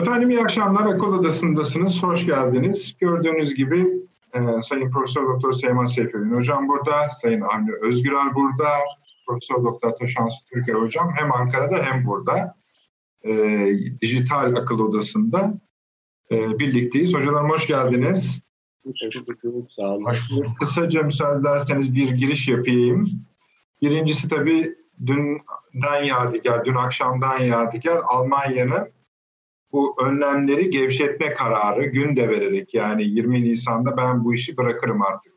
Efendim iyi akşamlar. Akıl Odası'ndasınız. Hoş geldiniz. Gördüğünüz gibi e, Sayın Profesör Doktor Seyman Seyfettin Hocam burada, Sayın Avni Özgürel burada, Profesör Doktor Taşans Türker Hocam hem Ankara'da hem burada. E, dijital Akıl Odası'nda e, birlikteyiz. Hocalarım hoş geldiniz. Hoş bulduk, sağ olun. Hoş bulduk. Kısaca müsaade ederseniz bir giriş yapayım. Birincisi tabii dünden yadigar, dün akşamdan yadigar Almanya'nın bu önlemleri gevşetme kararı gün de vererek yani 20 Nisan'da ben bu işi bırakırım artık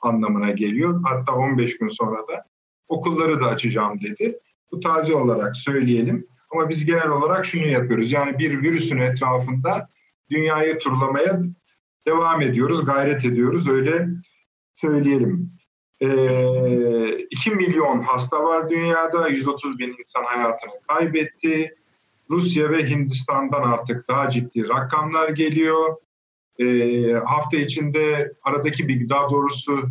anlamına geliyor. Hatta 15 gün sonra da okulları da açacağım dedi. Bu taze olarak söyleyelim. Ama biz genel olarak şunu yapıyoruz. Yani bir virüsün etrafında dünyayı turlamaya devam ediyoruz, gayret ediyoruz. Öyle söyleyelim. Ee, 2 milyon hasta var dünyada, 130 bin insan hayatını kaybetti. Rusya ve Hindistan'dan artık daha ciddi rakamlar geliyor. E, hafta içinde aradaki bir daha doğrusu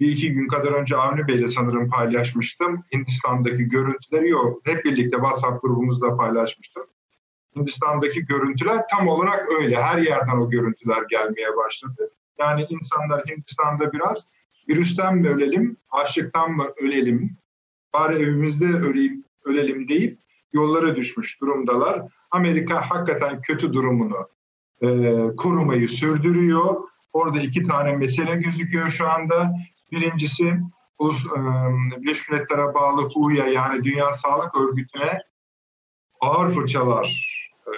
bir iki gün kadar önce Avni Bey'le sanırım paylaşmıştım. Hindistan'daki görüntüleri yok. Hep birlikte WhatsApp grubumuzda paylaşmıştım. Hindistan'daki görüntüler tam olarak öyle. Her yerden o görüntüler gelmeye başladı. Yani insanlar Hindistan'da biraz virüsten mi ölelim, açlıktan mı ölelim, bari evimizde öleyim, ölelim deyip yollara düşmüş durumdalar. Amerika hakikaten kötü durumunu e, korumayı sürdürüyor. Orada iki tane mesele gözüküyor şu anda. Birincisi e, Birleşmiş Milletler'e bağlı HU'ya yani Dünya Sağlık Örgütü'ne ağır fırçalar e,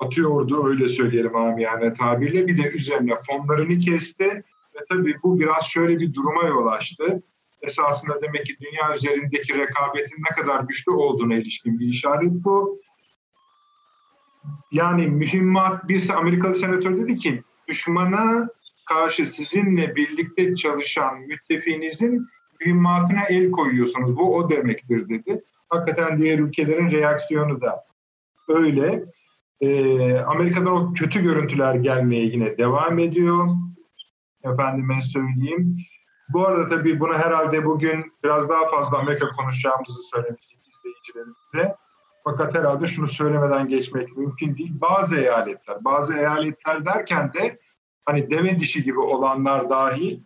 atıyordu öyle söyleyelim yani tabirle. Bir de üzerine fonlarını kesti ve tabii bu biraz şöyle bir duruma yol açtı esasında demek ki dünya üzerindeki rekabetin ne kadar güçlü olduğuna ilişkin bir işaret bu. Yani mühimmat, bir Amerikalı senatör dedi ki düşmana karşı sizinle birlikte çalışan müttefiğinizin mühimmatına el koyuyorsunuz. Bu o demektir dedi. Hakikaten diğer ülkelerin reaksiyonu da öyle. Ee, Amerika'dan o kötü görüntüler gelmeye yine devam ediyor. Efendime söyleyeyim. Bu arada tabii bunu herhalde bugün biraz daha fazla Amerika konuşacağımızı söylemiştik izleyicilerimize. Fakat herhalde şunu söylemeden geçmek mümkün değil. Bazı eyaletler, bazı eyaletler derken de hani deve dişi gibi olanlar dahil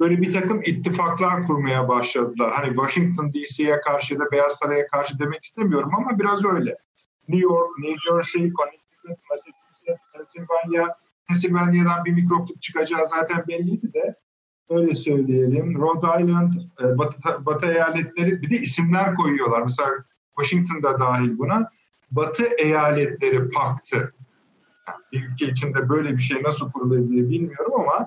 böyle bir takım ittifaklar kurmaya başladılar. Hani Washington DC'ye karşı da Beyaz Saray'a karşı demek istemiyorum ama biraz öyle. New York, New Jersey, Connecticut, Massachusetts, Pennsylvania, Pennsylvania'dan bir mikropluk çıkacağı zaten belliydi de öyle söyleyelim. Rhode Island, e, Batı, Batı eyaletleri bir de isimler koyuyorlar. Mesela Washington'da dahil buna. Batı eyaletleri paktı. bir ülke içinde böyle bir şey nasıl kurulabilir bilmiyorum ama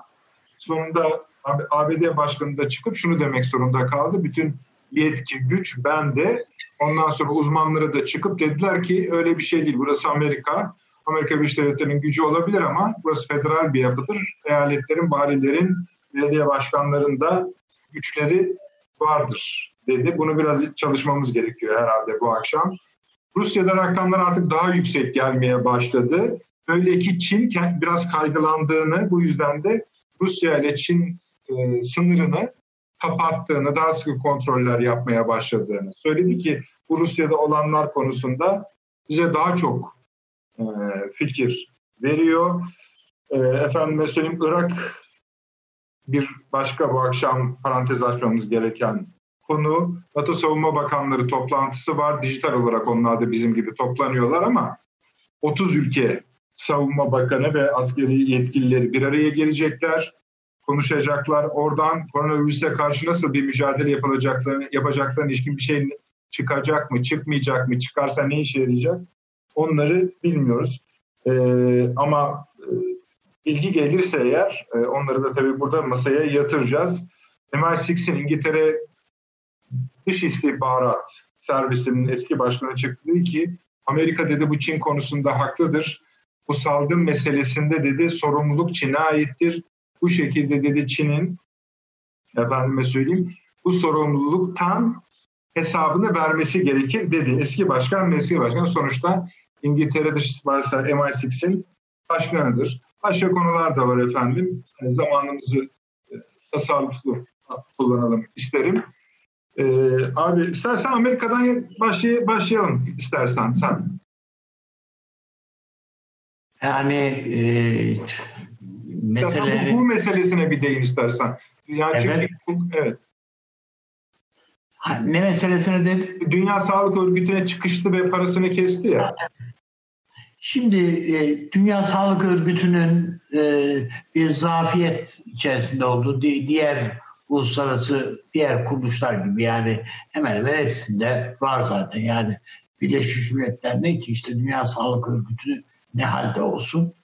sonunda ABD başkanı da çıkıp şunu demek zorunda kaldı. Bütün yetki, güç bende. Ondan sonra uzmanları da çıkıp dediler ki öyle bir şey değil. Burası Amerika. Amerika Birleşik Devletleri'nin gücü olabilir ama burası federal bir yapıdır. Eyaletlerin, valilerin, belediye başkanlarında güçleri vardır dedi. Bunu biraz çalışmamız gerekiyor herhalde bu akşam. Rusya'da rakamlar artık daha yüksek gelmeye başladı. Öyle ki Çin biraz kaygılandığını bu yüzden de Rusya ile Çin e, sınırını kapattığını, daha sıkı kontroller yapmaya başladığını söyledi ki bu Rusya'da olanlar konusunda bize daha çok e, fikir veriyor. E, efendim söyleyeyim Irak bir başka bu akşam parantez açmamız gereken konu NATO Savunma Bakanları toplantısı var. Dijital olarak onlar da bizim gibi toplanıyorlar ama 30 ülke savunma bakanı ve askeri yetkilileri bir araya gelecekler, konuşacaklar. Oradan koronavirüse karşı nasıl bir mücadele yapılacaklarını, yapacaklarına ilişkin bir şey çıkacak mı, çıkmayacak mı, çıkarsa ne işe yarayacak onları bilmiyoruz. Ee, ama ilgi gelirse eğer e, onları da tabii burada masaya yatıracağız. MI6'in İngiltere Dış İstihbarat Servisi'nin eski başkanı çıktı ki Amerika dedi bu Çin konusunda haklıdır. Bu salgın meselesinde dedi sorumluluk Çin'e aittir. Bu şekilde dedi Çin'in efendime söyleyeyim bu sorumluluktan hesabını vermesi gerekir dedi. Eski başkan eski başkan sonuçta İngiltere Dış İstihbarat MI6'in başkanıdır. Başka konular da var efendim. Yani zamanımızı e, tasarruflu kullanalım isterim. Ee, abi istersen Amerika'dan başlay başlayalım istersen sen. Yani e, mesele... bu meselesine bir değin istersen. Yani evet. Çünkü, evet. Ne meselesine dedi? Dünya Sağlık Örgütü'ne çıkıştı ve parasını kesti ya. Şimdi e, Dünya Sağlık Örgütü'nün e, bir zafiyet içerisinde olduğu di- diğer uluslararası diğer kuruluşlar gibi yani hemen hemen hepsinde var zaten. Yani Birleşmiş Milletler ne ki işte Dünya Sağlık Örgütü ne halde olsun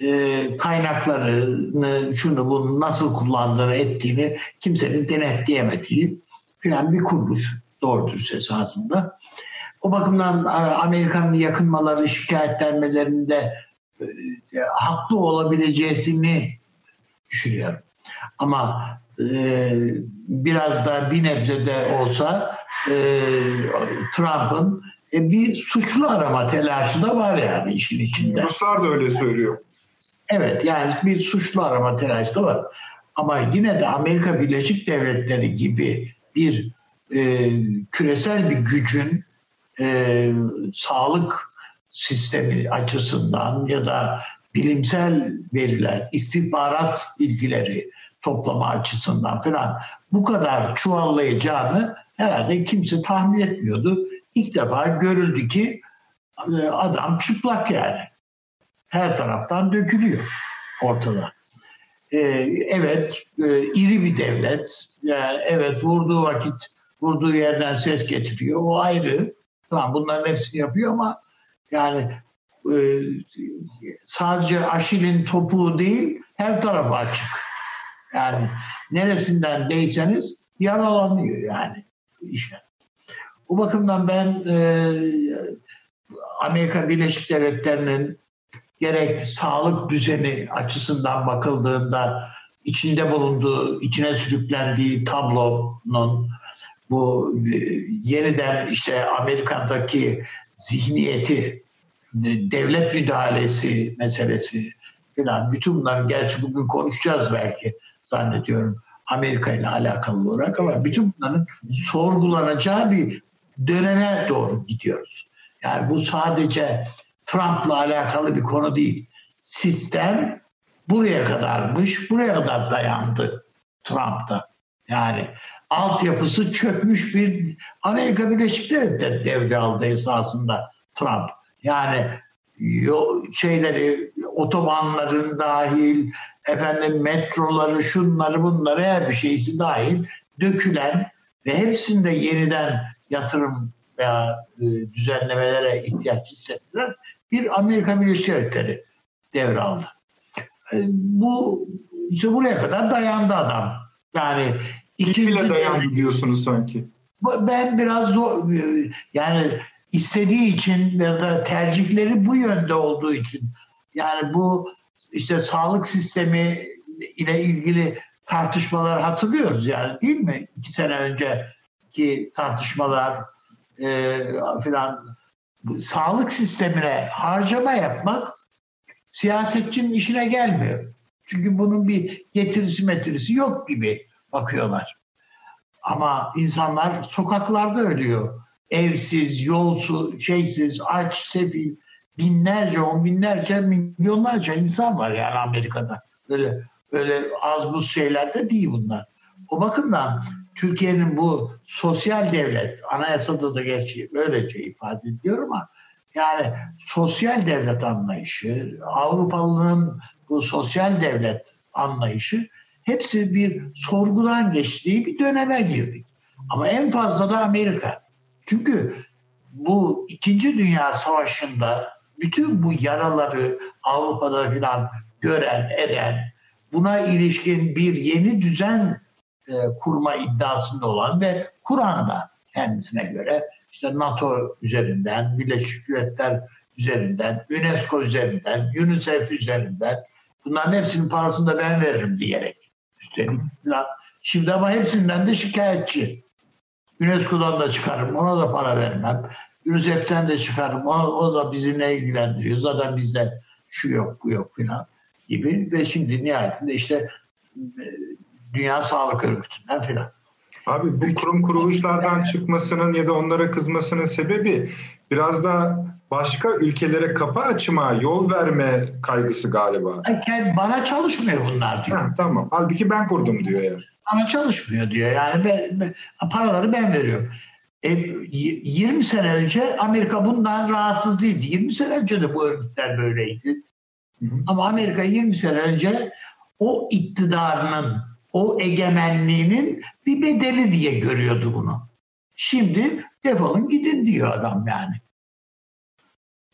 e, kaynaklarını şunu bunu nasıl kullandığını ettiğini kimsenin denetleyemediği filan bir kuruluş doğru dürüst esasında. O bakımdan e, Amerika'nın yakınmaları, şikayetlenmelerinde e, haklı olabileceğini düşünüyorum. Ama e, biraz da bir nebze de olsa e, Trump'ın e, bir suçlu arama telaşı da var yani işin içinde. Ruslar da öyle söylüyor. Evet yani bir suçlu arama telaşı da var. Ama yine de Amerika Birleşik Devletleri gibi bir e, küresel bir gücün e, sağlık sistemi açısından ya da bilimsel veriler, istihbarat bilgileri toplama açısından falan bu kadar çuvallayacağını herhalde kimse tahmin etmiyordu. İlk defa görüldü ki e, adam çıplak yani. Her taraftan dökülüyor ortada. Ee, evet, e, iri bir devlet. Yani evet vurduğu vakit vurduğu yerden ses getiriyor. O ayrı. Tamam bunların hepsini yapıyor ama yani e, sadece Aşil'in topuğu değil her tarafı açık. Yani neresinden değseniz yaralanıyor yani işe. Bu bakımdan ben e, Amerika Birleşik Devletleri'nin gerek sağlık düzeni açısından bakıldığında içinde bulunduğu, içine sürüklendiği tablonun bu e, yeniden işte Amerika'daki zihniyeti, devlet müdahalesi meselesi falan bütün bunlar gerçi bugün konuşacağız belki zannediyorum Amerika ile alakalı olarak ama bütün bunların sorgulanacağı bir döneme doğru gidiyoruz. Yani bu sadece Trump'la alakalı bir konu değil. Sistem buraya kadarmış, buraya kadar dayandı Trump'ta. Yani altyapısı çökmüş bir Amerika Birleşik Devletleri devraldı esasında Trump. Yani şeyleri otobanların dahil efendim metroları şunları bunları her bir şeysi dahil dökülen ve hepsinde yeniden yatırım veya e, düzenlemelere ihtiyaç hissettiren bir Amerika Birleşik Devletleri devraldı. E, bu işte buraya kadar dayandı adam. Yani İkinci bile dayandı diyorsunuz sanki. Ben biraz zor, yani istediği için ya da tercihleri bu yönde olduğu için yani bu işte sağlık sistemi ile ilgili tartışmalar hatırlıyoruz yani değil mi? İki sene önceki tartışmalar e, filan sağlık sistemine harcama yapmak siyasetçinin işine gelmiyor. Çünkü bunun bir getirisi metirisi yok gibi bakıyorlar. Ama insanlar sokaklarda ölüyor. Evsiz, yolsuz, şeysiz, aç, sefil, binlerce, on binlerce, milyonlarca insan var yani Amerika'da. Böyle öyle az buz şeyler de değil bunlar. O bakımdan Türkiye'nin bu sosyal devlet, anayasada da gerçi böylece ifade ediyor ama yani sosyal devlet anlayışı, Avrupalının bu sosyal devlet anlayışı hepsi bir sorgudan geçtiği bir döneme girdik. Ama en fazla da Amerika. Çünkü bu İkinci Dünya Savaşı'nda bütün bu yaraları Avrupa'da filan gören, eden, buna ilişkin bir yeni düzen e, kurma iddiasında olan ve Kur'an'da kendisine göre işte NATO üzerinden, Birleşik Milletler üzerinden, UNESCO üzerinden, UNICEF üzerinden bunların hepsinin parasını da ben veririm diyerek üstelik Şimdi ama hepsinden de şikayetçi. UNESCO'dan da çıkarım, ona da para vermem. UNICEF'ten de çıkarım, o, o da bizi ne ilgilendiriyor. Zaten bizde şu yok, bu yok filan gibi. Ve şimdi nihayetinde işte e, Dünya Sağlık Örgütü'nden filan. Abi bu kurum kuruluşlardan çıkmasının ya da onlara kızmasının sebebi biraz da başka ülkelere kapı açma, yol verme kaygısı galiba. Bana çalışmıyor bunlar diyor. Ha, tamam. Halbuki ben kurdum diyor yani. Bana çalışmıyor diyor. Yani ben, ben- paraları ben veriyorum. E, y- 20 sene önce Amerika bundan rahatsız değildi. 20 sene önce de bu örgütler böyleydi. Hı hı. Ama Amerika 20 sene önce o iktidarının, o egemenliğinin bir bedeli diye görüyordu bunu. Şimdi defolun gidin diyor adam yani.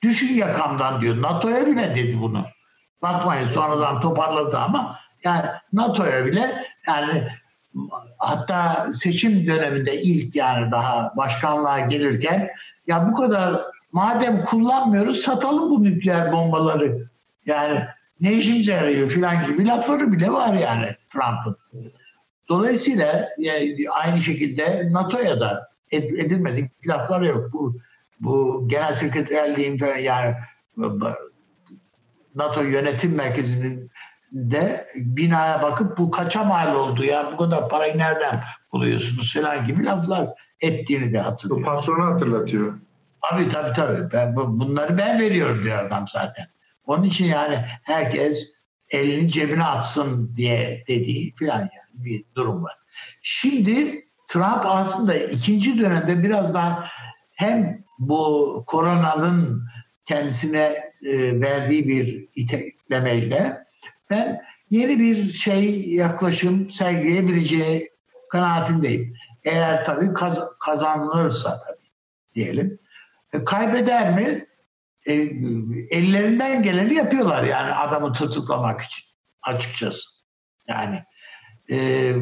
Düşün yakamdan diyor. NATO'ya bile dedi bunu. Bakmayın sonradan toparladı ama yani NATO'ya bile yani hatta seçim döneminde ilk yani daha başkanlığa gelirken ya bu kadar madem kullanmıyoruz satalım bu nükleer bombaları. Yani ne işimize yarıyor filan gibi lafları bile var yani Trump'ın. Dolayısıyla yani aynı şekilde NATO'ya da ed- edilmedik laflar yok. Bu, bu genel sekreterliğin falan yani NATO yönetim merkezinin de binaya bakıp bu kaça mal oldu ya bu kadar parayı nereden buluyorsunuz falan gibi laflar ettiğini de Bu hatırlıyorum. patronu hatırlatıyor. Tabii tabii tabii. Ben, bu- bunları ben veriyorum diyor adam zaten. Onun için yani herkes elini cebine atsın diye dediği falan yani bir durum var. Şimdi Trump aslında ikinci dönemde biraz daha hem bu koronanın kendisine e, verdiği bir iteklemeyle ben yeni bir şey yaklaşım sergileyebileceği kanaatindeyim. Eğer tabii kaz- kazanılırsa tabii diyelim. E, kaybeder mi? E, ellerinden geleni yapıyorlar yani adamı tutuklamak için açıkçası. Yani e,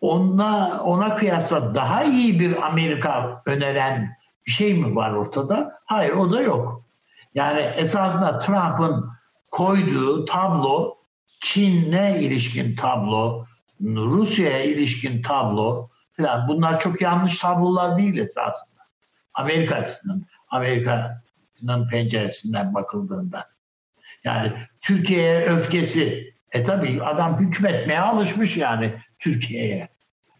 ona ona kıyasla daha iyi bir Amerika öneren bir şey mi var ortada? Hayır o da yok. Yani esasında Trump'ın koyduğu tablo Çin'e ilişkin tablo, Rusya'ya ilişkin tablo falan bunlar çok yanlış tablolar değil esasında. Amerika açısından, Amerika'nın penceresinden bakıldığında. Yani Türkiye'ye öfkesi, e tabii adam hükmetmeye alışmış yani Türkiye'ye.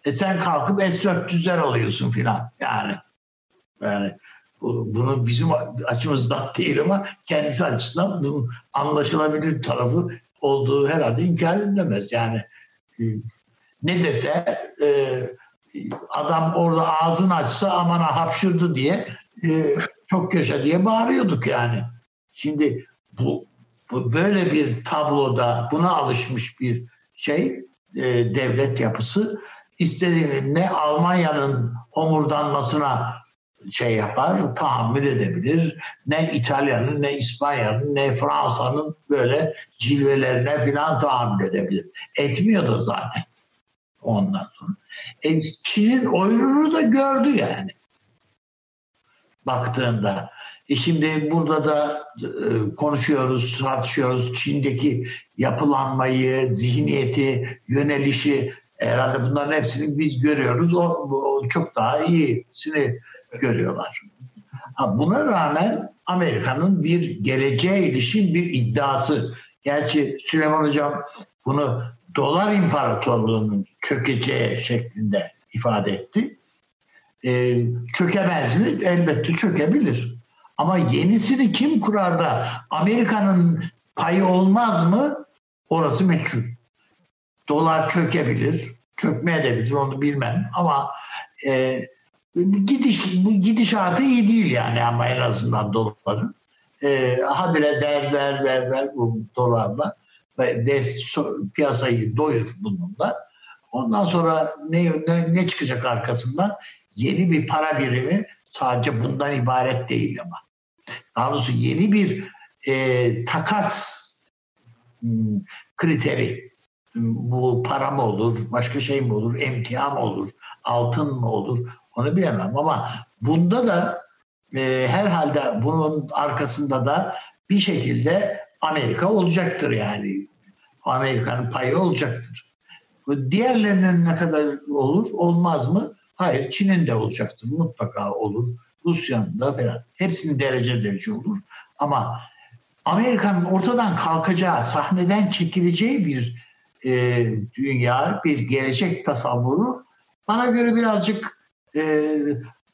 E sen kalkıp S-400'ler alıyorsun filan yani. Yani bu- bunu bizim açımızdan değil ama kendisi açısından bunun anlaşılabilir tarafı olduğu herhalde inkar edilemez. Yani e, ne dese e, adam orada ağzını açsa aman ha hapşırdı diye e, çok yaşa diye bağırıyorduk yani. Şimdi bu, bu böyle bir tabloda buna alışmış bir şey devlet yapısı istediğini ne Almanya'nın homurdanmasına şey yapar, tahammül edebilir. Ne İtalya'nın, ne İspanya'nın, ne Fransa'nın böyle cilvelerine filan tahammül edebilir. Etmiyor da zaten ondan sonra. E, Çin'in oyununu da gördü yani. Baktığında. E şimdi burada da e, konuşuyoruz, tartışıyoruz. Çin'deki yapılanmayı, zihniyeti, yönelişi herhalde bunların hepsini biz görüyoruz. O, o çok daha iyisini görüyorlar. Ha, buna rağmen Amerika'nın bir geleceğe ilişkin bir iddiası. Gerçi Süleyman Hocam bunu dolar imparatorluğunun çökeceği şeklinde ifade etti. Ee, çökemez mi? Elbette çökebilir. Ama yenisini kim kurar da Amerika'nın payı olmaz mı? Orası meçhul. Dolar çökebilir, çökmeye de bilir onu bilmem ama e, gidiş bu gidişatı iyi değil yani ama en azından doların. E, habire ver ver ver ver bu dolarla de, piyasayı doyur bununla. Ondan sonra ne, ne, ne çıkacak arkasından? Yeni bir para birimi sadece bundan ibaret değil ama. Daha doğrusu yeni bir e, takas hmm, kriteri. Bu para mı olur, başka şey mi olur, emtia mı olur, altın mı olur onu bilemem ama bunda da e, herhalde bunun arkasında da bir şekilde Amerika olacaktır yani. Amerika'nın payı olacaktır. Diğerlerinin ne kadar olur, olmaz mı? Hayır, Çin'in de olacaktır. Mutlaka olur. Rusya'nın da falan. Hepsinin derece derece olur. Ama Amerika'nın ortadan kalkacağı, sahneden çekileceği bir e, dünya, bir gelecek tasavvuru bana göre birazcık e,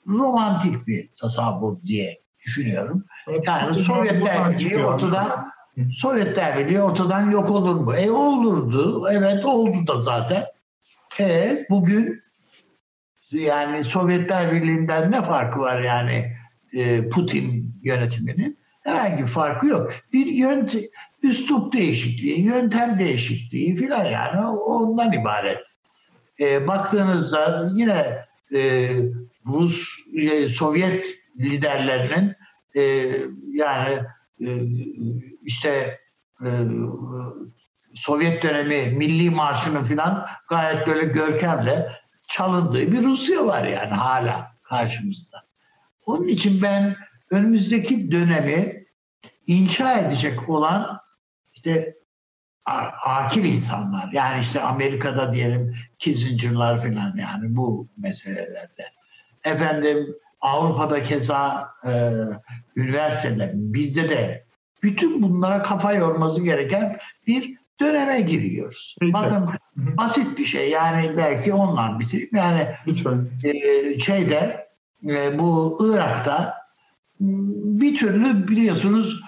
romantik bir tasavvur diye düşünüyorum. Yani Sovyetler Birliği ortadan Sovyetler Birliği ortadan yok olur mu? E olurdu. Evet oldu da zaten. E bugün yani Sovyetler Birliği'nden ne farkı var yani e, Putin yönetiminin? Herhangi bir farkı yok. Bir yönt üslup değişikliği, yöntem değişikliği filan yani ondan ibaret. E, baktığınızda yine e, Rus, e, Sovyet liderlerinin e, yani e, işte e, Sovyet dönemi milli marşının filan gayet böyle görkemle çalındığı bir Rusya var yani hala karşımızda. Onun için ben önümüzdeki dönemi inşa edecek olan işte akil insanlar yani işte Amerika'da diyelim Kissinger'lar falan yani bu meselelerde. Efendim Avrupa'da keza e, üniversiteler bizde de bütün bunlara kafa yorması gereken bir döneme giriyoruz. Lütfen. Bakın basit bir şey yani belki ondan bitireyim. Yani Lütfen. E, şeyde e, bu Irak'ta bir türlü biliyorsunuz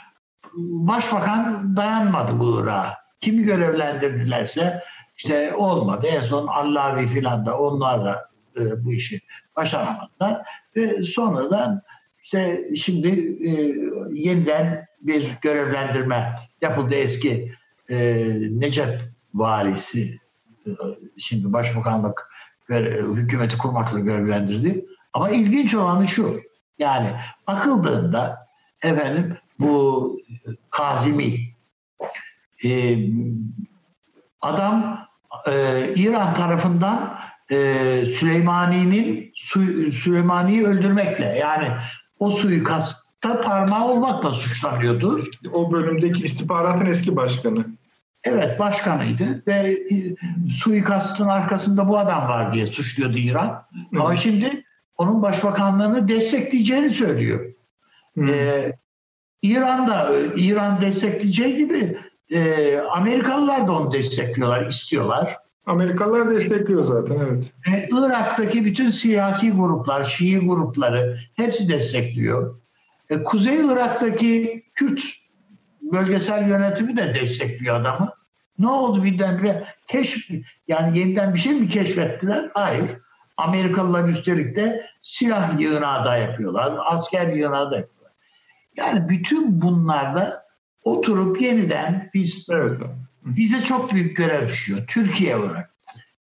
başbakan dayanmadı bu Irak'a. Kimi görevlendirdilerse işte olmadı. En son Allavi filan da onlar da e, bu işi başaramadılar. Ve sonradan işte şimdi e, yeniden bir görevlendirme yapıldı eski e, Necep valisi e, şimdi başbakanlık hükümeti kurmakla görevlendirdi. Ama ilginç olanı şu yani bakıldığında efendim bu Kazimi e, adam e, İran tarafından e, Süleymani'nin Süleymani'yi öldürmekle yani o suikastta parmağı olmakla suçlanıyordu. O bölümdeki istihbaratın eski başkanı. Evet başkanıydı ve e, suikastın arkasında bu adam var diye suçluyordu İran. Hı. Ama şimdi onun başbakanlığını destekleyeceğini söylüyor. Ee, İran da İran destekleyeceği gibi e, Amerikalılar da onu destekliyorlar, istiyorlar. Amerikalılar destekliyor zaten evet. E, Irak'taki bütün siyasi gruplar, Şii grupları hepsi destekliyor. E, Kuzey Irak'taki Kürt bölgesel yönetimi de destekliyor adamı. Ne oldu birdenbire? Keşf, yani yeniden bir şey mi keşfettiler? Hayır. Amerikalılar üstelik de silah yığınağı da yapıyorlar, asker yığınağı da yapıyorlar. Yani bütün bunlarda oturup yeniden biz evet. bize çok büyük görev düşüyor Türkiye olarak.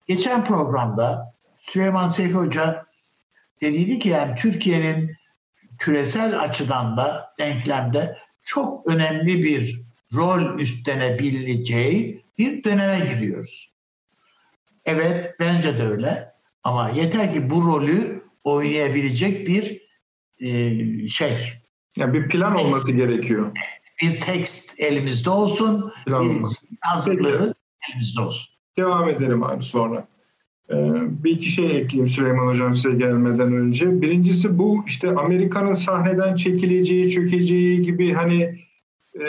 Geçen programda Süleyman Seyfi Hoca dediydi ki yani Türkiye'nin küresel açıdan da denklemde çok önemli bir rol üstlenebileceği bir döneme giriyoruz. Evet bence de öyle ama yeter ki bu rolü oynayabilecek bir e, şey. Yani bir plan olması gerekiyor bir tekst elimizde olsun, bir hazırlığı elimizde olsun. Devam edelim abi sonra. Ee, bir iki şey ekleyeyim Süleyman Hocam size gelmeden önce. Birincisi bu işte Amerika'nın sahneden çekileceği, çökeceği gibi hani e,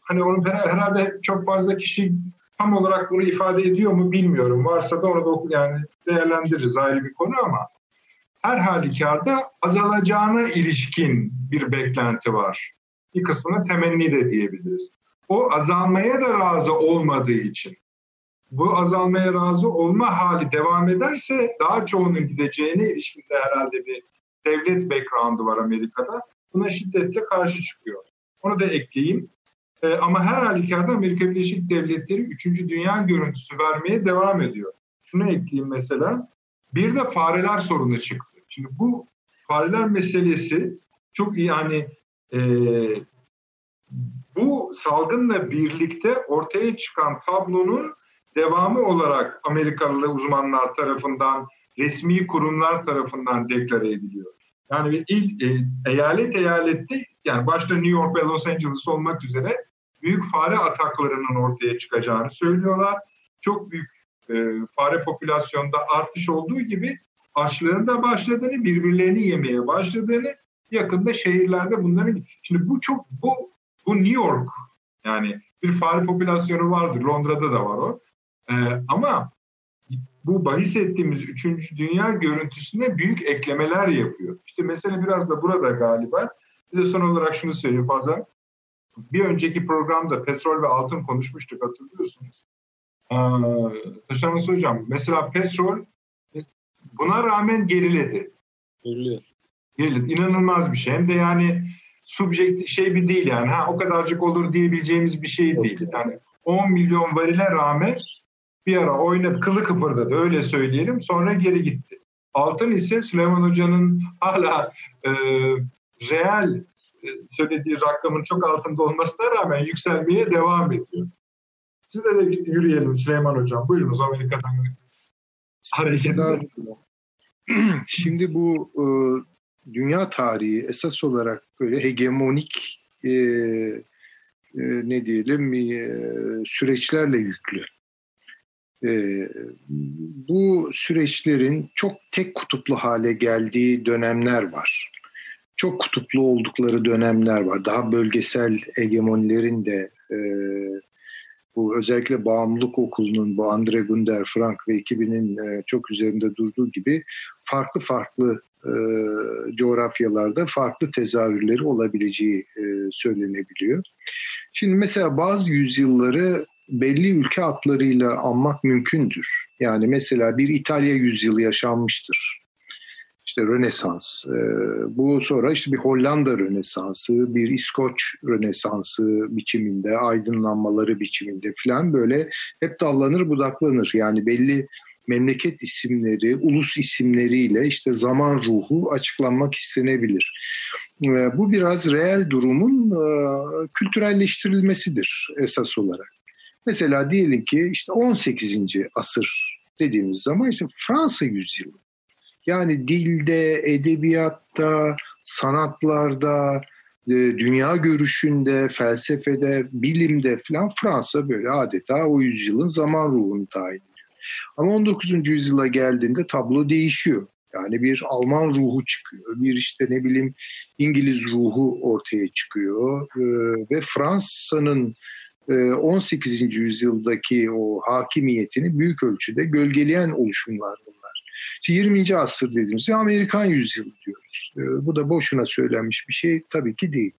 hani onu herhalde çok fazla kişi tam olarak bunu ifade ediyor mu bilmiyorum. Varsa da onu da yani değerlendiririz ayrı bir konu ama her halükarda azalacağına ilişkin bir beklenti var bir kısmına temenni de diyebiliriz. O azalmaya da razı olmadığı için bu azalmaya razı olma hali devam ederse daha çoğunun gideceğine ilişkinde herhalde bir devlet background'u var Amerika'da. Buna şiddetle karşı çıkıyor. Onu da ekleyeyim. Ee, ama her halükarda Amerika Birleşik Devletleri 3. Dünya görüntüsü vermeye devam ediyor. Şunu ekleyeyim mesela. Bir de fareler sorunu çıktı. Şimdi bu fareler meselesi çok iyi hani e, bu salgınla birlikte ortaya çıkan tablonun devamı olarak Amerikalı uzmanlar tarafından, resmi kurumlar tarafından deklare ediliyor. Yani ilk e, eyalet eyalette yani başta New York ve Los Angeles olmak üzere büyük fare ataklarının ortaya çıkacağını söylüyorlar. Çok büyük e, fare popülasyonda artış olduğu gibi açlığın da başladığını, birbirlerini yemeye başladığını yakında şehirlerde bunların şimdi bu çok bu bu New York yani bir fare popülasyonu vardır. Londra'da da var o. Ee, ama bu bahis ettiğimiz 3. dünya görüntüsüne büyük eklemeler yapıyor. İşte mesele biraz da burada galiba. Bir de son olarak şunu söyleyeyim fazla. Bir önceki programda petrol ve altın konuşmuştuk hatırlıyorsunuz. Ee, Taşanlısı Hocam mesela petrol buna rağmen geriledi. Geriliyor. Geriledi. İnanılmaz bir şey. Hem de yani subjekt şey bir değil yani. Ha o kadarcık olur diyebileceğimiz bir şey değil. Yani 10 milyon varile rağmen bir ara oynadı, kılı kıpırdadı öyle söyleyelim. Sonra geri gitti. Altın ise Süleyman Hoca'nın hala e, reel e, söylediği rakamın çok altında olmasına rağmen yükselmeye devam ediyor. Siz de, de yürüyelim Süleyman Hocam. Buyurunuz Amerika'dan hareket Şimdi bu e, dünya tarihi esas olarak böyle hegemonik e, e, ne diyelim e, süreçlerle yüklü. E, bu süreçlerin çok tek kutuplu hale geldiği dönemler var. Çok kutuplu oldukları dönemler var. Daha bölgesel hegemonilerin de e, bu özellikle bağımlılık okulunun bu Andre Gunder, Frank ve ekibinin e, çok üzerinde durduğu gibi farklı farklı e, coğrafyalarda farklı tezahürleri olabileceği e, söylenebiliyor. Şimdi mesela bazı yüzyılları belli ülke adlarıyla anmak mümkündür. Yani mesela bir İtalya yüzyılı yaşanmıştır. İşte Rönesans. E, bu sonra işte bir Hollanda Rönesansı, bir İskoç Rönesansı biçiminde, aydınlanmaları biçiminde falan böyle hep dallanır budaklanır. Yani belli memleket isimleri, ulus isimleriyle işte zaman ruhu açıklanmak istenebilir. E, bu biraz reel durumun e, kültürelleştirilmesidir esas olarak. Mesela diyelim ki işte 18. asır dediğimiz zaman işte Fransa yüzyılı. Yani dilde, edebiyatta, sanatlarda, e, dünya görüşünde, felsefede, bilimde falan Fransa böyle adeta o yüzyılın zaman ruhunu tayin. Ama 19. yüzyıla geldiğinde tablo değişiyor. Yani bir Alman ruhu çıkıyor, bir işte ne bileyim İngiliz ruhu ortaya çıkıyor e, ve Fransa'nın 18. yüzyıldaki o hakimiyetini büyük ölçüde gölgeleyen oluşumlar bunlar. İşte 20. asır dediğimizde Amerikan yüzyılı diyoruz. Bu da boşuna söylenmiş bir şey tabii ki değil.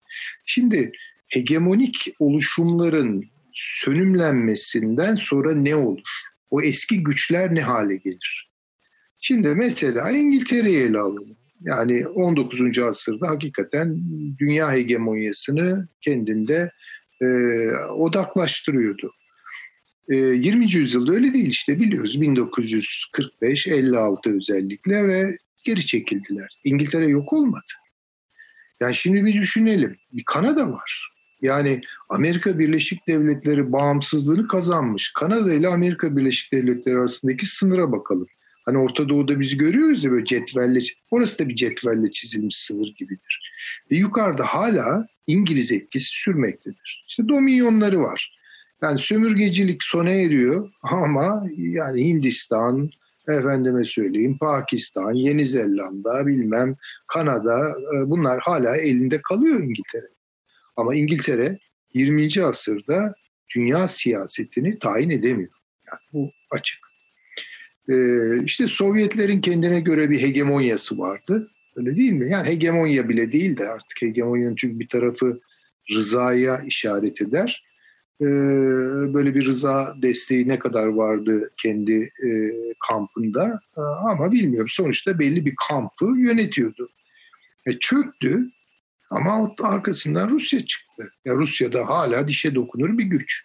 Şimdi hegemonik oluşumların sönümlenmesinden sonra ne olur? O eski güçler ne hale gelir? Şimdi mesela İngiltere'yi ele alalım. Yani 19. asırda hakikaten dünya hegemonyasını kendinde e, odaklaştırıyordu. E, 20. yüzyılda öyle değil işte biliyoruz 1945-56 özellikle ve geri çekildiler. İngiltere yok olmadı. Yani şimdi bir düşünelim. Bir Kanada var. Yani Amerika Birleşik Devletleri bağımsızlığını kazanmış. Kanada ile Amerika Birleşik Devletleri arasındaki sınıra bakalım. Hani Orta Doğu'da biz görüyoruz ya böyle cetvelle, orası da bir cetvelle çizilmiş sınır gibidir. Ve yukarıda hala İngiliz etkisi sürmektedir. İşte dominyonları var. Yani sömürgecilik sona eriyor ama yani Hindistan, efendime söyleyeyim Pakistan, Yeni Zelanda, bilmem Kanada e, bunlar hala elinde kalıyor İngiltere. Ama İngiltere 20. asırda dünya siyasetini tayin edemiyor. Yani bu açık. Ee, işte Sovyetlerin kendine göre bir hegemonyası vardı. Öyle değil mi? Yani hegemonya bile değil de artık hegemonyanın çünkü bir tarafı rızaya işaret eder. Ee, böyle bir rıza desteği ne kadar vardı kendi e, kampında ee, ama bilmiyorum. Sonuçta belli bir kampı yönetiyordu. E, çöktü ama arkasından Rusya çıktı. Ya Rusya'da hala dişe dokunur bir güç.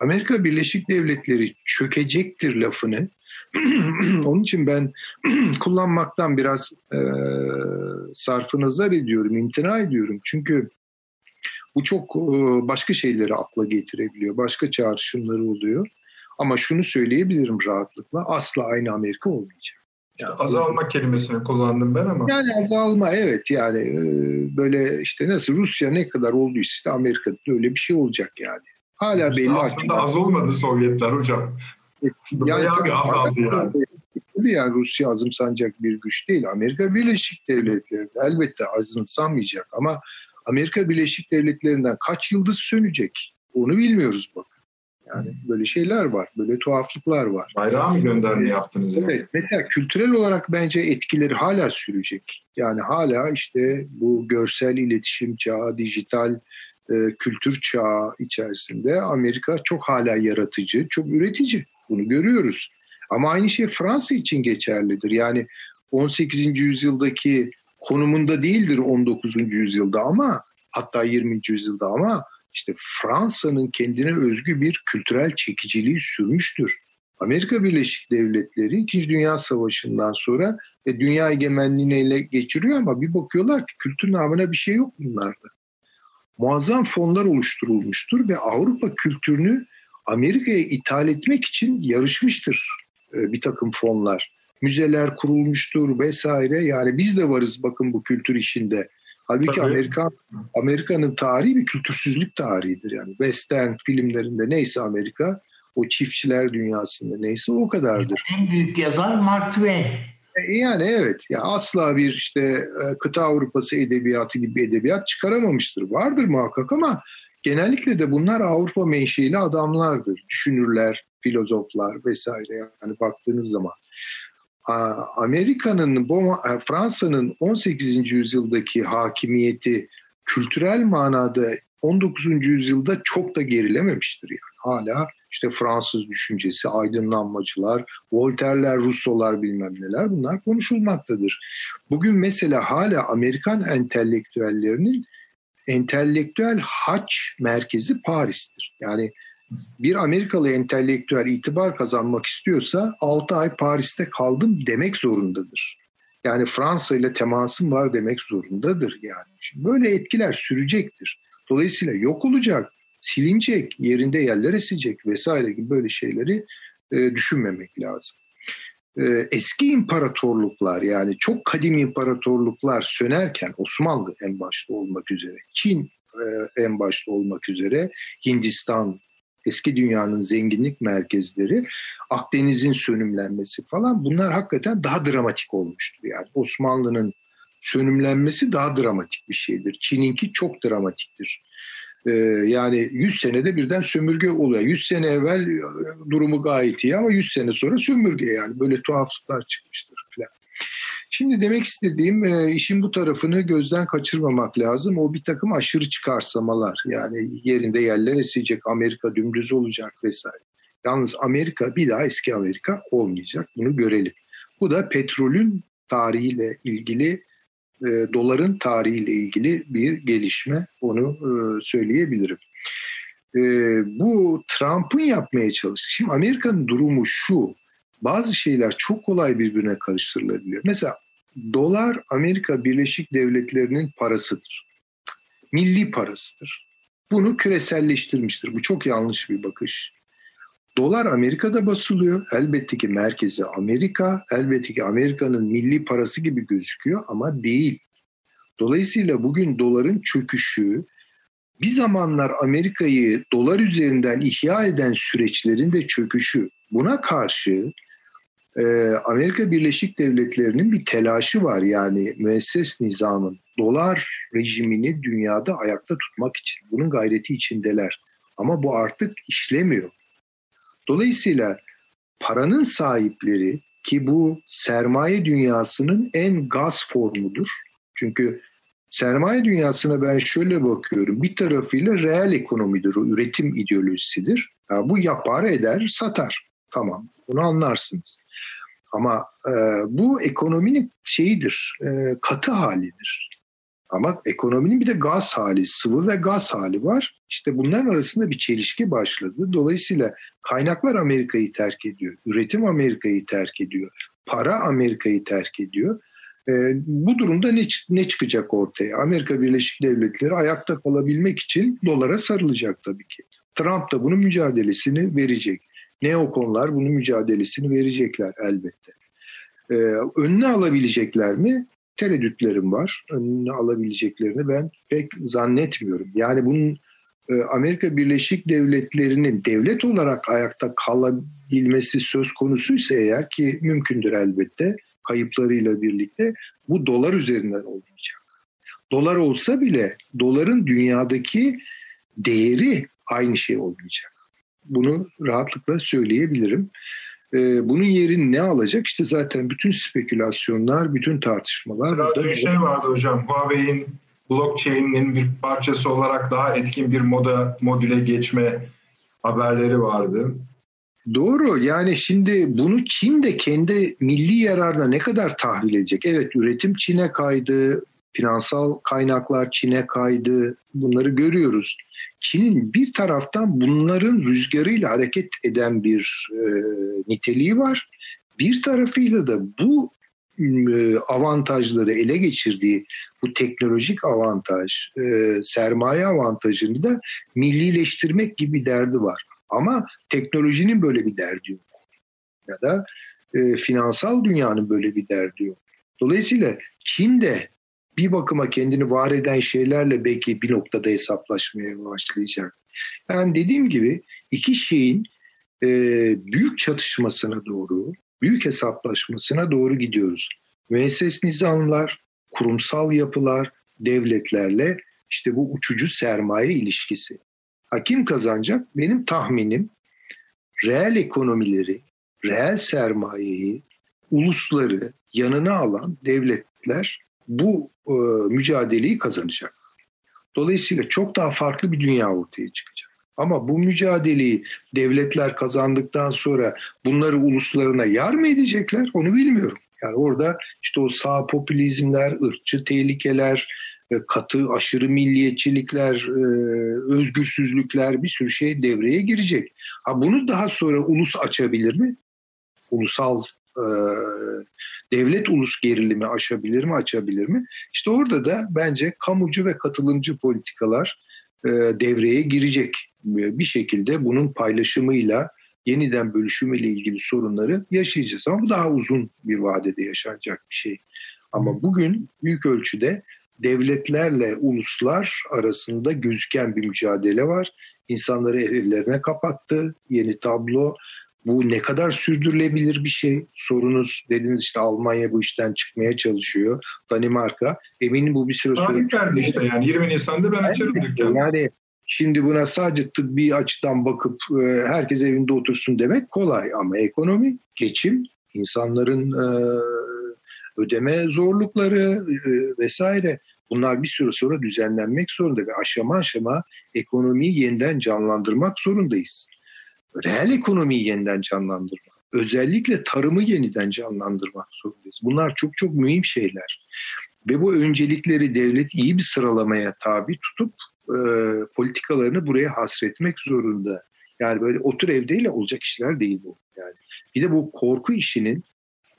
Amerika Birleşik Devletleri çökecektir lafını Onun için ben kullanmaktan biraz e, sarfı nazar ediyorum, imtina ediyorum. Çünkü bu çok e, başka şeyleri akla getirebiliyor, başka çağrışımları oluyor. Ama şunu söyleyebilirim rahatlıkla, asla aynı Amerika olmayacak. Yani azalma kelimesini kullandım ben ama. Yani azalma evet yani e, böyle işte nasıl Rusya ne kadar olduysa işte Amerika'da öyle bir şey olacak yani. Hala belli. Aslında az olmadı Sovyetler hocam. Yani, Bayağı bir azaldı yani. Yani Rusya azımsanacak bir güç değil. Amerika Birleşik Devletleri elbette azımsanmayacak ama Amerika Birleşik Devletleri'nden kaç yıldız sönecek onu bilmiyoruz bakın. Yani böyle şeyler var, böyle tuhaflıklar var. Bayrağı mı gönderme yaptınız? Yani? Evet, mesela kültürel olarak bence etkileri hala sürecek. Yani hala işte bu görsel iletişim çağı, dijital e, kültür çağı içerisinde Amerika çok hala yaratıcı, çok üretici. Bunu görüyoruz. Ama aynı şey Fransa için geçerlidir. Yani 18. yüzyıldaki konumunda değildir 19. yüzyılda ama hatta 20. yüzyılda ama işte Fransa'nın kendine özgü bir kültürel çekiciliği sürmüştür. Amerika Birleşik Devletleri 2. Dünya Savaşı'ndan sonra e, dünya egemenliğini ele geçiriyor ama bir bakıyorlar ki kültür namına bir şey yok bunlarda. Muazzam fonlar oluşturulmuştur ve Avrupa kültürünü Amerika'ya ithal etmek için yarışmıştır e, bir takım fonlar. Müzeler kurulmuştur vesaire. Yani biz de varız bakın bu kültür işinde. Halbuki Tabii. Amerika Amerika'nın tarihi bir kültürsüzlük tarihidir. Yani western filmlerinde neyse Amerika, o çiftçiler dünyasında neyse o kadardır. En büyük yazar Mark Twain. E, yani evet ya asla bir işte e, kıta Avrupası edebiyatı gibi edebiyat çıkaramamıştır. Vardır muhakkak ama genellikle de bunlar Avrupa menşeili adamlardır. Düşünürler, filozoflar vesaire yani baktığınız zaman. Amerika'nın, e, Fransa'nın 18. yüzyıldaki hakimiyeti kültürel manada 19. yüzyılda çok da gerilememiştir yani. Hala işte Fransız düşüncesi, aydınlanmacılar, Voltaire'ler, Rousseau'lar bilmem neler bunlar konuşulmaktadır. Bugün mesela hala Amerikan entelektüellerinin entelektüel haç merkezi Paris'tir. Yani bir Amerikalı entelektüel itibar kazanmak istiyorsa 6 ay Paris'te kaldım demek zorundadır. Yani Fransa ile temasım var demek zorundadır yani. Şimdi böyle etkiler sürecektir. Dolayısıyla yok olacak, silinecek, yerinde yerler esecek vesaire gibi böyle şeyleri e, düşünmemek lazım. E, eski imparatorluklar yani çok kadim imparatorluklar sönerken Osmanlı en başta olmak üzere, Çin e, en başta olmak üzere, Hindistan, eski dünyanın zenginlik merkezleri, Akdeniz'in sönümlenmesi falan bunlar hakikaten daha dramatik olmuştur. Yani Osmanlı'nın sönümlenmesi daha dramatik bir şeydir. Çin'inki çok dramatiktir. Ee, yani 100 senede birden sömürge oluyor. 100 sene evvel durumu gayet iyi ama 100 sene sonra sömürge yani böyle tuhaflıklar çıkmıştır falan. Şimdi demek istediğim e, işin bu tarafını gözden kaçırmamak lazım. O bir takım aşırı çıkarsamalar yani yerinde yerler esecek, Amerika dümdüz olacak vesaire. Yalnız Amerika bir daha eski Amerika olmayacak. Bunu görelim. Bu da petrolün tarihiyle ilgili, e, doların tarihiyle ilgili bir gelişme. Onu e, söyleyebilirim. E, bu Trump'ın yapmaya çalıştığı. Şimdi Amerika'nın durumu şu bazı şeyler çok kolay birbirine karıştırılabiliyor. Mesela dolar Amerika Birleşik Devletleri'nin parasıdır. Milli parasıdır. Bunu küreselleştirmiştir. Bu çok yanlış bir bakış. Dolar Amerika'da basılıyor. Elbette ki merkezi Amerika. Elbette ki Amerika'nın milli parası gibi gözüküyor ama değil. Dolayısıyla bugün doların çöküşü bir zamanlar Amerika'yı dolar üzerinden ihya eden süreçlerin de çöküşü. Buna karşı e, Amerika Birleşik Devletleri'nin bir telaşı var yani müesses nizamın dolar rejimini dünyada ayakta tutmak için bunun gayreti içindeler. Ama bu artık işlemiyor. Dolayısıyla paranın sahipleri ki bu sermaye dünyasının en gaz formudur. Çünkü sermaye dünyasına ben şöyle bakıyorum. Bir tarafıyla reel ekonomidir, o üretim ideolojisidir. Ya bu yapar eder, satar. Tamam, bunu anlarsınız. Ama e, bu ekonominin şeyidir, e, katı halidir. Ama ekonominin bir de gaz hali, sıvı ve gaz hali var. İşte bunların arasında bir çelişki başladı. Dolayısıyla kaynaklar Amerika'yı terk ediyor, üretim Amerika'yı terk ediyor, para Amerika'yı terk ediyor. E, bu durumda ne, ne çıkacak ortaya? Amerika Birleşik Devletleri ayakta kalabilmek için dolara sarılacak tabii ki. Trump da bunun mücadelesini verecek. Neokonlar bunun mücadelesini verecekler elbette. Ee, önüne alabilecekler mi? Tereddütlerim var. Önüne alabileceklerini ben pek zannetmiyorum. Yani bunun e, Amerika Birleşik Devletleri'nin devlet olarak ayakta kalabilmesi söz konusuysa eğer ki mümkündür elbette kayıplarıyla birlikte bu dolar üzerinden olmayacak. Dolar olsa bile doların dünyadaki değeri aynı şey olmayacak. Bunu rahatlıkla söyleyebilirim. E, bunun yerini ne alacak? İşte zaten bütün spekülasyonlar, bütün tartışmalar. Sıra burada. şey vardı hocam. Huawei'in blockchain'in bir parçası olarak daha etkin bir moda modüle geçme haberleri vardı. Doğru yani şimdi bunu Çin de kendi milli yararına ne kadar tahvil edecek? Evet üretim Çin'e kaydı, finansal kaynaklar Çin'e kaydı bunları görüyoruz. Çin'in bir taraftan bunların rüzgarıyla hareket eden bir e, niteliği var. Bir tarafıyla da bu e, avantajları ele geçirdiği bu teknolojik avantaj, e, sermaye avantajını da millileştirmek gibi derdi var. Ama teknolojinin böyle bir derdi yok. Ya da e, finansal dünyanın böyle bir derdi yok. Dolayısıyla Çin de bir bakıma kendini var eden şeylerle belki bir noktada hesaplaşmaya başlayacak. Yani dediğim gibi iki şeyin e, büyük çatışmasına doğru, büyük hesaplaşmasına doğru gidiyoruz. Müesses nizamlar, kurumsal yapılar, devletlerle işte bu uçucu sermaye ilişkisi. Ha, kim kazanacak? Benim tahminim reel ekonomileri, reel sermayeyi, ulusları yanına alan devletler bu e, mücadeleyi kazanacak. Dolayısıyla çok daha farklı bir dünya ortaya çıkacak. Ama bu mücadeleyi devletler kazandıktan sonra bunları uluslarına yar mı edecekler onu bilmiyorum. Yani orada işte o sağ popülizmler, ırkçı tehlikeler, e, katı aşırı milliyetçilikler, e, özgürsüzlükler bir sürü şey devreye girecek. Ha bunu daha sonra ulus açabilir mi? Ulusal e, devlet ulus gerilimi aşabilir mi, açabilir mi? İşte orada da bence kamucu ve katılımcı politikalar devreye girecek. Bir şekilde bunun paylaşımıyla yeniden bölüşümüyle ilgili sorunları yaşayacağız. Ama bu daha uzun bir vadede yaşanacak bir şey. Ama bugün büyük ölçüde devletlerle uluslar arasında gözüken bir mücadele var. İnsanları evlerine kapattı. Yeni tablo. Bu ne kadar sürdürülebilir bir şey? Sorunuz dediniz işte Almanya bu işten çıkmaya çalışıyor. Danimarka. Eminim bu bir süre sonra... verdi işte yani 20 Nisan'da ben açarım dükkanı. Yani şimdi buna sadece tıbbi açıdan bakıp e, herkes evinde otursun demek kolay. Ama ekonomi, geçim, insanların e, ödeme zorlukları e, vesaire bunlar bir süre sonra düzenlenmek zorunda ve aşama aşama ekonomiyi yeniden canlandırmak zorundayız. Reel ekonomiyi yeniden canlandırmak, özellikle tarımı yeniden canlandırmak zorundayız. Bunlar çok çok mühim şeyler. Ve bu öncelikleri devlet iyi bir sıralamaya tabi tutup e, politikalarını buraya hasretmek zorunda. Yani böyle otur evdeyle olacak işler değil bu. Yani bir de bu korku işinin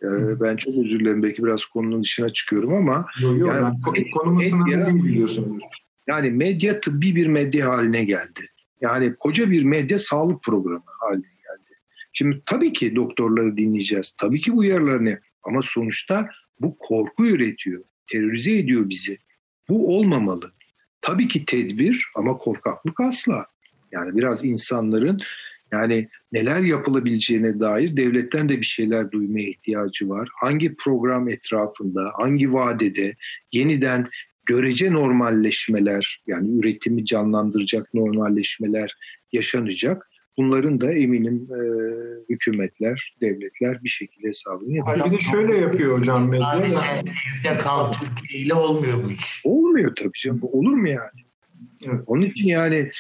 ee, ben çok özür dilerim belki biraz konunun dışına çıkıyorum ama yok, yok, yani, yani konumu sınırlı biliyorsunuz. Yani medya tıbbi bir medya haline geldi. Yani koca bir medya sağlık programı haline geldi. Şimdi tabii ki doktorları dinleyeceğiz. Tabii ki uyarılarını ama sonuçta bu korku üretiyor. Terörize ediyor bizi. Bu olmamalı. Tabii ki tedbir ama korkaklık asla. Yani biraz insanların yani neler yapılabileceğine dair devletten de bir şeyler duymaya ihtiyacı var. Hangi program etrafında, hangi vadede yeniden görece normalleşmeler yani üretimi canlandıracak normalleşmeler yaşanacak. Bunların da eminim e, hükümetler, devletler bir şekilde hesabını yapacak. Bir de şöyle yapıyor hocam medya. Evde kal Türkiye ile olmuyor bu iş. Olmuyor tabii canım. Olur mu yani? Evet. Onun için yani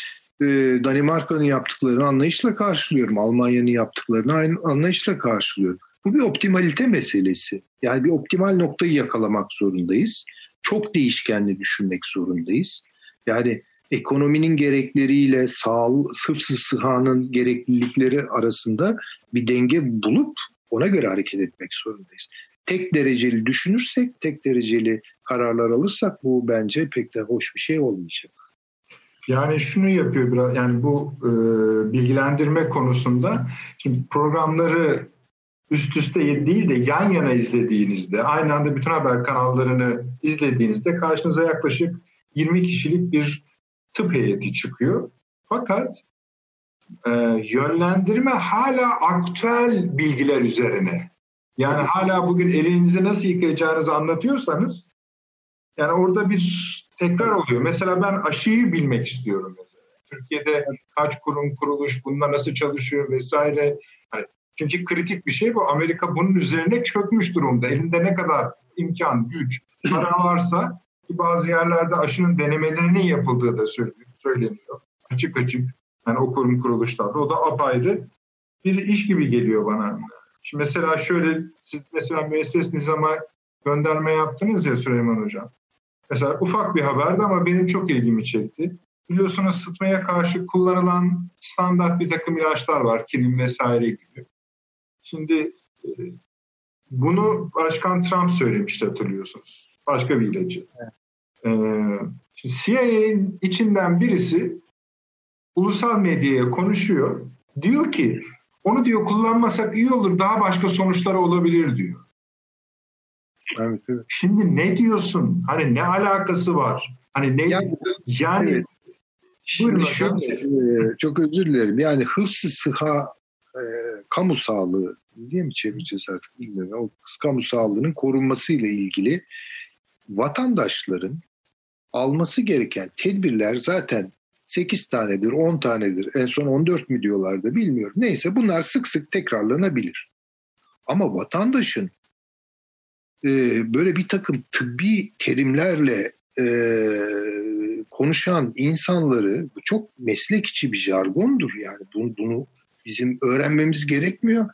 e, Danimarka'nın yaptıklarını anlayışla karşılıyorum. Almanya'nın yaptıklarını aynı anlayışla karşılıyorum. Bu bir optimalite meselesi. Yani bir optimal noktayı yakalamak zorundayız. Çok değişkenli düşünmek zorundayız. Yani ekonominin gerekleriyle sağ, sıfsı sıhanın gereklilikleri arasında bir denge bulup ona göre hareket etmek zorundayız. Tek dereceli düşünürsek, tek dereceli kararlar alırsak bu bence pek de hoş bir şey olmayacak. Yani şunu yapıyor biraz yani bu e, bilgilendirme konusunda şimdi programları üst üste değil de yan yana izlediğinizde aynı anda bütün haber kanallarını izlediğinizde karşınıza yaklaşık 20 kişilik bir tıp heyeti çıkıyor. Fakat e, yönlendirme hala aktüel bilgiler üzerine. Yani hala bugün elinizi nasıl yıkayacağınızı anlatıyorsanız yani orada bir tekrar oluyor. Mesela ben aşıyı bilmek istiyorum mesela. Türkiye'de kaç kurum kuruluş, bunlar nasıl çalışıyor vesaire. Yani çünkü kritik bir şey bu. Amerika bunun üzerine çökmüş durumda. Elinde ne kadar imkan, güç, para varsa bazı yerlerde aşının denemelerinin yapıldığı da söyleniyor. Açık açık yani o kurum kuruluşlarda. O da apayrı bir iş gibi geliyor bana. Şimdi mesela şöyle siz mesela müesses nizama gönderme yaptınız ya Süleyman Hocam. Mesela ufak bir haberdi ama benim çok ilgimi çekti. Biliyorsunuz sıtmaya karşı kullanılan standart bir takım ilaçlar var. Kinin vesaire gibi. Şimdi e, bunu Başkan Trump söylemişti hatırlıyorsunuz. Başka bir ilacı. Evet. Ee, şimdi CIA'nin içinden birisi ulusal medyaya konuşuyor. Diyor ki onu diyor kullanmasak iyi olur daha başka sonuçları olabilir diyor. Evet, evet. Şimdi ne diyorsun? Hani ne alakası var? Hani ne yani, yani evet. Şimdi şöyle, e, çok özür dilerim. Yani hıfzı sıha e, kamu sağlığı diye mi çevireceğiz artık bilmiyorum. O kamu sağlığının korunması ile ilgili vatandaşların alması gereken tedbirler zaten 8 tanedir, 10 tanedir, en son 14 mi diyorlardı bilmiyorum. Neyse bunlar sık sık tekrarlanabilir. Ama vatandaşın e, böyle bir takım tıbbi terimlerle e, konuşan insanları bu çok meslek içi bir jargondur yani bunu, bunu bizim öğrenmemiz gerekmiyor.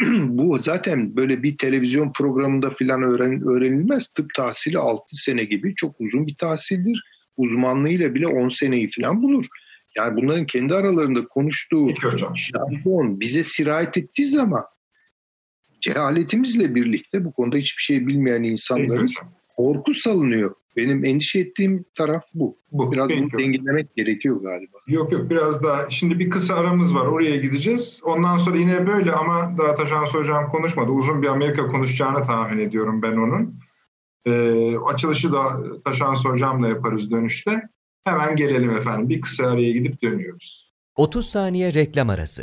bu zaten böyle bir televizyon programında filan öğren, öğrenilmez. Tıp tahsili 6 sene gibi çok uzun bir tahsildir. Uzmanlığıyla bile 10 seneyi filan bulur. Yani bunların kendi aralarında konuştuğu jargon bize sirayet ettiği zaman cehaletimizle birlikte bu konuda hiçbir şey bilmeyen insanlarız. Korku salınıyor. Benim endişe ettiğim taraf bu. bu biraz bunu dengelemek gerekiyor galiba. Yok yok biraz daha. Şimdi bir kısa aramız var. Oraya gideceğiz. Ondan sonra yine böyle ama daha Taşans Hocam konuşmadı. Uzun bir Amerika konuşacağını tahmin ediyorum ben onun. Ee, açılışı da Taşans Hocam'la yaparız dönüşte. Hemen gelelim efendim. Bir kısa araya gidip dönüyoruz. 30 saniye reklam arası.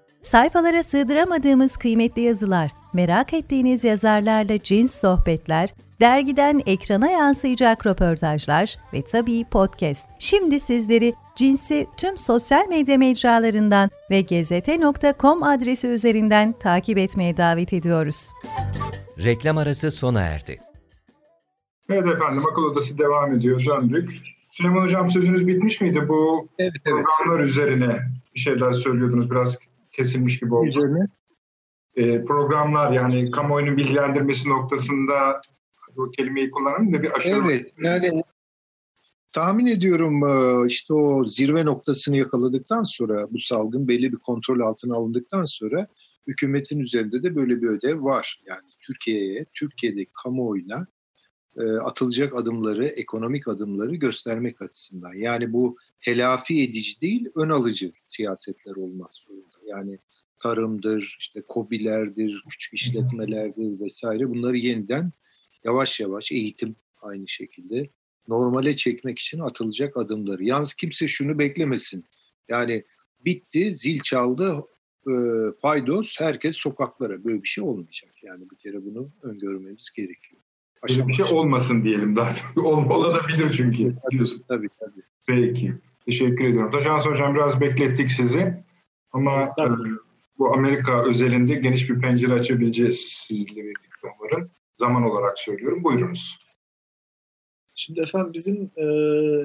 Sayfalara sığdıramadığımız kıymetli yazılar, merak ettiğiniz yazarlarla cins sohbetler, dergiden ekrana yansıyacak röportajlar ve tabii podcast. Şimdi sizleri cinsi tüm sosyal medya mecralarından ve gezete.com adresi üzerinden takip etmeye davet ediyoruz. Reklam arası sona erdi. Evet efendim akıl odası devam ediyor döndük. Süleyman Hocam sözünüz bitmiş miydi? Bu evet, evet. programlar üzerine bir şeyler söylüyordunuz biraz kesilmiş gibi oldu. Üzerine? Ee, programlar yani kamuoyunun bilgilendirmesi noktasında o kelimeyi kullanalım da bir aşırı... Evet yani tahmin ediyorum e, işte o zirve noktasını yakaladıktan sonra bu salgın belli bir kontrol altına alındıktan sonra hükümetin üzerinde de böyle bir ödev var. Yani Türkiye'ye, Türkiye'deki kamuoyuna e, atılacak adımları, ekonomik adımları göstermek açısından. Yani bu telafi edici değil, ön alıcı siyasetler zorunda. Yani tarımdır, işte kobilerdir, küçük işletmelerdir vesaire bunları yeniden yavaş yavaş eğitim aynı şekilde normale çekmek için atılacak adımları. Yalnız kimse şunu beklemesin. Yani bitti, zil çaldı, e, paydos, herkes sokaklara. Böyle bir şey olmayacak. Yani bir kere bunu öngörmemiz gerekiyor. Böyle bir şey olmasın diyelim daha. Ol, olabilir çünkü. Tabii, tabii tabii. Peki. Teşekkür ediyorum. Tajans Hocam biraz beklettik sizi. Ama e, bu Amerika özelinde geniş bir pencere açabileceğiz sizle birlikte umarım zaman olarak söylüyorum. Buyurunuz. Şimdi efendim bizim e,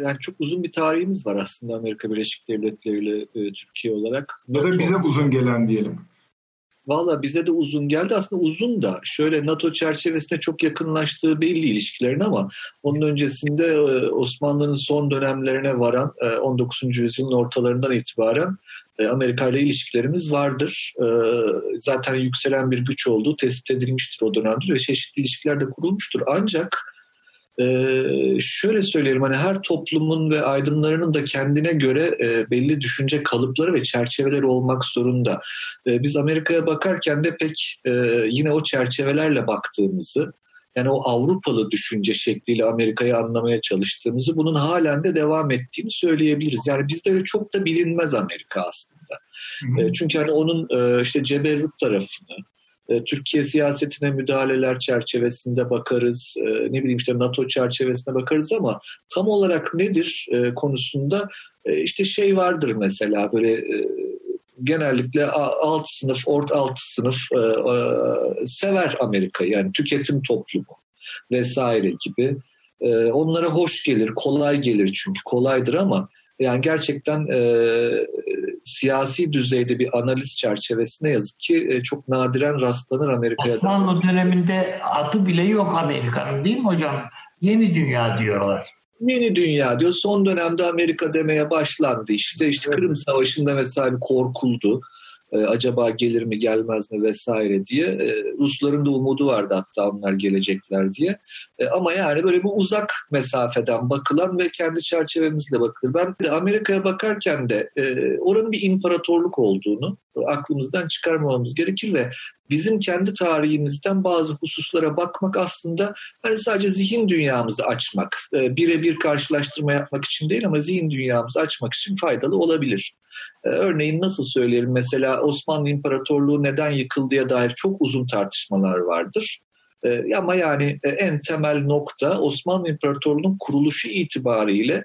yani çok uzun bir tarihimiz var aslında Amerika Birleşik Devletleri ile e, Türkiye olarak. Ya da bize uzun gelen diyelim. Valla bize de uzun geldi. Aslında uzun da şöyle NATO çerçevesinde çok yakınlaştığı belli ilişkilerin ama onun öncesinde e, Osmanlı'nın son dönemlerine varan e, 19. yüzyılın ortalarından itibaren e, Amerika ile ilişkilerimiz vardır. E, zaten yükselen bir güç olduğu tespit edilmiştir o dönemde ve çeşitli ilişkiler de kurulmuştur. Ancak ee, şöyle söyleyelim hani her toplumun ve aydınlarının da kendine göre e, belli düşünce kalıpları ve çerçeveleri olmak zorunda. E, biz Amerika'ya bakarken de pek e, yine o çerçevelerle baktığımızı yani o Avrupalı düşünce şekliyle Amerika'yı anlamaya çalıştığımızı bunun halen de devam ettiğini söyleyebiliriz. Yani bizde çok da bilinmez Amerika aslında. Hı hı. Çünkü hani onun işte ceberrut tarafını, Türkiye siyasetine müdahaleler çerçevesinde bakarız, ne bileyim işte NATO çerçevesinde bakarız ama tam olarak nedir konusunda işte şey vardır mesela böyle genellikle alt sınıf, orta alt sınıf sever Amerika'yı yani tüketim toplumu vesaire gibi. Onlara hoş gelir, kolay gelir çünkü kolaydır ama yani gerçekten siyasi düzeyde bir analiz çerçevesine yazık ki e, çok nadiren rastlanır Amerika'ya. Osmanlı döneminde adı bile yok Amerika'nın değil mi hocam? Yeni dünya diyorlar. Yeni dünya diyor. Son dönemde Amerika demeye başlandı işte. işte Kırım Savaşı'nda mesela korkuldu e, acaba gelir mi gelmez mi vesaire diye. E, Rusların da umudu vardı hatta onlar gelecekler diye. E, ama yani böyle bir uzak mesafeden bakılan ve kendi çerçevemizle bakılır. Ben de Amerika'ya bakarken de e, oranın bir imparatorluk olduğunu aklımızdan çıkarmamamız gerekir ve bizim kendi tarihimizden bazı hususlara bakmak aslında hani sadece zihin dünyamızı açmak, e, birebir karşılaştırma yapmak için değil ama zihin dünyamızı açmak için faydalı olabilir. E, örneğin nasıl söyleyelim mesela Osmanlı İmparatorluğu neden yıkıldıya dair çok uzun tartışmalar vardır. E, ama yani en temel nokta Osmanlı İmparatorluğu'nun kuruluşu itibariyle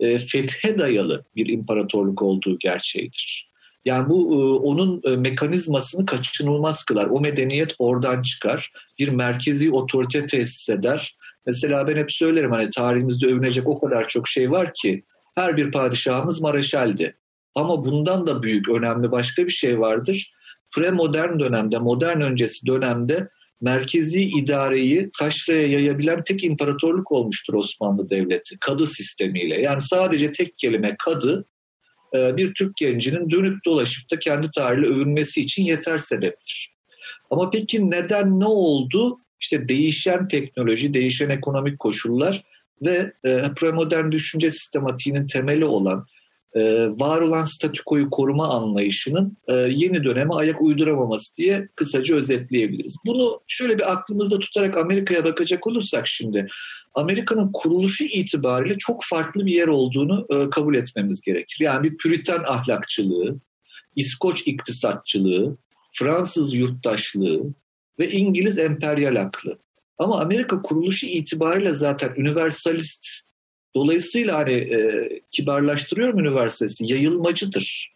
fethe dayalı bir imparatorluk olduğu gerçeğidir. Yani bu e, onun e, mekanizmasını kaçınılmaz kılar. O medeniyet oradan çıkar. Bir merkezi otorite tesis eder. Mesela ben hep söylerim hani tarihimizde övünecek o kadar çok şey var ki her bir padişahımız mareşaldi. Ama bundan da büyük, önemli başka bir şey vardır. Pre-modern dönemde, modern öncesi dönemde merkezi idareyi taşraya yayabilen tek imparatorluk olmuştur Osmanlı Devleti. Kadı sistemiyle. Yani sadece tek kelime kadı bir Türk gencinin dönüp dolaşıp da kendi tarihiyle övünmesi için yeter sebeptir. Ama peki neden ne oldu? İşte değişen teknoloji, değişen ekonomik koşullar ve e, premodern düşünce sistematiğinin temeli olan e, var olan statükoyu koruma anlayışının e, yeni döneme ayak uyduramaması diye kısaca özetleyebiliriz. Bunu şöyle bir aklımızda tutarak Amerika'ya bakacak olursak şimdi Amerika'nın kuruluşu itibariyle çok farklı bir yer olduğunu e, kabul etmemiz gerekir. Yani bir püriten ahlakçılığı, İskoç iktisatçılığı, Fransız yurttaşlığı ve İngiliz emperyal aklı. Ama Amerika kuruluşu itibariyle zaten universalist Dolayısıyla hani e, kibarlaştırıyorum üniversitesi yayılmacıdır.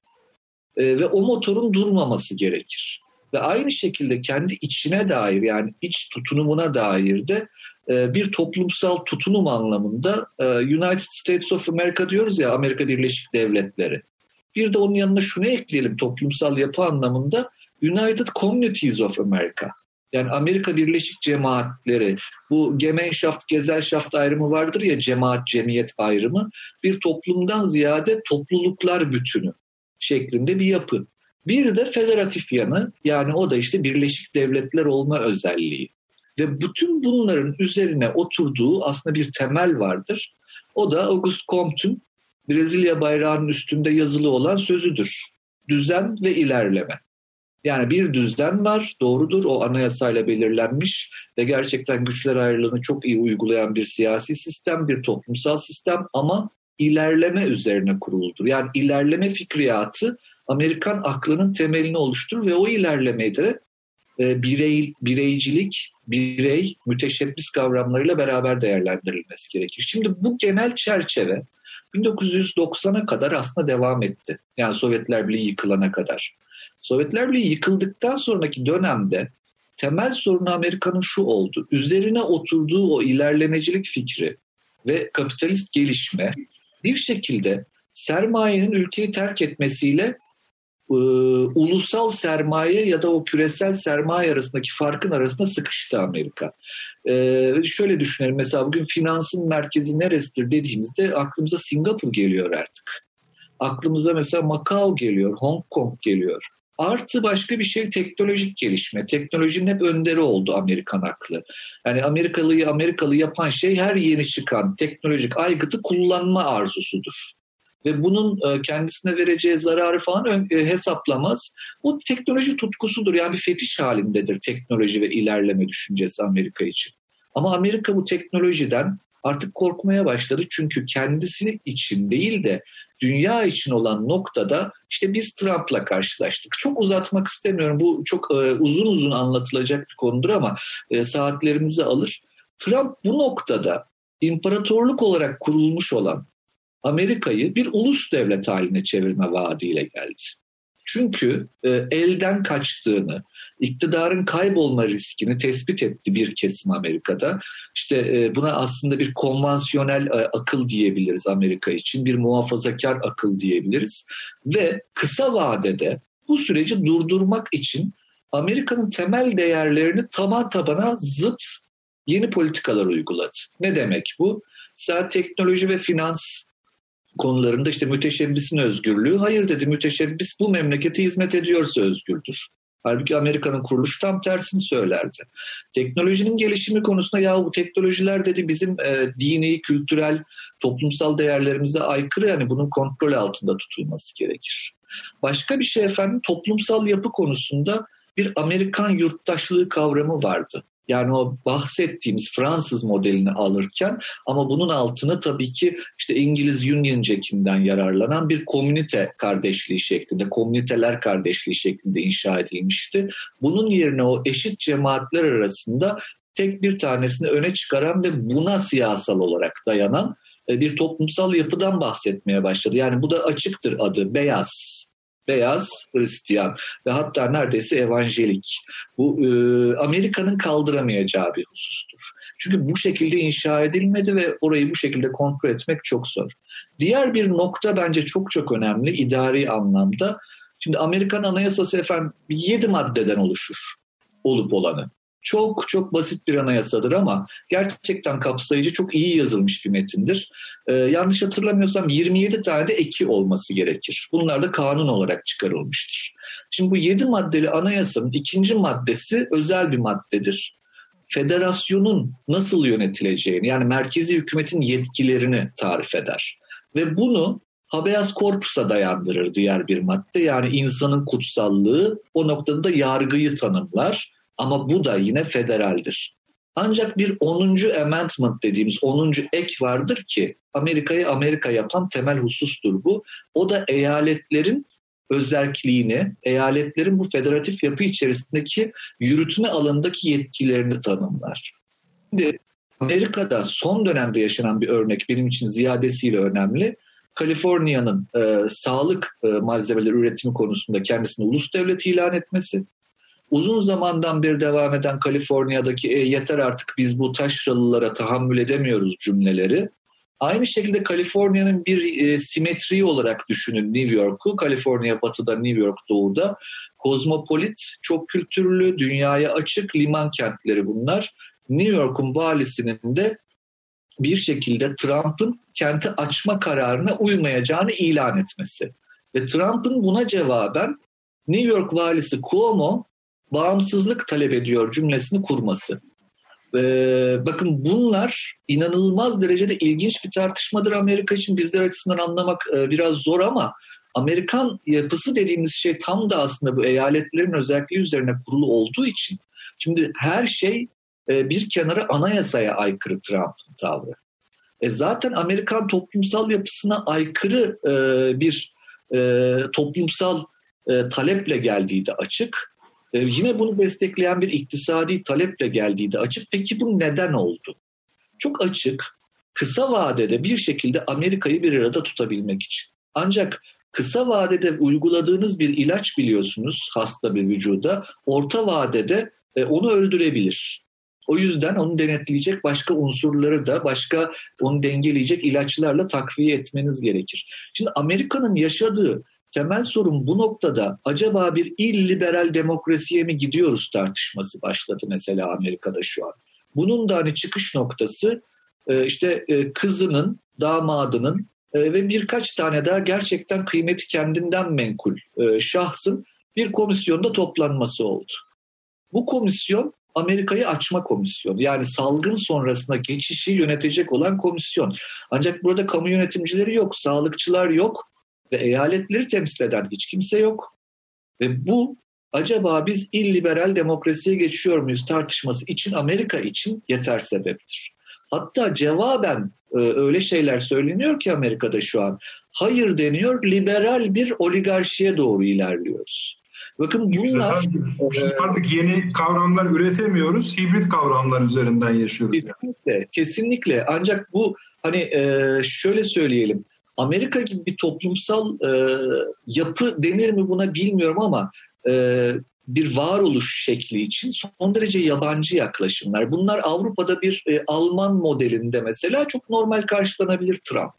E, ve o motorun durmaması gerekir. Ve aynı şekilde kendi içine dair yani iç tutunumuna dair de e, bir toplumsal tutunum anlamında e, United States of America diyoruz ya Amerika Birleşik Devletleri. Bir de onun yanına şunu ekleyelim toplumsal yapı anlamında United Communities of America. Yani Amerika Birleşik Cemaatleri, bu Gemeinschaft, Gesellschaft ayrımı vardır ya cemaat, cemiyet ayrımı. Bir toplumdan ziyade topluluklar bütünü şeklinde bir yapı. Bir de federatif yanı yani o da işte Birleşik Devletler olma özelliği. Ve bütün bunların üzerine oturduğu aslında bir temel vardır. O da Auguste Comte'un Brezilya bayrağının üstünde yazılı olan sözüdür. Düzen ve ilerleme. Yani bir düzen var, doğrudur. O anayasayla belirlenmiş ve gerçekten güçler ayrılığını çok iyi uygulayan bir siyasi sistem, bir toplumsal sistem ama ilerleme üzerine kuruludur. Yani ilerleme fikriyatı Amerikan aklının temelini oluşturur ve o ilerlemede e, birey, bireycilik, birey, müteşebbis kavramlarıyla beraber değerlendirilmesi gerekir. Şimdi bu genel çerçeve 1990'a kadar aslında devam etti. Yani Sovyetler Birliği yıkılana kadar. Sovyetler Birliği yıkıldıktan sonraki dönemde temel sorunu Amerika'nın şu oldu. Üzerine oturduğu o ilerlemecilik fikri ve kapitalist gelişme bir şekilde sermayenin ülkeyi terk etmesiyle e, ulusal sermaye ya da o küresel sermaye arasındaki farkın arasında sıkıştı Amerika. E, şöyle düşünelim mesela bugün finansın merkezi neresidir dediğimizde aklımıza Singapur geliyor artık. Aklımıza mesela Macau geliyor, Hong Kong geliyor. Artı başka bir şey teknolojik gelişme. Teknolojinin hep önderi oldu Amerikan aklı. Yani Amerikalıyı Amerikalı yapan şey her yeni çıkan teknolojik aygıtı kullanma arzusudur. Ve bunun e, kendisine vereceği zararı falan e, hesaplamaz. Bu teknoloji tutkusudur. Yani bir fetiş halindedir teknoloji ve ilerleme düşüncesi Amerika için. Ama Amerika bu teknolojiden artık korkmaya başladı. Çünkü kendisi için değil de dünya için olan noktada işte biz Trump'la karşılaştık. Çok uzatmak istemiyorum. Bu çok e, uzun uzun anlatılacak bir konudur ama e, saatlerimizi alır. Trump bu noktada imparatorluk olarak kurulmuş olan Amerika'yı bir ulus devlet haline çevirme vaadiyle geldi. Çünkü e, elden kaçtığını, iktidarın kaybolma riskini tespit etti bir kesim Amerika'da. İşte e, buna aslında bir konvansiyonel e, akıl diyebiliriz Amerika için, bir muhafazakar akıl diyebiliriz. Ve kısa vadede bu süreci durdurmak için Amerika'nın temel değerlerini tama tabana zıt yeni politikalar uyguladı. Ne demek bu? Mesela teknoloji ve finans konularında işte müteşebbisin özgürlüğü. Hayır dedi müteşebbis bu memlekete hizmet ediyorsa özgürdür. Halbuki Amerika'nın kuruluşu tam tersini söylerdi. Teknolojinin gelişimi konusunda ya bu teknolojiler dedi bizim e, dini, kültürel, toplumsal değerlerimize aykırı yani bunun kontrol altında tutulması gerekir. Başka bir şey efendim toplumsal yapı konusunda bir Amerikan yurttaşlığı kavramı vardı. Yani o bahsettiğimiz Fransız modelini alırken ama bunun altına tabii ki işte İngiliz Union Jack'inden yararlanan bir komünite kardeşliği şeklinde, komüniteler kardeşliği şeklinde inşa edilmişti. Bunun yerine o eşit cemaatler arasında tek bir tanesini öne çıkaran ve buna siyasal olarak dayanan e, bir toplumsal yapıdan bahsetmeye başladı. Yani bu da açıktır adı beyaz beyaz Hristiyan ve hatta neredeyse evanjelik. Bu e, Amerika'nın kaldıramayacağı bir husustur. Çünkü bu şekilde inşa edilmedi ve orayı bu şekilde kontrol etmek çok zor. Diğer bir nokta bence çok çok önemli idari anlamda. Şimdi Amerikan Anayasası efendim 7 maddeden oluşur olup olanı çok çok basit bir anayasadır ama gerçekten kapsayıcı çok iyi yazılmış bir metindir. Ee, yanlış hatırlamıyorsam 27 tane de eki olması gerekir. Bunlar da kanun olarak çıkarılmıştır. Şimdi bu 7 maddeli anayasanın ikinci maddesi özel bir maddedir. Federasyonun nasıl yönetileceğini yani merkezi hükümetin yetkilerini tarif eder. Ve bunu habeas corpus'a dayandırır diğer bir madde. Yani insanın kutsallığı o noktada da yargıyı tanımlar ama bu da yine federaldir. Ancak bir 10. amendment dediğimiz 10. ek vardır ki Amerika'yı Amerika yapan temel husustur bu. O da eyaletlerin özerkliğini, eyaletlerin bu federatif yapı içerisindeki yürütme alanındaki yetkilerini tanımlar. Şimdi Amerika'da son dönemde yaşanan bir örnek benim için ziyadesiyle önemli. Kaliforniya'nın e, sağlık e, malzemeleri üretimi konusunda kendisini ulus devleti ilan etmesi uzun zamandan beri devam eden Kaliforniya'daki e, yeter artık biz bu taşralılara tahammül edemiyoruz cümleleri. Aynı şekilde Kaliforniya'nın bir e, simetri olarak düşünün New York'u. Kaliforniya batıda, New York doğuda. Kozmopolit, çok kültürlü, dünyaya açık liman kentleri bunlar. New York'un valisinin de bir şekilde Trump'ın kenti açma kararına uymayacağını ilan etmesi. Ve Trump'ın buna cevaben New York valisi Cuomo bağımsızlık talep ediyor cümlesini kurması. Ee, bakın bunlar inanılmaz derecede ilginç bir tartışmadır Amerika için. Bizler açısından anlamak e, biraz zor ama Amerikan yapısı dediğimiz şey tam da aslında bu eyaletlerin özelliği üzerine kurulu olduğu için. Şimdi her şey e, bir kenara anayasaya aykırı Trump'ın tavrı. E zaten Amerikan toplumsal yapısına aykırı e, bir e, toplumsal e, taleple geldiği de açık. E, yine bunu destekleyen bir iktisadi taleple geldiği de açık. Peki bu neden oldu? Çok açık. Kısa vadede bir şekilde Amerika'yı bir arada tutabilmek için. Ancak kısa vadede uyguladığınız bir ilaç biliyorsunuz hasta bir vücuda orta vadede e, onu öldürebilir. O yüzden onu denetleyecek başka unsurları da başka onu dengeleyecek ilaçlarla takviye etmeniz gerekir. Şimdi Amerika'nın yaşadığı temel sorun bu noktada acaba bir illiberal demokrasiye mi gidiyoruz tartışması başladı mesela Amerika'da şu an. Bunun da hani çıkış noktası e, işte e, kızının, damadının e, ve birkaç tane daha gerçekten kıymeti kendinden menkul şahsın bir komisyonda toplanması oldu. Bu komisyon Amerika'yı açma komisyonu. Yani salgın sonrasında geçişi yönetecek olan komisyon. Ancak burada kamu yönetimcileri yok, sağlıkçılar yok, ve eyaletleri temsil eden hiç kimse yok. Ve bu acaba biz illiberal demokrasiye geçiyor muyuz tartışması için Amerika için yeter sebeptir. Hatta cevaben e, öyle şeyler söyleniyor ki Amerika'da şu an. Hayır deniyor, liberal bir oligarşiye doğru ilerliyoruz. Bakın bunlar... Şimdi artık yeni kavramlar üretemiyoruz, hibrit kavramlar üzerinden yaşıyoruz. Kesinlikle, yani. kesinlikle. Ancak bu hani e, şöyle söyleyelim, Amerika gibi bir toplumsal e, yapı denir mi buna bilmiyorum ama e, bir varoluş şekli için son derece yabancı yaklaşımlar. Bunlar Avrupa'da bir e, Alman modelinde mesela çok normal karşılanabilir Trump.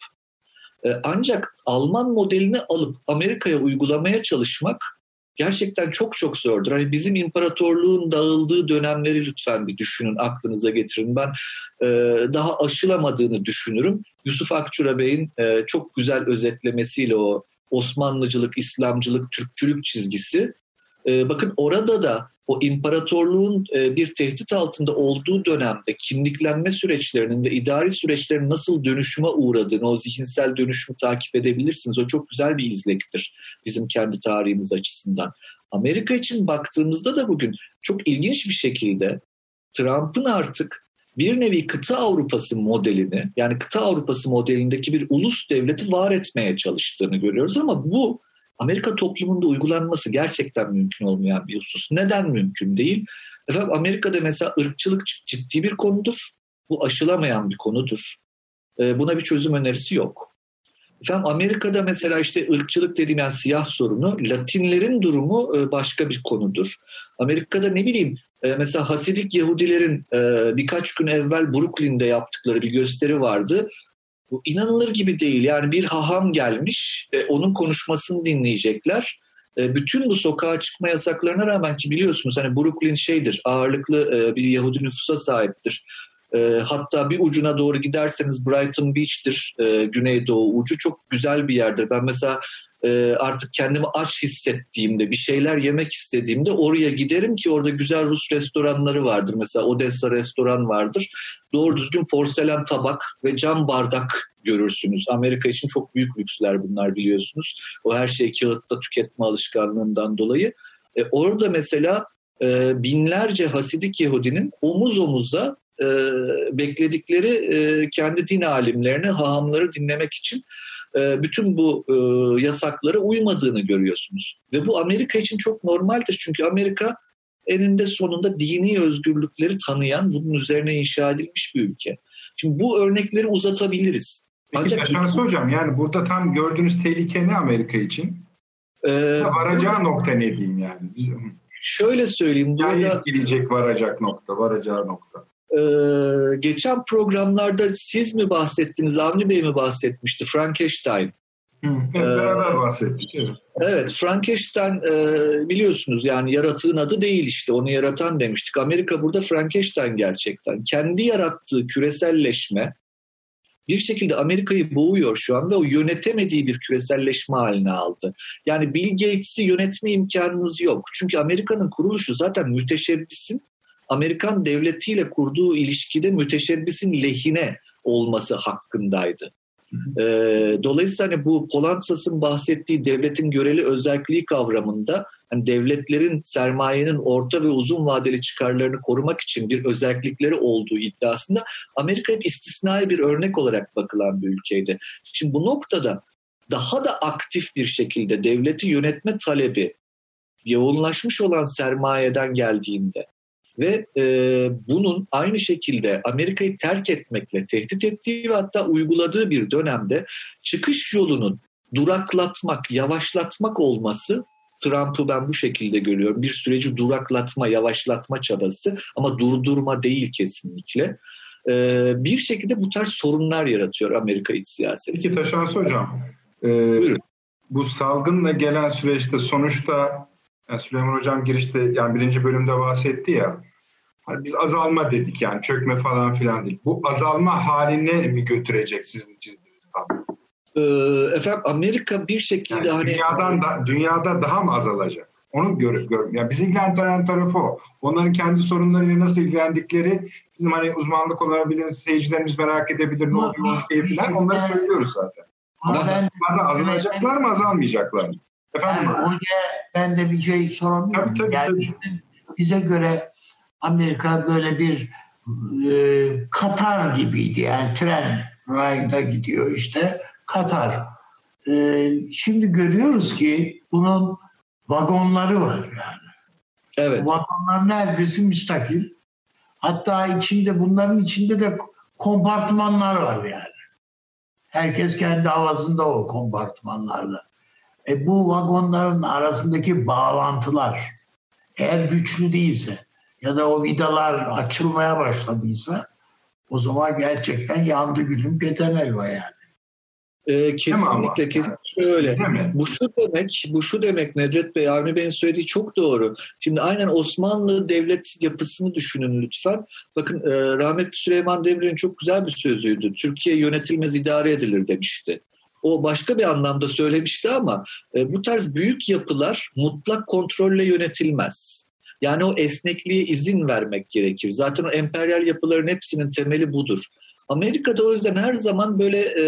E, ancak Alman modelini alıp Amerika'ya uygulamaya çalışmak gerçekten çok çok zordur. Hani bizim imparatorluğun dağıldığı dönemleri lütfen bir düşünün, aklınıza getirin. Ben e, daha aşılamadığını düşünürüm. Yusuf Akçura Bey'in e, çok güzel özetlemesiyle o Osmanlıcılık, İslamcılık, Türkçülük çizgisi ee, bakın orada da o imparatorluğun e, bir tehdit altında olduğu dönemde kimliklenme süreçlerinin ve idari süreçlerin nasıl dönüşüme uğradığını, o zihinsel dönüşümü takip edebilirsiniz. O çok güzel bir izlektir bizim kendi tarihimiz açısından. Amerika için baktığımızda da bugün çok ilginç bir şekilde Trump'ın artık bir nevi kıta Avrupası modelini yani kıta Avrupası modelindeki bir ulus devleti var etmeye çalıştığını görüyoruz ama bu Amerika toplumunda uygulanması gerçekten mümkün olmayan bir husus. Neden mümkün değil? Efendim Amerika'da mesela ırkçılık ciddi bir konudur. Bu aşılamayan bir konudur. Ee, buna bir çözüm önerisi yok. Efendim Amerika'da mesela işte ırkçılık dediğim yani siyah sorunu, Latinlerin durumu e, başka bir konudur. Amerika'da ne bileyim e, mesela Hasidik Yahudilerin e, birkaç gün evvel Brooklyn'de yaptıkları bir gösteri vardı. Bu inanılır gibi değil. Yani bir haham gelmiş, e, onun konuşmasını dinleyecekler. E, bütün bu sokağa çıkma yasaklarına rağmen ki biliyorsunuz hani Brooklyn şeydir, ağırlıklı e, bir Yahudi nüfusa sahiptir. E, hatta bir ucuna doğru giderseniz Brighton Beach'tir e, güneydoğu ucu. Çok güzel bir yerdir. Ben mesela e, artık kendimi aç hissettiğimde, bir şeyler yemek istediğimde oraya giderim ki orada güzel Rus restoranları vardır. Mesela Odessa restoran vardır. Doğru düzgün porselen tabak ve cam bardak görürsünüz. Amerika için çok büyük lüksler bunlar biliyorsunuz. O her şeyi kağıtta tüketme alışkanlığından dolayı. E, orada mesela e, binlerce Hasidik Yahudinin omuz omuza e, bekledikleri e, kendi din alimlerini, hahamları dinlemek için e, bütün bu e, yasaklara uymadığını görüyorsunuz. Ve bu Amerika için çok normaldir. Çünkü Amerika eninde sonunda dini özgürlükleri tanıyan, bunun üzerine inşa edilmiş bir ülke. Şimdi bu örnekleri uzatabiliriz. Peki Ancak Taşansı Hocam yani burada tam gördüğünüz tehlike ne Amerika için? Ee, varacağı nokta ne diyeyim yani? Şöyle söyleyeyim. Yani burada, etkileyecek varacak nokta, varacağı nokta. E, geçen programlarda siz mi bahsettiniz, Avni Bey mi bahsetmişti? Frankenstein. Hı, evet, beraber bahsettik. Evet. evet, Frankenstein e, biliyorsunuz yani yaratığın adı değil işte onu yaratan demiştik. Amerika burada Frankenstein gerçekten. Kendi yarattığı küreselleşme bir şekilde Amerika'yı boğuyor şu an ve o yönetemediği bir küreselleşme haline aldı. Yani Bill Gates'i yönetme imkanınız yok. Çünkü Amerika'nın kuruluşu zaten müteşebbisin Amerikan devletiyle kurduğu ilişkide müteşebbisin lehine olması hakkındaydı. E, dolayısıyla hani bu Polantzas'ın bahsettiği devletin göreli özelliği kavramında hani devletlerin sermayenin orta ve uzun vadeli çıkarlarını korumak için bir özellikleri olduğu iddiasında Amerika hep istisnai bir örnek olarak bakılan bir ülkeydi. Şimdi bu noktada daha da aktif bir şekilde devleti yönetme talebi yoğunlaşmış olan sermayeden geldiğinde ve e, bunun aynı şekilde Amerika'yı terk etmekle tehdit ettiği ve hatta uyguladığı bir dönemde çıkış yolunun duraklatmak, yavaşlatmak olması Trump'ı ben bu şekilde görüyorum. Bir süreci duraklatma, yavaşlatma çabası ama durdurma değil kesinlikle. Ee, bir şekilde bu tarz sorunlar yaratıyor Amerika iç siyaseti. Peki Taşansı Hocam, e, bu salgınla gelen süreçte sonuçta yani Süleyman Hocam girişte yani birinci bölümde bahsetti ya biz azalma dedik yani çökme falan filan değil. Bu azalma haline mi götürecek sizin çizdiğiniz tablo? Ee, efendim Amerika bir şekilde yani hani dünyadan da dünyada daha mı azalacak? Onu görüp görüyorum. Yani bizi ilgilendiren tarafı o. Onların kendi sorunlarıyla nasıl ilgilendikleri bizim hani uzmanlık olabilir, seyircilerimiz merak edebilir ne oluyor ülkeye falan onları söylüyoruz zaten. Ama ben, azalacaklar mı azalmayacaklar mı? Efendim? Yani hocaya ben de bir şey sorabilir miyim? tabii, yani tabii. bizim- bize göre Amerika böyle bir e, Katar gibiydi. Yani tren rayda gidiyor işte Katar. E, şimdi görüyoruz ki bunun vagonları var yani. Evet. Vagonların her birisi müstakil. Hatta içinde bunların içinde de kompartmanlar var yani. Herkes kendi havasında o kompartmanlarda. E bu vagonların arasındaki bağlantılar eğer güçlü değilse ya da o vidalar açılmaya başladıysa o zaman gerçekten yandı gülüm keten elva yani. Ee, kesinlikle kesinlikle öyle. Bu şu demek, bu şu demek Nedret Bey, Avni Bey'in söylediği çok doğru. Şimdi aynen Osmanlı devlet yapısını düşünün lütfen. Bakın e, rahmetli Süleyman Demirel'in çok güzel bir sözüydü. Türkiye yönetilmez idare edilir demişti. O başka bir anlamda söylemişti ama e, bu tarz büyük yapılar mutlak kontrolle yönetilmez. Yani o esnekliğe izin vermek gerekir. Zaten o emperyal yapıların hepsinin temeli budur. Amerika'da o yüzden her zaman böyle e,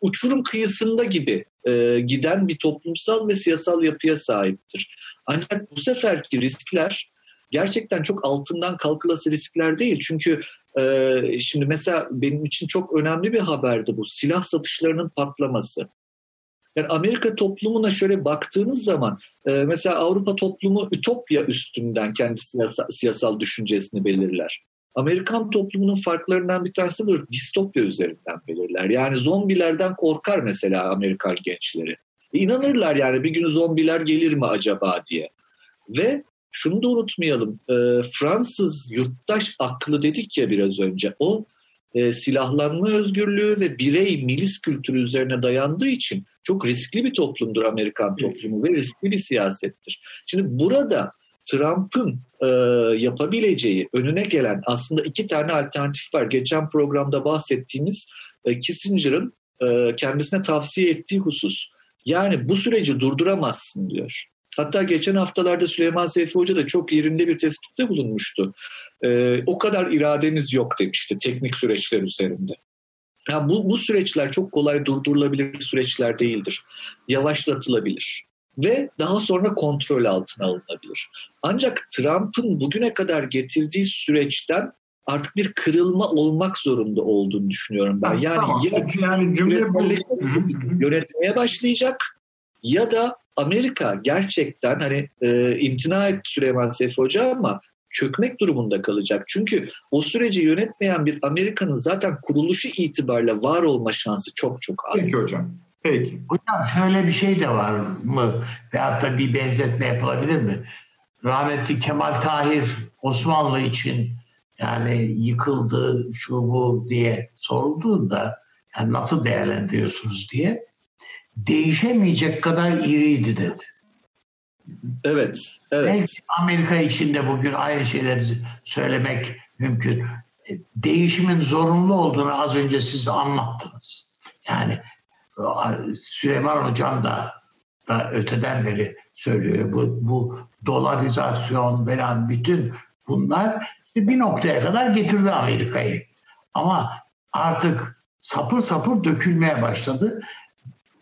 uçurum kıyısında gibi e, giden bir toplumsal ve siyasal yapıya sahiptir. Ancak bu seferki riskler gerçekten çok altından kalkılası riskler değil. Çünkü e, şimdi mesela benim için çok önemli bir haberdi bu. Silah satışlarının patlaması. Yani Amerika toplumuna şöyle baktığınız zaman e, mesela Avrupa toplumu ütopya üstünden kendi siyasal, siyasal düşüncesini belirler. Amerikan toplumunun farklarından bir tanesi bu distopya üzerinden belirler. Yani zombilerden korkar mesela Amerikan gençleri. E, İnanırlar yani bir gün zombiler gelir mi acaba diye. Ve şunu da unutmayalım. e, Fransız yurttaş aklı dedik ya biraz önce. O e, silahlanma özgürlüğü ve birey milis kültürü üzerine dayandığı için çok riskli bir toplumdur Amerikan toplumu ve riskli bir siyasettir. Şimdi burada Trump'ın e, yapabileceği önüne gelen aslında iki tane alternatif var. Geçen programda bahsettiğimiz e, Kissinger'ın e, kendisine tavsiye ettiği husus. Yani bu süreci durduramazsın diyor. Hatta geçen haftalarda Süleyman Seyfi Hoca da çok yerinde bir tespitte bulunmuştu. E, o kadar irademiz yok demişti teknik süreçler üzerinde. Ya bu, bu süreçler çok kolay durdurulabilir süreçler değildir. Yavaşlatılabilir ve daha sonra kontrol altına alınabilir. Ancak Trump'ın bugüne kadar getirdiği süreçten artık bir kırılma olmak zorunda olduğunu düşünüyorum ben. Yani Tamam. ya yani cümle bu. yönetmeye başlayacak ya da Amerika gerçekten hani e, imtina etti Süleyman Seyfi Hoca ama çökmek durumunda kalacak. Çünkü o süreci yönetmeyen bir Amerika'nın zaten kuruluşu itibariyle var olma şansı çok çok az. Peki hocam. Peki. Hocam şöyle bir şey de var mı? Veyahut da bir benzetme yapılabilir mi? Rahmetli Kemal Tahir Osmanlı için yani yıkıldı şu bu diye sorulduğunda yani nasıl değerlendiriyorsunuz diye değişemeyecek kadar iriydi dedi. Evet, evet. Belki Amerika için de bugün aynı şeyleri söylemek mümkün. E, Değişimin zorunlu olduğunu az önce siz anlattınız. Yani e, Süleyman Hocam da, da öteden beri söylüyor. Bu, bu dolarizasyon falan bütün bunlar bir noktaya kadar getirdi Amerika'yı. Ama artık sapır sapır dökülmeye başladı.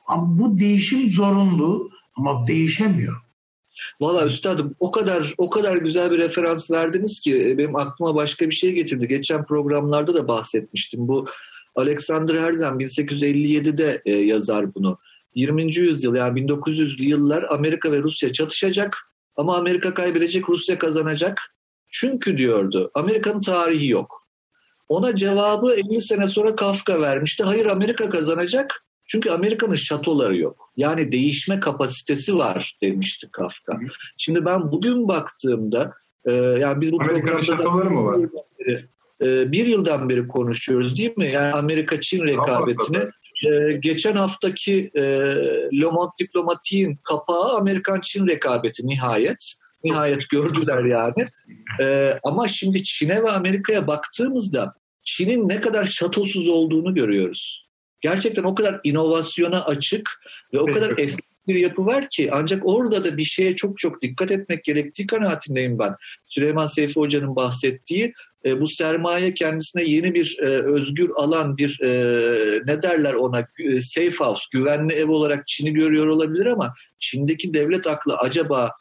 Ama bu değişim zorunlu ama değişemiyor. Valla üstadım o kadar o kadar güzel bir referans verdiniz ki e, benim aklıma başka bir şey getirdi. Geçen programlarda da bahsetmiştim. Bu Alexander Herzen 1857'de e, yazar bunu. 20. yüzyıl yani 1900'lü yıllar Amerika ve Rusya çatışacak ama Amerika kaybedecek, Rusya kazanacak. Çünkü diyordu Amerika'nın tarihi yok. Ona cevabı 50 sene sonra Kafka vermişti. Hayır Amerika kazanacak çünkü Amerika'nın şatoları yok. Yani değişme kapasitesi var demişti Kafka. Şimdi ben bugün baktığımda e, yani biz bu Amerika'nın şatoları mı var? beri, e, bir yıldan beri konuşuyoruz değil mi? Yani Amerika-Çin rekabetini. E, geçen haftaki e, Le Monde Diplomatik'in kapağı Amerikan-Çin rekabeti nihayet. Nihayet gördüler yani. E, ama şimdi Çin'e ve Amerika'ya baktığımızda Çin'in ne kadar şatosuz olduğunu görüyoruz. Gerçekten o kadar inovasyona açık ve o kadar esnek bir yapı var ki ancak orada da bir şeye çok çok dikkat etmek gerektiği kanaatindeyim ben. Süleyman Seyfi Hoca'nın bahsettiği e, bu sermaye kendisine yeni bir e, özgür alan, bir e, ne derler ona e, safe house, güvenli ev olarak Çin'i görüyor olabilir ama Çin'deki devlet aklı acaba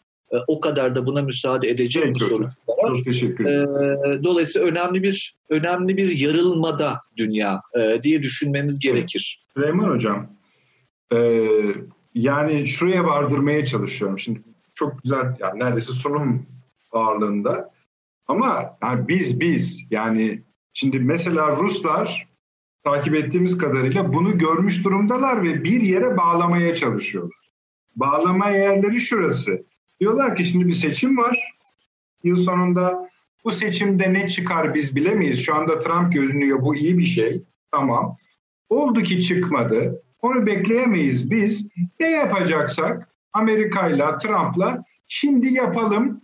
o kadar da buna müsaade edecek mi sorusu var. Çok teşekkür ederim. E, dolayısıyla önemli bir önemli bir yarılmada dünya e, diye düşünmemiz gerekir. Süleyman Hocam, e, yani şuraya vardırmaya çalışıyorum. Şimdi çok güzel, yani neredeyse sunum ağırlığında. Ama yani biz biz yani şimdi mesela Ruslar takip ettiğimiz kadarıyla bunu görmüş durumdalar ve bir yere bağlamaya çalışıyorlar. Bağlama yerleri şurası. Diyorlar ki şimdi bir seçim var. Yıl sonunda bu seçimde ne çıkar biz bilemeyiz. Şu anda Trump gözünüyor bu iyi bir şey. Tamam. Oldu ki çıkmadı. Onu bekleyemeyiz biz. Ne yapacaksak Amerika'yla, Trump'la şimdi yapalım.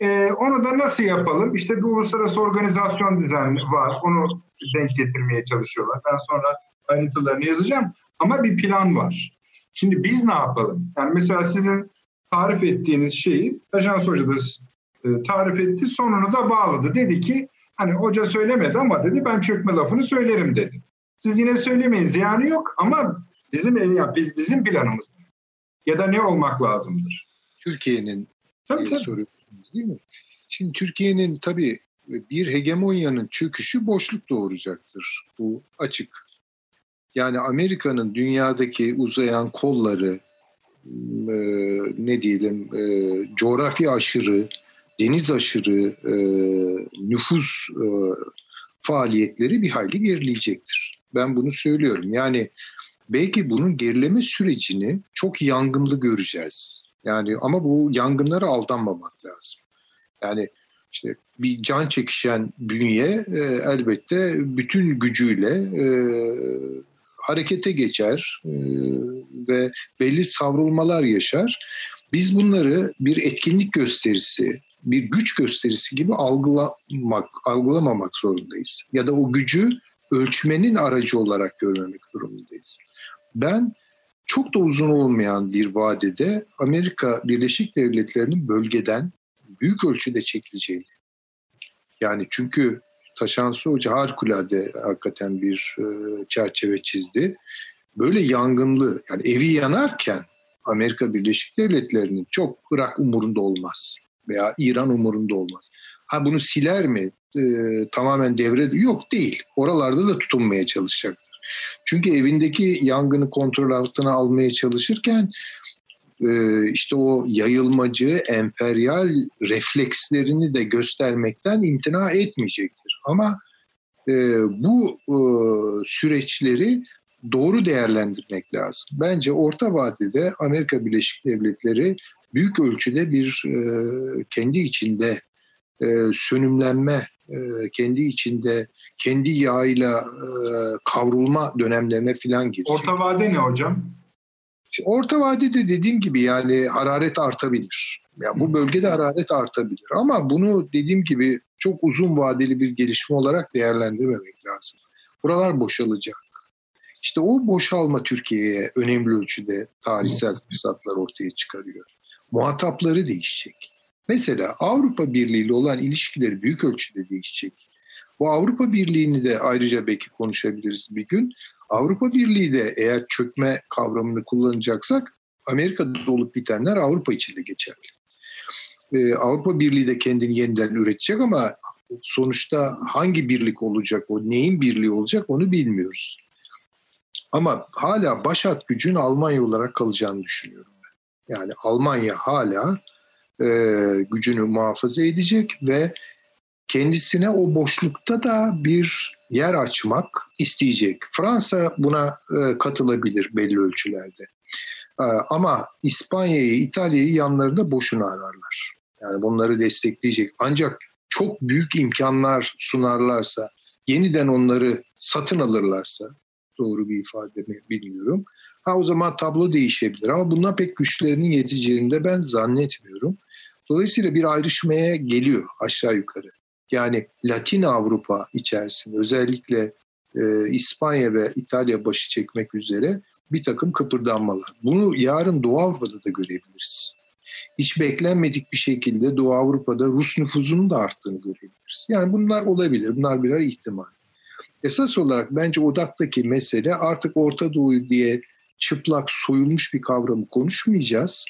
Ee, onu da nasıl yapalım? İşte bir uluslararası organizasyon düzenli var. Onu denk getirmeye çalışıyorlar. Ben sonra ayrıntılarını yazacağım. Ama bir plan var. Şimdi biz ne yapalım? Yani mesela sizin tarif ettiğiniz şeyi ajans hoca da e, tarif etti. Sonunu da bağladı. Dedi ki hani hoca söylemedi ama dedi ben çökme lafını söylerim dedi. Siz yine söylemeyin ziyanı yok ama bizim ya biz bizim planımız ya da ne olmak lazımdır? Türkiye'nin tabii, tabii. soruyorsunuz değil mi? Şimdi Türkiye'nin tabii bir hegemonyanın çöküşü boşluk doğuracaktır. Bu açık. Yani Amerika'nın dünyadaki uzayan kolları, e, ne diyelim e, coğrafi aşırı, deniz aşırı e, nüfus e, faaliyetleri bir hayli gerileyecektir. Ben bunu söylüyorum. Yani belki bunun gerileme sürecini çok yangınlı göreceğiz. Yani ama bu yangınlara aldanmamak lazım. Yani işte bir can çekişen bünye e, elbette bütün gücüyle e, harekete geçer e, ve belli savrulmalar yaşar. Biz bunları bir etkinlik gösterisi, bir güç gösterisi gibi algılamak, algılamamak zorundayız. Ya da o gücü ölçmenin aracı olarak görmemek durumundayız. Ben çok da uzun olmayan bir vadede Amerika Birleşik Devletleri'nin bölgeden büyük ölçüde çekileceğini. Yani çünkü Taşansı Hoca harikulade hakikaten bir e, çerçeve çizdi. Böyle yangınlı yani evi yanarken Amerika Birleşik Devletleri'nin çok Irak umurunda olmaz veya İran umurunda olmaz. Ha bunu siler mi? E, tamamen devre yok değil. Oralarda da tutunmaya çalışacaktır. Çünkü evindeki yangını kontrol altına almaya çalışırken e, işte o yayılmacı, emperyal reflekslerini de göstermekten imtina etmeyecektir. Ama e, bu e, süreçleri doğru değerlendirmek lazım. Bence orta vadede Amerika Birleşik Devletleri büyük ölçüde bir kendi içinde sönümlenme, kendi içinde kendi yağıyla kavrulma dönemlerine falan girecek. Orta vade ne hocam? Orta vadede dediğim gibi yani hararet artabilir. Yani bu bölgede hararet artabilir. Ama bunu dediğim gibi çok uzun vadeli bir gelişme olarak değerlendirmemek lazım. Buralar boşalacak. İşte o boşalma Türkiye'ye önemli ölçüde tarihsel fırsatlar ortaya çıkarıyor. Muhatapları değişecek. Mesela Avrupa Birliği ile olan ilişkileri büyük ölçüde değişecek. Bu Avrupa Birliği'ni de ayrıca belki konuşabiliriz bir gün. Avrupa Birliği de eğer çökme kavramını kullanacaksak Amerika'da olup bitenler Avrupa için de geçerli. Ee, Avrupa Birliği de kendini yeniden üretecek ama sonuçta hangi birlik olacak o, neyin birliği olacak onu bilmiyoruz. Ama hala başat gücün Almanya olarak kalacağını düşünüyorum. Yani Almanya hala e, gücünü muhafaza edecek ve kendisine o boşlukta da bir yer açmak isteyecek. Fransa buna e, katılabilir belli ölçülerde. E, ama İspanya'yı, İtalya'yı yanlarında boşuna ararlar. Yani bunları destekleyecek. Ancak çok büyük imkanlar sunarlarsa, yeniden onları satın alırlarsa, doğru bir ifade mi bilmiyorum. Ha o zaman tablo değişebilir ama bundan pek güçlerinin yeteceğini de ben zannetmiyorum. Dolayısıyla bir ayrışmaya geliyor aşağı yukarı. Yani Latin Avrupa içerisinde özellikle e, İspanya ve İtalya başı çekmek üzere bir takım kıpırdanmalar. Bunu yarın Doğu Avrupa'da da görebiliriz. Hiç beklenmedik bir şekilde Doğu Avrupa'da Rus nüfuzunun da arttığını görebiliriz. Yani bunlar olabilir. Bunlar birer ihtimal. Esas olarak bence odaktaki mesele artık Orta Doğu diye çıplak soyulmuş bir kavramı konuşmayacağız.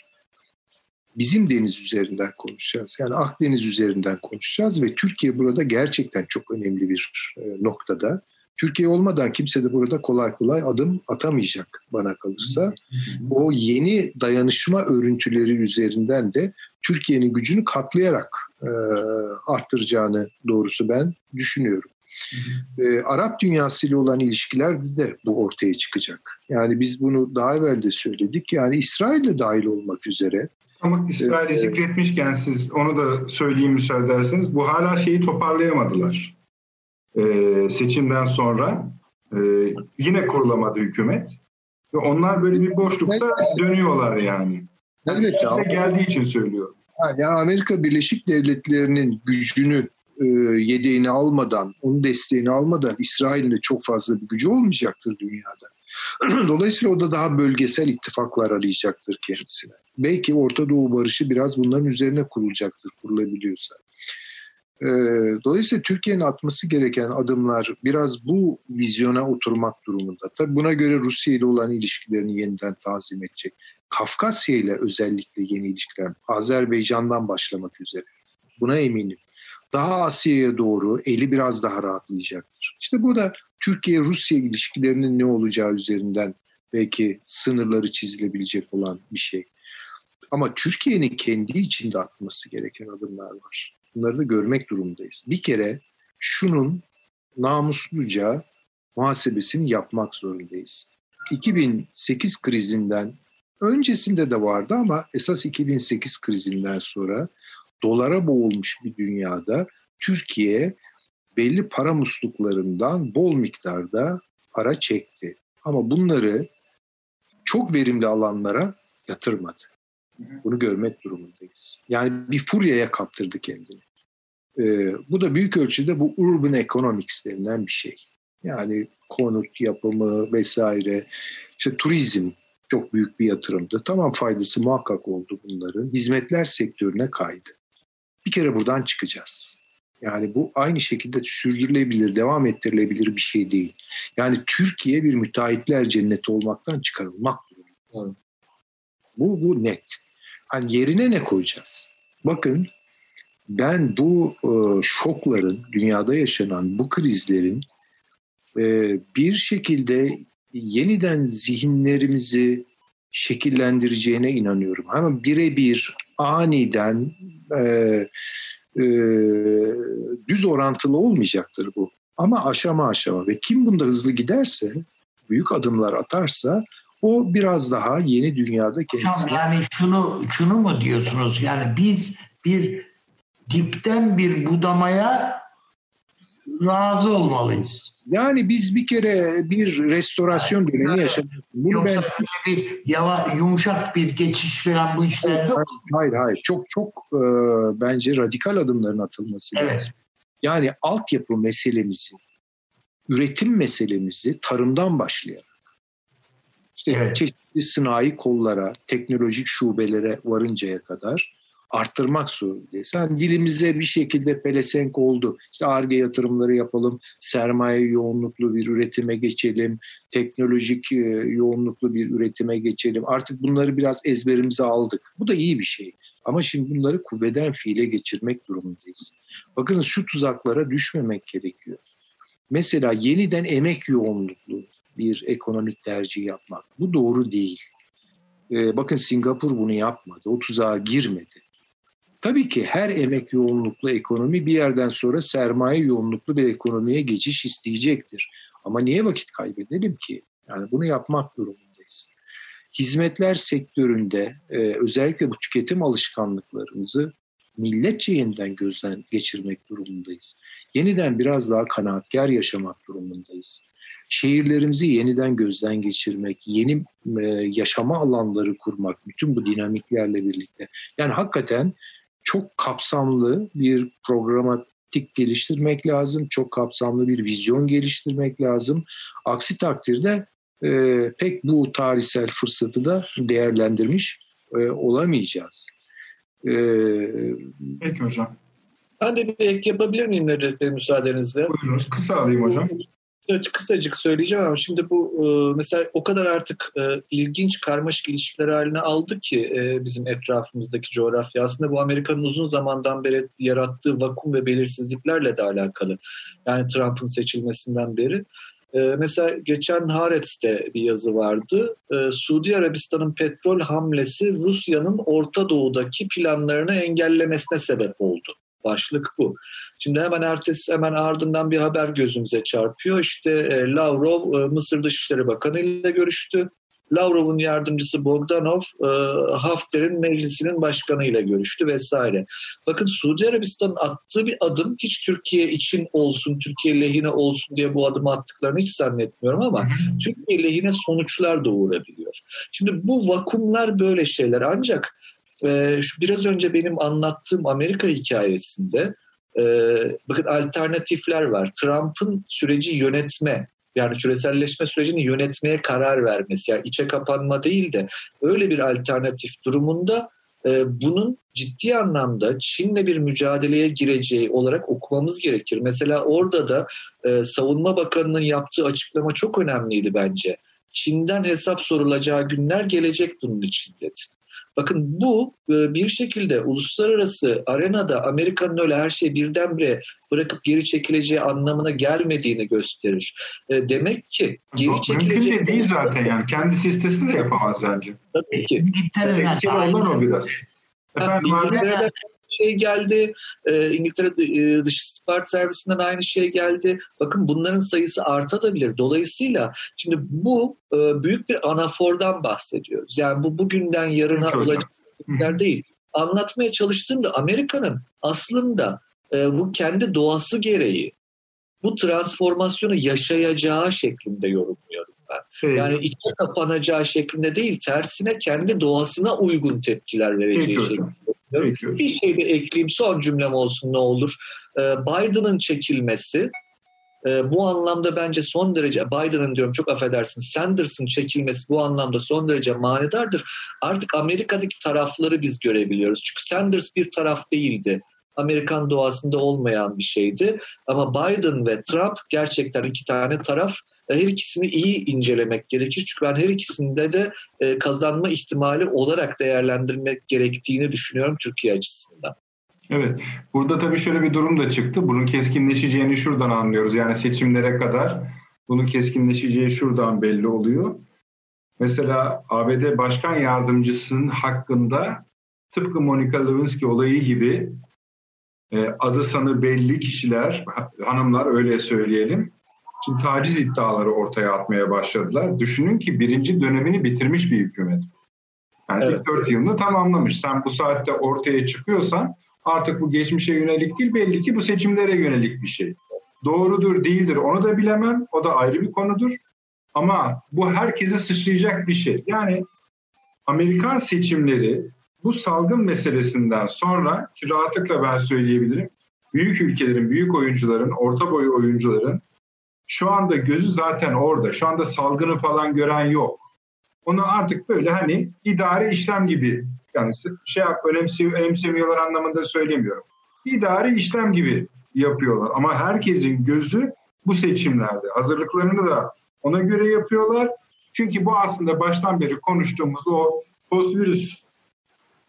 Bizim deniz üzerinden konuşacağız. Yani Akdeniz üzerinden konuşacağız ve Türkiye burada gerçekten çok önemli bir e, noktada. Türkiye olmadan kimse de burada kolay kolay adım atamayacak bana kalırsa. O yeni dayanışma örüntüleri üzerinden de Türkiye'nin gücünü katlayarak e, arttıracağını doğrusu ben düşünüyorum. E, Arap dünyasıyla olan ilişkilerde de bu ortaya çıkacak. Yani biz bunu daha evvel de söyledik. Yani İsrail'de dahil olmak üzere. Ama İsrail'i zikretmişken siz onu da söyleyeyim müsaade ederseniz. Bu hala şeyi toparlayamadılar. Ee, seçimden sonra e, yine kurulamadı hükümet. Ve onlar böyle bir boşlukta dönüyorlar yani. Evet. Size geldiği için söylüyorum. Yani Amerika Birleşik Devletleri'nin gücünü e, yedeğini almadan, onun desteğini almadan İsrail'in de çok fazla bir gücü olmayacaktır dünyada. Dolayısıyla o da daha bölgesel ittifaklar arayacaktır kendisine. Belki Orta Doğu barışı biraz bunların üzerine kurulacaktır, kurulabiliyorsa. E, dolayısıyla Türkiye'nin atması gereken adımlar biraz bu vizyona oturmak durumunda. Tabii buna göre Rusya ile olan ilişkilerini yeniden tanzim edecek. Kafkasya ile özellikle yeni ilişkiler, Azerbaycan'dan başlamak üzere. Buna eminim daha Asya'ya doğru eli biraz daha rahatlayacaktır. İşte bu da Türkiye-Rusya ilişkilerinin ne olacağı üzerinden belki sınırları çizilebilecek olan bir şey. Ama Türkiye'nin kendi içinde atması gereken adımlar var. Bunları da görmek durumundayız. Bir kere şunun namusluca muhasebesini yapmak zorundayız. 2008 krizinden öncesinde de vardı ama esas 2008 krizinden sonra dolara boğulmuş bir dünyada Türkiye belli para musluklarından bol miktarda para çekti. Ama bunları çok verimli alanlara yatırmadı. Bunu görmek durumundayız. Yani bir furyaya kaptırdı kendini. Ee, bu da büyük ölçüde bu urban economics denilen bir şey. Yani konut yapımı vesaire, işte turizm çok büyük bir yatırımdı. Tamam faydası muhakkak oldu bunların. Hizmetler sektörüne kaydı bir kere buradan çıkacağız. Yani bu aynı şekilde sürdürülebilir, devam ettirilebilir bir şey değil. Yani Türkiye bir müteahhitler cenneti olmaktan çıkarılmak durumunda. Bu, bu net. Hani yerine ne koyacağız? Bakın ben bu e, şokların, dünyada yaşanan bu krizlerin e, bir şekilde yeniden zihinlerimizi şekillendireceğine inanıyorum. Ama birebir aniden e, e, düz orantılı olmayacaktır bu. Ama aşama aşama ve kim bunda hızlı giderse, büyük adımlar atarsa o biraz daha yeni dünyada kendisi. Yani şunu şunu mu diyorsunuz? Yani biz bir dipten bir budamaya razı olmalıyız. Yani biz bir kere bir restorasyon dönemi yani, yaşadık. Bunu yoksa ben... bir yava, yumuşak bir geçiş falan bu işler hayır, hayır, hayır. Çok çok e, bence radikal adımların atılması evet. lazım. Yani altyapı meselemizi, üretim meselemizi tarımdan başlayarak işte evet. çeşitli sınai kollara, teknolojik şubelere varıncaya kadar arttırmak zorundayız. Yani dilimize bir şekilde pelesenk oldu. İşte ARGE yatırımları yapalım, sermaye yoğunluklu bir üretime geçelim, teknolojik e, yoğunluklu bir üretime geçelim. Artık bunları biraz ezberimize aldık. Bu da iyi bir şey. Ama şimdi bunları kuvveden fiile geçirmek durumundayız. Bakın şu tuzaklara düşmemek gerekiyor. Mesela yeniden emek yoğunluklu bir ekonomik tercih yapmak. Bu doğru değil. Ee, bakın Singapur bunu yapmadı. O tuzağa girmedi. Tabii ki her emek yoğunluklu ekonomi bir yerden sonra sermaye yoğunluklu bir ekonomiye geçiş isteyecektir. Ama niye vakit kaybedelim ki? Yani bunu yapmak durumundayız. Hizmetler sektöründe e, özellikle bu tüketim alışkanlıklarımızı milletçe yeniden gözden geçirmek durumundayız. Yeniden biraz daha kanaatkar yaşamak durumundayız. Şehirlerimizi yeniden gözden geçirmek, yeni e, yaşama alanları kurmak, bütün bu dinamiklerle birlikte. Yani hakikaten çok kapsamlı bir programatik geliştirmek lazım. Çok kapsamlı bir vizyon geliştirmek lazım. Aksi takdirde e, pek bu tarihsel fırsatı da değerlendirmiş e, olamayacağız. Ee, Peki hocam. Ben de bir ek yapabilir miyim Necdet Bey müsaadenizle? Buyurun. Kısa alayım hocam. Evet, kısacık söyleyeceğim ama şimdi bu e, mesela o kadar artık e, ilginç karmaşık ilişkiler haline aldı ki e, bizim etrafımızdaki coğrafya. Aslında bu Amerika'nın uzun zamandan beri yarattığı vakum ve belirsizliklerle de alakalı. Yani Trump'ın seçilmesinden beri. Mesela geçen Haaretz'te bir yazı vardı. Suudi Arabistan'ın petrol hamlesi Rusya'nın Orta Doğu'daki planlarını engellemesine sebep oldu. Başlık bu. Şimdi hemen ertesi hemen ardından bir haber gözümüze çarpıyor. İşte e, Lavrov e, Mısır Dışişleri Bakanı ile görüştü. Lavrov'un yardımcısı Bogdanov e, Hafter'in meclisinin başkanı ile görüştü vesaire. Bakın Suudi Arabistan'ın attığı bir adım hiç Türkiye için olsun, Türkiye lehine olsun diye bu adımı attıklarını hiç zannetmiyorum ama Türkiye lehine sonuçlar doğurabiliyor. Şimdi bu vakumlar böyle şeyler ancak e, şu biraz önce benim anlattığım Amerika hikayesinde e, bakın alternatifler var. Trump'ın süreci yönetme yani küreselleşme sürecini yönetmeye karar vermesi yani içe kapanma değil de öyle bir alternatif durumunda e, bunun ciddi anlamda Çin'le bir mücadeleye gireceği olarak okumamız gerekir. Mesela orada da e, Savunma Bakanı'nın yaptığı açıklama çok önemliydi bence. Çin'den hesap sorulacağı günler gelecek bunun için dedi. Bakın bu e, bir şekilde uluslararası arenada Amerika'nın öyle her şeyi birdenbire bırakıp geri çekileceği anlamına gelmediğini gösterir. E, demek ki geri çekileceği... Mümkün de değil zaten yani. Kendisi istese de yapamaz bence. Tabii ki. İngiltere'den. Ondan o biraz. Efendim, İngiltere'den şey geldi. E, İngiltere e, dış istihbarat servisinden aynı şey geldi. Bakın bunların sayısı artabilir. Dolayısıyla şimdi bu e, büyük bir anafordan bahsediyoruz. Yani bu bugünden yarına Peki olacak şeyler değil. Anlatmaya çalıştığımda Amerika'nın aslında e, bu kendi doğası gereği bu transformasyonu yaşayacağı şeklinde yorumluyorum ben. Evet. Yani içe kapanacağı şeklinde değil, tersine kendi doğasına uygun tepkiler vereceği Peki şeklinde. Peki. Bir şey de ekleyeyim, son cümlem olsun ne olur. Ee, Biden'ın çekilmesi, e, bu anlamda bence son derece Biden'ın diyorum çok affedersin Sanders'ın çekilmesi bu anlamda son derece manedardır. Artık Amerika'daki tarafları biz görebiliyoruz. Çünkü Sanders bir taraf değildi. Amerikan doğasında olmayan bir şeydi. Ama Biden ve Trump gerçekten iki tane taraf her ikisini iyi incelemek gerekir. Çünkü ben her ikisinde de e, kazanma ihtimali olarak değerlendirmek gerektiğini düşünüyorum Türkiye açısından. Evet. Burada tabii şöyle bir durum da çıktı. Bunun keskinleşeceğini şuradan anlıyoruz. Yani seçimlere kadar bunun keskinleşeceği şuradan belli oluyor. Mesela ABD Başkan Yardımcısının hakkında tıpkı Monica Lewinsky olayı gibi e, adı sanı belli kişiler, hanımlar öyle söyleyelim, Şimdi taciz iddiaları ortaya atmaya başladılar. Düşünün ki birinci dönemini bitirmiş bir hükümet. Yani evet. ilk dört yılını tamamlamış. Sen bu saatte ortaya çıkıyorsan artık bu geçmişe yönelik değil belli ki bu seçimlere yönelik bir şey. Doğrudur değildir onu da bilemem. O da ayrı bir konudur. Ama bu herkese sıçrayacak bir şey. Yani Amerikan seçimleri bu salgın meselesinden sonra ki rahatlıkla ben söyleyebilirim. Büyük ülkelerin, büyük oyuncuların, orta boy oyuncuların şu anda gözü zaten orada. Şu anda salgını falan gören yok. Onu artık böyle hani idari işlem gibi yani şey önemsi, önemsemiyorlar anlamında söylemiyorum. İdari işlem gibi yapıyorlar. Ama herkesin gözü bu seçimlerde. Hazırlıklarını da ona göre yapıyorlar. Çünkü bu aslında baştan beri konuştuğumuz o postvirüs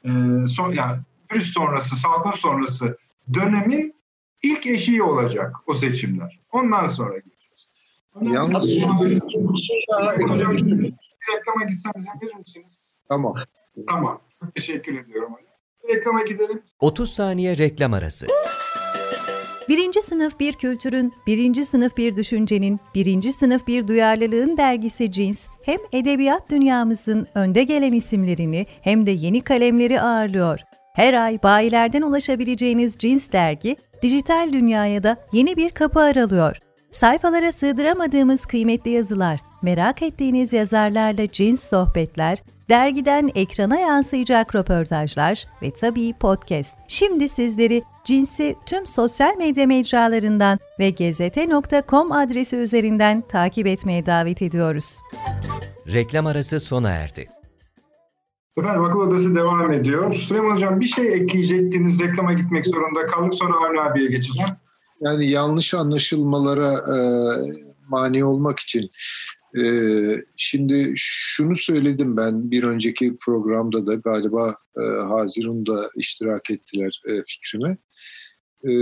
e, son, yani virüs sonrası, salgın sonrası dönemin ilk eşiği olacak o seçimler. Ondan sonra Yalnız hocam reklama gitsem izin verir misiniz? Tamam. Tamam. Teşekkür ediyorum. Reklama gidelim. 30 saniye reklam arası. Birinci sınıf bir kültürün, birinci sınıf bir düşüncenin, birinci sınıf bir duyarlılığın dergisi Cins, hem edebiyat dünyamızın önde gelen isimlerini hem de yeni kalemleri ağırlıyor. Her ay bayilerden ulaşabileceğiniz Cins dergi, dijital dünyaya da yeni bir kapı aralıyor. Sayfalara sığdıramadığımız kıymetli yazılar, merak ettiğiniz yazarlarla cins sohbetler, dergiden ekrana yansıyacak röportajlar ve tabii podcast. Şimdi sizleri Cins'i tüm sosyal medya mecralarından ve gezete.com adresi üzerinden takip etmeye davet ediyoruz. Reklam arası sona erdi. Efendim akıl odası devam ediyor. Süleyman Hocam bir şey ekleyecektiniz. Reklama gitmek zorunda kaldık. Sonra Avni abiye geçeceğim. Yani yanlış anlaşılmalara e, mani olmak için e, şimdi şunu söyledim ben bir önceki programda da galiba e, Hazirun da iştirak ettiler e, fikrime. E,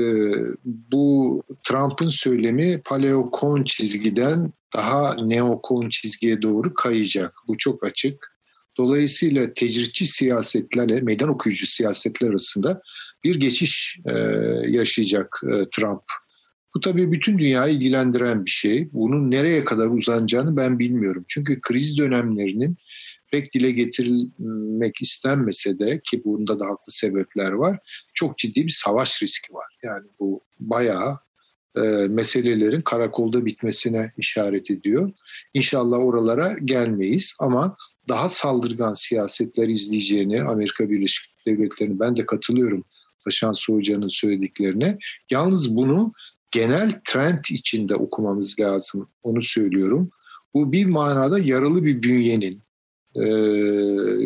bu Trump'ın söylemi paleokon çizgiden daha neokon çizgiye doğru kayacak. Bu çok açık. Dolayısıyla tecritçi siyasetlerle meydan okuyucu siyasetler arasında bir geçiş e, yaşayacak e, Trump. Bu tabii bütün dünyayı ilgilendiren bir şey. Bunun nereye kadar uzanacağını ben bilmiyorum. Çünkü kriz dönemlerinin pek dile getirilmek istenmese de ki bunda da haklı sebepler var. Çok ciddi bir savaş riski var. Yani bu bayağı e, meselelerin karakolda bitmesine işaret ediyor. İnşallah oralara gelmeyiz ama daha saldırgan siyasetler izleyeceğini Amerika Birleşik Devletleri'nin ben de katılıyorum Taşan Hoca'nın söylediklerine. Yalnız bunu genel trend içinde okumamız lazım. Onu söylüyorum. Bu bir manada yaralı bir bünyenin e,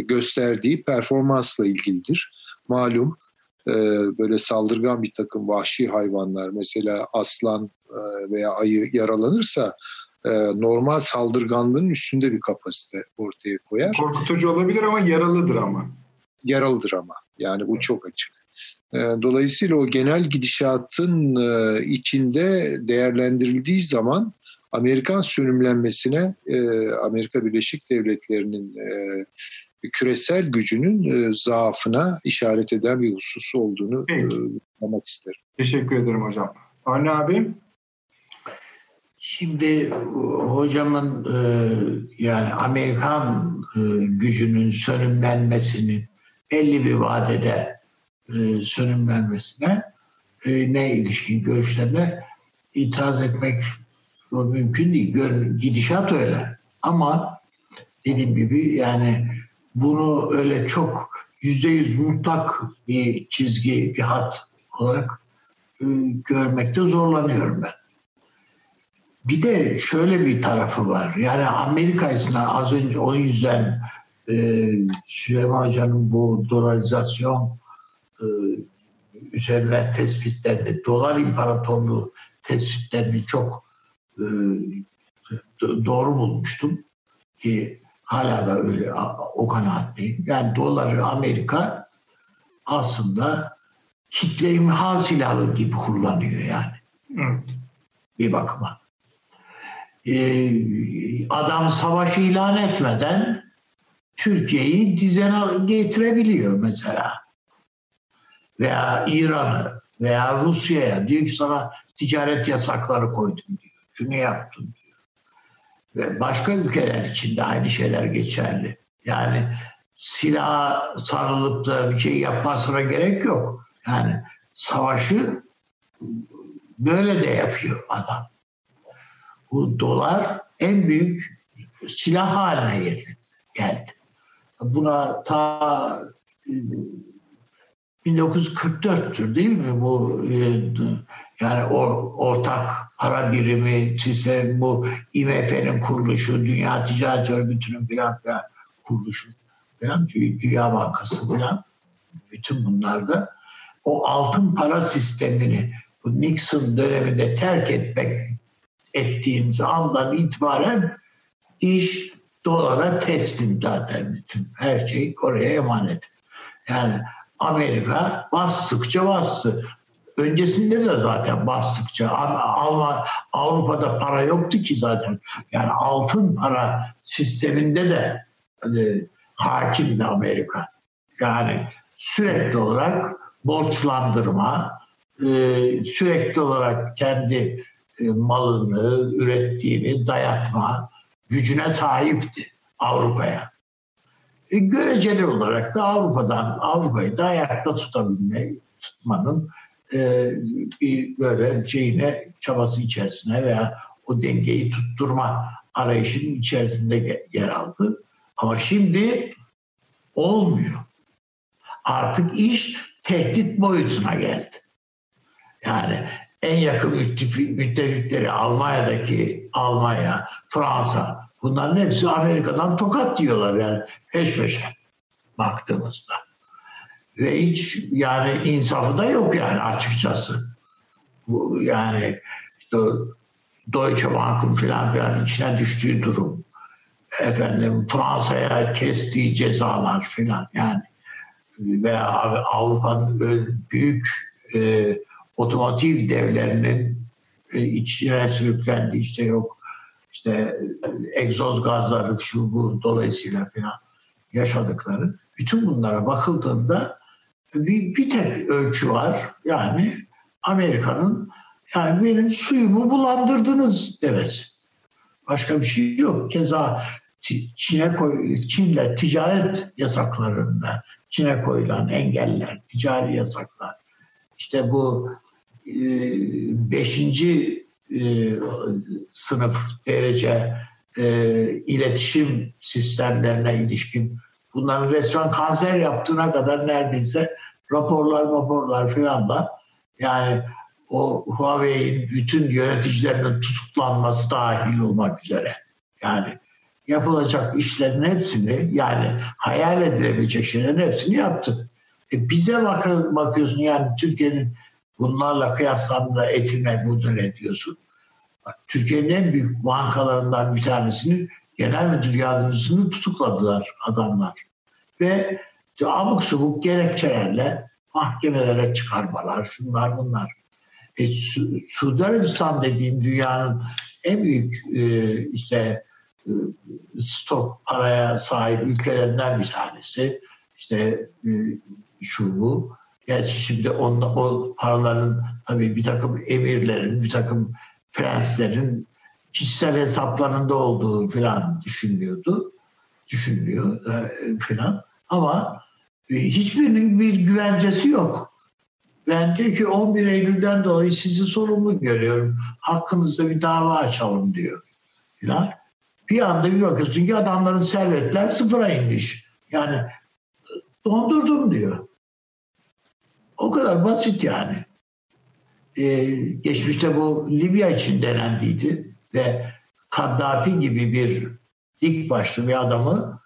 gösterdiği performansla ilgilidir. Malum e, böyle saldırgan bir takım vahşi hayvanlar mesela aslan e, veya ayı yaralanırsa e, normal saldırganlığın üstünde bir kapasite ortaya koyar. Korkutucu olabilir ama yaralıdır ama. Yaralıdır ama. Yani bu çok açık. E, dolayısıyla o genel gidişatın e, içinde değerlendirildiği zaman Amerikan sönümlenmesine Amerika Birleşik Devletleri'nin küresel gücünün zaafına işaret eden bir husus olduğunu anlamak isterim. Teşekkür ederim hocam. Arne abi? Şimdi hocamın e, yani Amerikan e, gücünün sönümlenmesinin belli bir vadede e, sönümlenmesine e, ne ilişkin görüşlerine itiraz etmek mümkün değil. Gidişat öyle. Ama dediğim gibi yani bunu öyle çok yüzde yüz mutlak bir çizgi, bir hat olarak e, görmekte zorlanıyorum ben. Bir de şöyle bir tarafı var. Yani Amerika içinde az önce o yüzden e, Süleyman Hoca'nın bu dollarizasyon e, üzerine tespitlerini, dolar imparatorluğu tespitlerini çok e, doğru bulmuştum. Ki hala da öyle o kanaatliyim. Yani doları Amerika aslında kitle imha silahı gibi kullanıyor yani. Evet. Bir bakıma e, adam savaşı ilan etmeden Türkiye'yi dizene getirebiliyor mesela. Veya İran'ı veya Rusya'ya diyor ki sana ticaret yasakları koydum diyor. Şunu yaptım diyor. Ve başka ülkeler için de aynı şeyler geçerli. Yani silah sarılıp da bir şey yapmasına gerek yok. Yani savaşı böyle de yapıyor adam bu dolar en büyük silah haline geldi. Buna ta 1944'tür değil mi bu e, yani ortak para birimi, sistem, bu IMF'nin kuruluşu, Dünya Ticaret Örgütü'nün filan filan kuruluşu filan, Dünya Bankası filan bütün bunlarda o altın para sistemini bu Nixon döneminde terk etmek ettiğimiz andan itibaren iş dolara teslim zaten bütün her şey oraya emanet. Yani Amerika bastıkça bastı. Öncesinde de zaten bastıkça Alman Avrupa'da para yoktu ki zaten. Yani altın para sisteminde de e, hakimdi Amerika. Yani sürekli olarak borçlandırma, e, sürekli olarak kendi e, malını, ürettiğini dayatma gücüne sahipti Avrupa'ya. E, göreceli olarak da Avrupa'dan Avrupa'yı da ayakta tutabilme, tutmanın e, bir böyle şeyine çabası içerisine veya o dengeyi tutturma arayışının içerisinde yer aldı. Ama şimdi olmuyor. Artık iş tehdit boyutuna geldi. Yani en yakın müttefikleri Almanya'daki Almanya, Fransa bunların hepsi Amerika'dan tokat diyorlar yani peş peşe. baktığımızda. Ve hiç yani insafı da yok yani açıkçası. Bu yani işte Deutsche Bank'ın filan filan içine düştüğü durum. Efendim Fransa'ya kestiği cezalar filan yani ve Avrupa'nın büyük e, otomotiv devlerinin e, içine sürüklendi işte yok işte egzoz gazları şu bu dolayısıyla filan yaşadıkları bütün bunlara bakıldığında bir, bir tek ölçü var yani Amerika'nın yani benim suyumu bulandırdınız demesi. Başka bir şey yok. Keza Çin'e koy, Çin'le ticaret yasaklarında Çin'e koyulan engeller, ticari yasaklar. İşte bu e, beşinci e, sınıf derece e, iletişim sistemlerine ilişkin. Bunların resmen kanser yaptığına kadar neredeyse raporlar raporlar filan da yani o Huawei'in bütün yöneticilerinin tutuklanması dahil olmak üzere. Yani yapılacak işlerin hepsini yani hayal edilebilecek şeylerin hepsini yaptı. E bize bak bakıyorsun yani Türkiye'nin bunlarla kıyaslandığında etine budun ediyorsun. Türkiye'nin en büyük bankalarından bir tanesini genel müdür yardımcısını tutukladılar adamlar. Ve abuk subuk gerekçelerle mahkemelere çıkarmalar, şunlar bunlar. E, Su Suudi Arabistan dediğin dünyanın en büyük e, işte e, stok paraya sahip ülkelerinden bir tanesi. İşte e, şu bu. Gerçi şimdi onda, o paraların tabii bir takım emirlerin, bir takım prenslerin kişisel hesaplarında olduğu filan düşünülüyordu. Düşünülüyor e, filan. Ama e, hiçbirinin bir güvencesi yok. Ben diyor ki 11 Eylül'den dolayı sizi sorumlu görüyorum. Hakkınızda bir dava açalım diyor. Filan. Bir anda bir bakıyorsun ki adamların servetler sıfıra inmiş. Yani dondurdum diyor. O kadar basit yani. Ee, geçmişte bu Libya için denendiydi ve Kaddafi gibi bir dik başlı bir adamı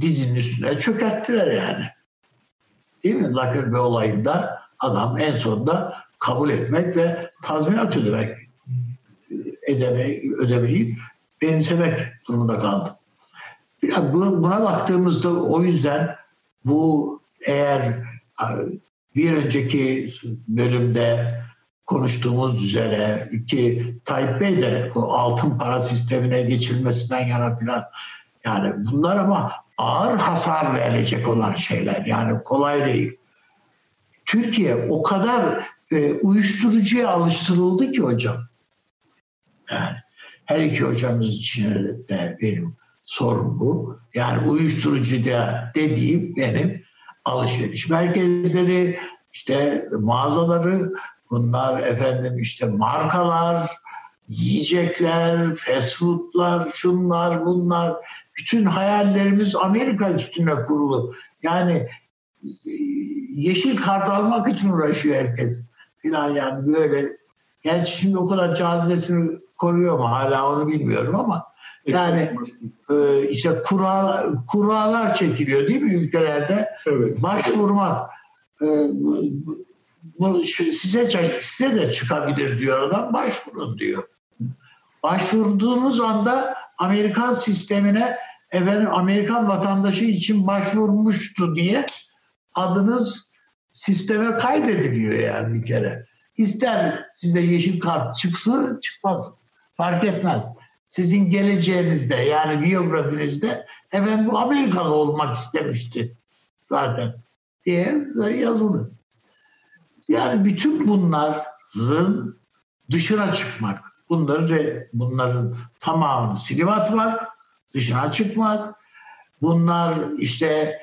dizinin üstüne çökerttiler yani. Değil mi? Lakırbe olayında adam en sonunda kabul etmek ve tazminat ödemek ödemeyi, ödemeyi benimsemek durumunda kaldı. Yani buna baktığımızda o yüzden bu eğer bir önceki bölümde konuştuğumuz üzere ki Tayyip Bey de o altın para sistemine geçilmesinden yana filan yani bunlar ama ağır hasar verecek olan şeyler yani kolay değil. Türkiye o kadar e, uyuşturucuya alıştırıldı ki hocam. Yani her iki hocamız için de benim sorun bu. Yani uyuşturucu da dediğim benim alışveriş merkezleri, işte mağazaları, bunlar efendim işte markalar, yiyecekler, fast foodlar, şunlar bunlar. Bütün hayallerimiz Amerika üstüne kurulu. Yani e, yeşil kart almak için uğraşıyor herkes. Filan yani böyle. Gerçi şimdi o kadar cazibesini koruyor mu hala onu bilmiyorum ama yani e, işte kura, kuralar çekiliyor değil mi ülkelerde? Evet. Başvurmak e, bu, size size de çıkabilir diyor adam başvurun diyor. Başvurduğunuz anda Amerikan sistemine efendim Amerikan vatandaşı için başvurmuştu diye adınız sisteme kaydediliyor yani bir kere. İster size yeşil kart çıksın çıkmaz. Fark etmez. Sizin geleceğinizde yani biyografinizde efendim bu Amerikalı olmak istemişti zaten diye yazılı. Yani bütün bunların dışına çıkmak, bunları bunların tamamını silip atmak, dışına çıkmak, bunlar işte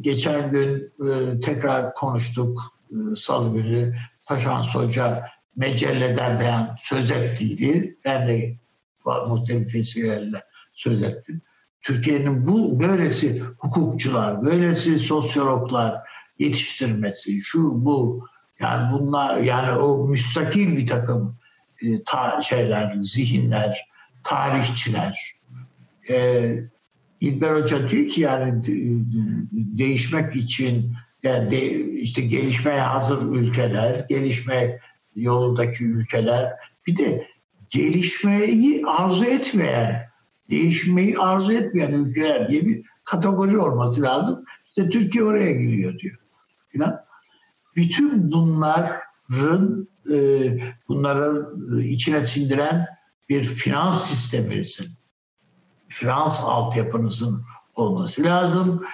geçen gün e, tekrar konuştuk e, salı günü Paşan Hoca mecelleden beyan söz ettiydi. Ben de muhtelif vesilelerle söz ettim. Türkiye'nin bu böylesi hukukçular, böylesi sosyologlar yetiştirmesi, şu bu yani bunlar yani o müstakil bir takım e, ta, şeyler, zihinler, tarihçiler, e, İlber Hoca diyor ki yani değişmek için yani de, işte gelişmeye hazır ülkeler, gelişme yolundaki ülkeler. Bir de gelişmeyi arzu etmeyen, değişmeyi arzu etmeyen ülkeler diye bir kategori olması lazım. İşte Türkiye oraya giriyor diyor. Falan. Bütün bunların e, bunları içine sindiren bir finans sistemimizin, finans altyapınızın olması lazım.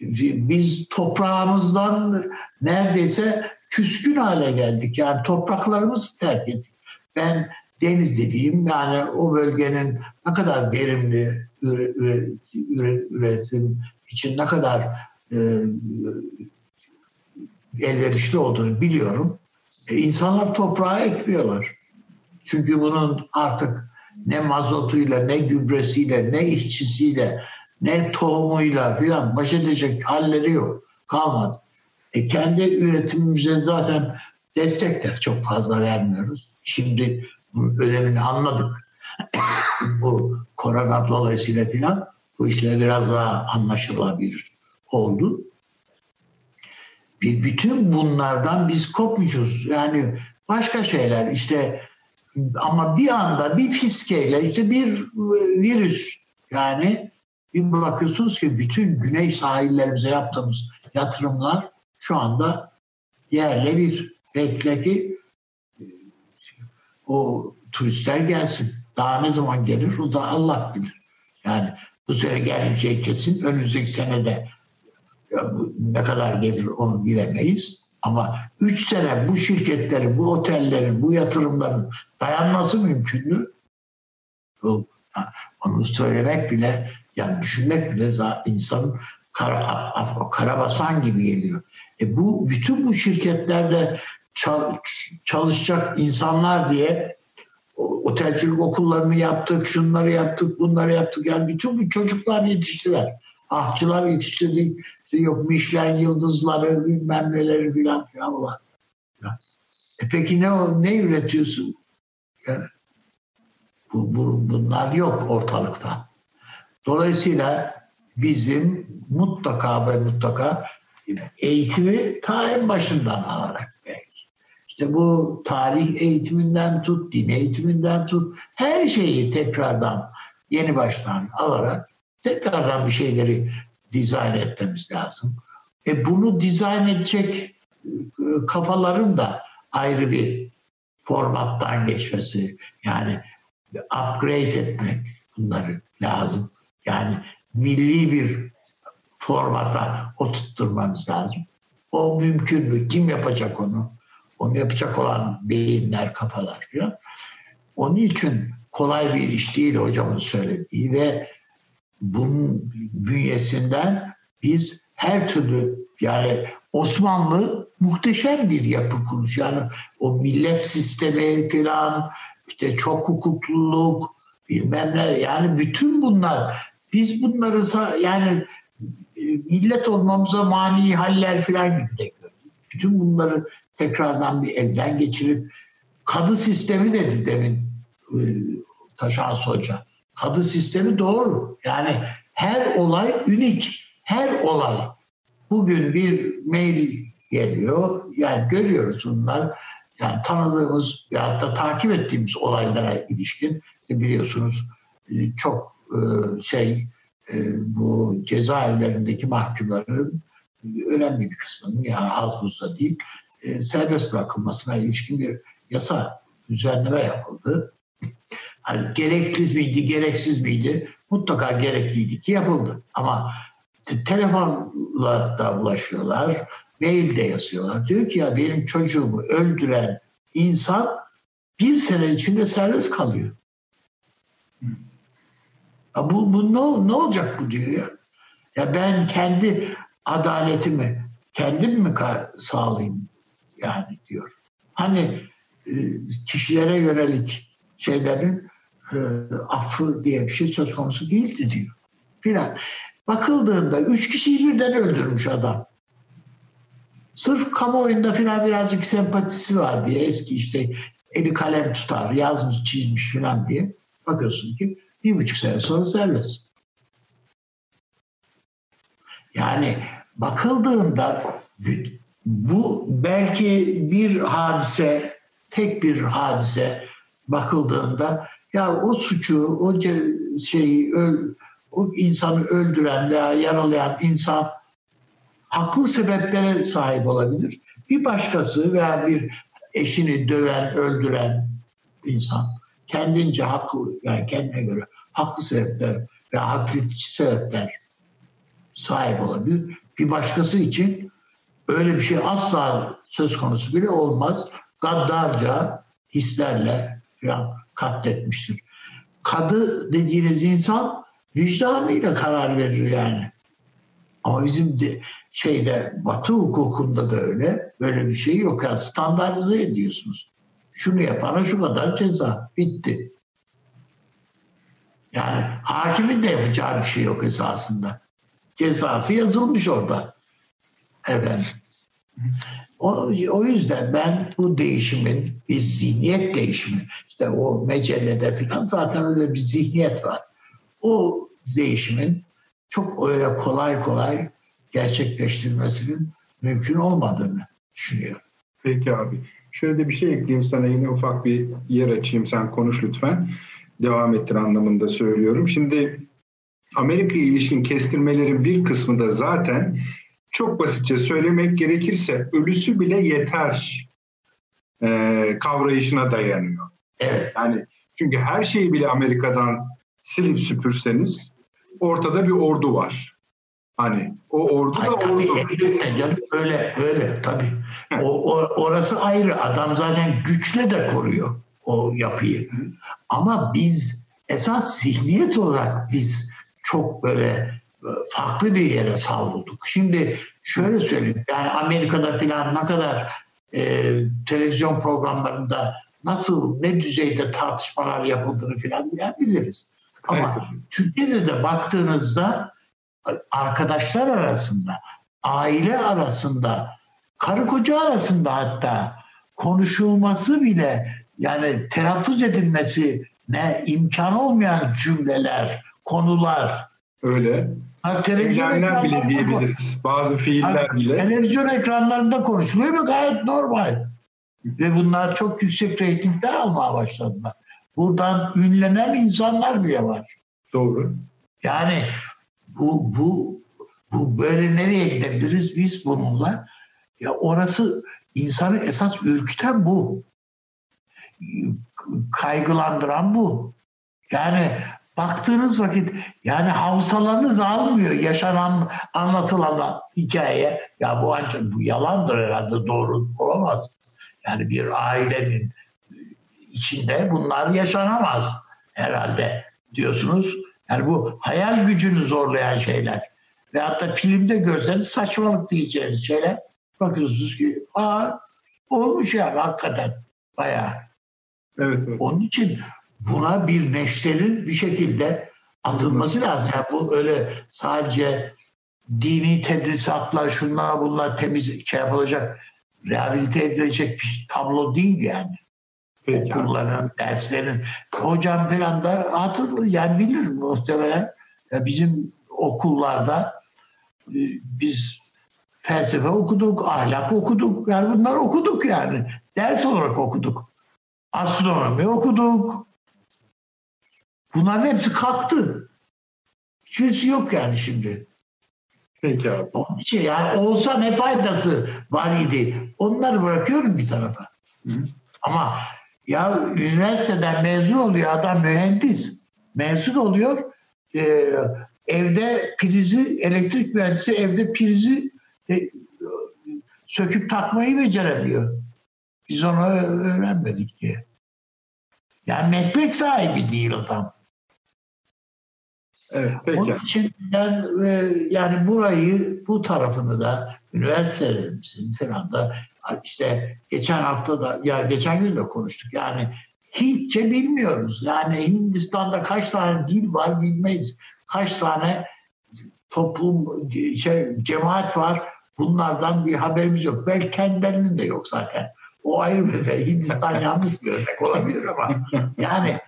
Biz toprağımızdan neredeyse küskün hale geldik. Yani topraklarımızı terk ettik. Ben deniz dediğim yani o bölgenin ne kadar verimli üretim için ne kadar e, elverişli olduğunu biliyorum. E, insanlar toprağa ekliyorlar. Çünkü bunun artık ne mazotuyla, ne gübresiyle, ne işçisiyle, ne tohumuyla filan baş edecek halleri yok. Kalmadı. E kendi üretimimize zaten destek de çok fazla vermiyoruz. Şimdi önemini anladık. bu korona dolayısıyla filan bu işler biraz daha anlaşılabilir oldu. Bir, bütün bunlardan biz kopmuşuz. Yani başka şeyler işte ama bir anda bir fiskeyle işte bir virüs yani bir bakıyorsunuz ki bütün güney sahillerimize yaptığımız yatırımlar şu anda yerle bir. Bekle o turistler gelsin. Daha ne zaman gelir o da Allah bilir. Yani bu sene gelmeyecek kesin. Önümüzdeki senede ne kadar gelir onu bilemeyiz. Ama üç sene bu şirketlerin, bu otellerin, bu yatırımların dayanması mümkün mü? Onu söylemek bile, yani düşünmek bile insanın kara, karabasan gibi geliyor. E bu bütün bu şirketlerde çalışacak insanlar diye otelcilik okullarını yaptık, şunları yaptık, bunları yaptık. Yani bütün bu çocuklar yetiştiler. Ahçılar yetiştirdik. Yok Michelin yıldızları, bilmem neleri filan filan var. E peki ne ne üretiyorsun? Yani bu, bu, bunlar yok ortalıkta. Dolayısıyla bizim mutlaka ve mutlaka eğitimi ta en başından alarak işte bu tarih eğitiminden tut, din eğitiminden tut, her şeyi tekrardan yeni baştan alarak tekrardan bir şeyleri dizayn etmemiz lazım. E bunu dizayn edecek e, kafaların da ayrı bir formattan geçmesi yani upgrade etmek bunları lazım. Yani milli bir formata oturtturmanız lazım. O mümkün mü? Kim yapacak onu? Onu yapacak olan beyinler, kafalar falan. Onun için kolay bir iş değil hocamın söylediği ve bunun bünyesinden biz her türlü yani Osmanlı muhteşem bir yapı kurmuş. Yani o millet sistemi falan işte çok hukukluluk bilmem ne yani bütün bunlar biz bunları yani e, millet olmamıza mani haller falan gibi de gördük. Bütün bunları tekrardan bir elden geçirip kadı sistemi dedi demin e, Taşan Hoca. Kadı sistemi doğru. Yani her olay ünik. Her olay. Bugün bir mail geliyor. Yani görüyoruz bunlar. Yani tanıdığımız ya da takip ettiğimiz olaylara ilişkin biliyorsunuz e, çok e, şey bu cezaevlerindeki mahkumların önemli bir kısmının yani az buzda değil e, serbest bırakılmasına ilişkin bir yasa düzenleme yapıldı. Hani gerekli miydi, gereksiz miydi? Mutlaka gerekliydi ki yapıldı. Ama telefonla da ulaşıyorlar, mail de yazıyorlar. Diyor ki ya benim çocuğumu öldüren insan bir sene içinde serbest kalıyor. Ya bu, bu ne, ne olacak bu diyor ya. Ya ben kendi adaletimi kendim mi sağlayayım? Yani diyor. Hani e, kişilere yönelik şeylerin e, affı diye bir şey söz konusu değildi diyor. Filan. Bakıldığında üç kişiyi birden öldürmüş adam. Sırf kamuoyunda filan birazcık sempatisi var diye eski işte eli kalem tutar, yazmış, çizmiş filan diye bakıyorsun ki bir buçuk sene sonra serbest. Yani bakıldığında bu belki bir hadise, tek bir hadise bakıldığında ya o suçu, o şeyi, o insanı öldüren veya yaralayan insan haklı sebeplere sahip olabilir. Bir başkası veya bir eşini döven, öldüren insan kendince haklı, yani kendine göre haklı sebepler ve haklıkçı sebepler sahip olabilir. Bir başkası için öyle bir şey asla söz konusu bile olmaz. Gaddarca hislerle katletmiştir. Kadı dediğiniz insan vicdanıyla karar verir yani. Ama bizim de şeyde Batı hukukunda da öyle. Böyle bir şey yok. Yani standartize ediyorsunuz. Şunu yapana şu kadar ceza. Bitti. Yani hakimin de yapacağı bir şey yok esasında. Cezası yazılmış orada. Evet. O, o yüzden ben bu değişimin bir zihniyet değişimi, işte o mecellede falan zaten öyle bir zihniyet var. O değişimin çok öyle kolay kolay gerçekleştirmesinin mümkün olmadığını düşünüyorum. Peki abi. Şöyle de bir şey ekleyeyim sana yine ufak bir yer açayım sen konuş lütfen. Devam ettir anlamında söylüyorum. Şimdi Amerika ilişkin kestirmelerin bir kısmı da zaten çok basitçe söylemek gerekirse ölüsü bile yeter e, kavrayışına dayanıyor. Evet. Yani çünkü her şeyi bile Amerika'dan silip süpürseniz ortada bir ordu var. Hani o ordu da ordu. Canım, öyle öyle tabii. O, o, orası ayrı. Adam zaten güçle de koruyor o yapıyı. Ama biz esas zihniyet olarak biz çok böyle farklı bir yere savrulduk. Şimdi şöyle söyleyeyim. Yani Amerika'da filan ne kadar e, televizyon programlarında nasıl ne düzeyde tartışmalar yapıldığını filan biliriz. Ama evet. Türkiye'de de baktığınızda arkadaşlar arasında, aile arasında, karı koca arasında hatta konuşulması bile yani telaffuz edilmesi ne imkan olmayan cümleler, konular. Öyle. Ha, televizyon bile diyebiliriz. Bazı fiiller ha, bile. Televizyon ekranlarında konuşuluyor ve gayet normal. Ve bunlar çok yüksek reytingler almaya başladılar. Buradan ünlenen insanlar bile var. Doğru. Yani bu, bu, bu böyle nereye gidebiliriz biz bununla? Ya orası insanı esas ürküten bu. Kaygılandıran bu. Yani baktığınız vakit yani hafızalarınız almıyor yaşanan anlatılan hikaye. Ya bu ancak bu yalandır herhalde doğru olamaz. Yani bir ailenin içinde bunlar yaşanamaz herhalde diyorsunuz. Yani bu hayal gücünü zorlayan şeyler. Ve hatta filmde görseniz saçmalık diyeceğiniz şeyler. Bakıyorsunuz ki aa olmuş yani hakikaten bayağı. Evet, evet. Onun için buna bir neşterin bir şekilde atılması lazım. Yani bu öyle sadece dini tedrisatlar, şunlar bunlar temiz şey yapılacak, rehabilite edilecek bir tablo değil yani. Peki. okulların, derslerin. Hocam falan da hatır, yani bilir muhtemelen. Ya bizim okullarda e, biz felsefe okuduk, ahlak okuduk. Yani bunlar okuduk yani. Ders olarak okuduk. Astronomi okuduk. Bunların hepsi kalktı. Hiçbirisi yok yani şimdi. Peki abi. Onun için yani olsa ne faydası var idi. Onları bırakıyorum bir tarafa. Hı. Ama ya üniversiteden mezun oluyor adam mühendis. Mezun oluyor. E, evde prizi, elektrik mühendisi evde prizi e, söküp takmayı beceremiyor. Biz onu öğrenmedik diye. Yani meslek sahibi değil adam. Evet, peki. Onun için ben e, yani burayı, bu tarafını da üniversitelerimizin falan da işte geçen hafta da ya geçen gün de konuştuk yani hiççe bilmiyoruz. Yani Hindistan'da kaç tane dil var bilmeyiz. Kaç tane toplum şey cemaat var bunlardan bir haberimiz yok. Belki kendilerinin de yok zaten. O ayrı mesele. Hindistan yanlış bir örnek olabilir ama yani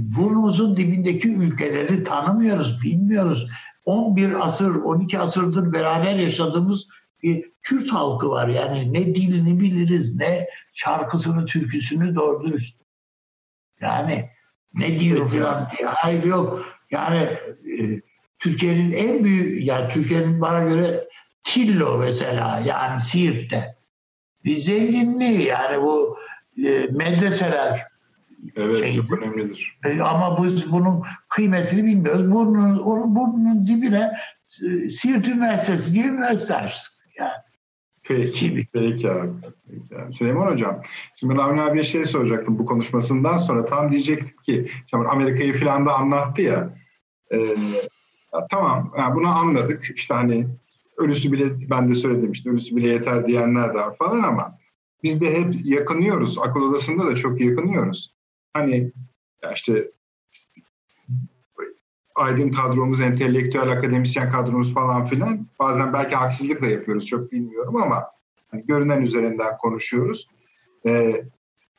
burnumuzun dibindeki ülkeleri tanımıyoruz, bilmiyoruz. 11 asır, 12 asırdır beraber yaşadığımız bir Kürt halkı var. Yani ne dilini biliriz, ne şarkısını, türküsünü doğru dürüst. Yani ne diyor falan diye. Hayır yok. Yani e, Türkiye'nin en büyük, yani Türkiye'nin bana göre Tillo mesela yani Siirt'te. Bir zenginliği yani bu e, medreseler Evet şey, çok önemlidir. E, ama biz bunun kıymetini bilmiyoruz. Burnun, onun burnunun dibine e, Siirt Üniversitesi gibi üniversite açtık. Yani. Peki, peki abi. Peki abi. Süleyman Hocam, şimdi Avni abiye şey soracaktım bu konuşmasından sonra. Tam diyecektik ki, şimdi Amerika'yı falan da anlattı ya. E, ya tamam, yani bunu anladık. İşte hani ölüsü bile, ben de söyledim işte ölüsü bile yeter diyenler de var falan ama biz de hep yakınıyoruz. Akıl odasında da çok yakınıyoruz. Hani işte aydın kadromuz, entelektüel akademisyen kadromuz falan filan. Bazen belki haksızlık da yapıyoruz çok bilmiyorum ama hani görünen üzerinden konuşuyoruz. Ee,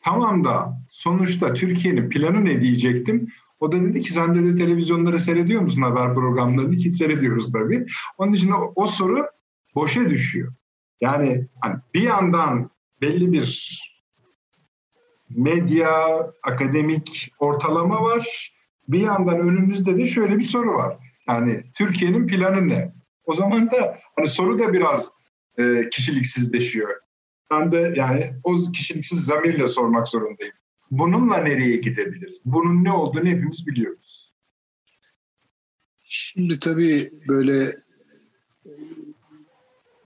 tamam da sonuçta Türkiye'nin planı ne diyecektim. O da dedi ki sen de televizyonları seyrediyor musun haber programlarını? Hiç seyrediyoruz tabii. Onun için o, o soru boşa düşüyor. Yani hani bir yandan belli bir medya, akademik ortalama var. Bir yandan önümüzde de şöyle bir soru var. Yani Türkiye'nin planı ne? O zaman da hani soru da biraz e, kişiliksizleşiyor. Ben de yani o kişiliksiz zamirle sormak zorundayım. Bununla nereye gidebiliriz? Bunun ne olduğunu hepimiz biliyoruz. Şimdi tabii böyle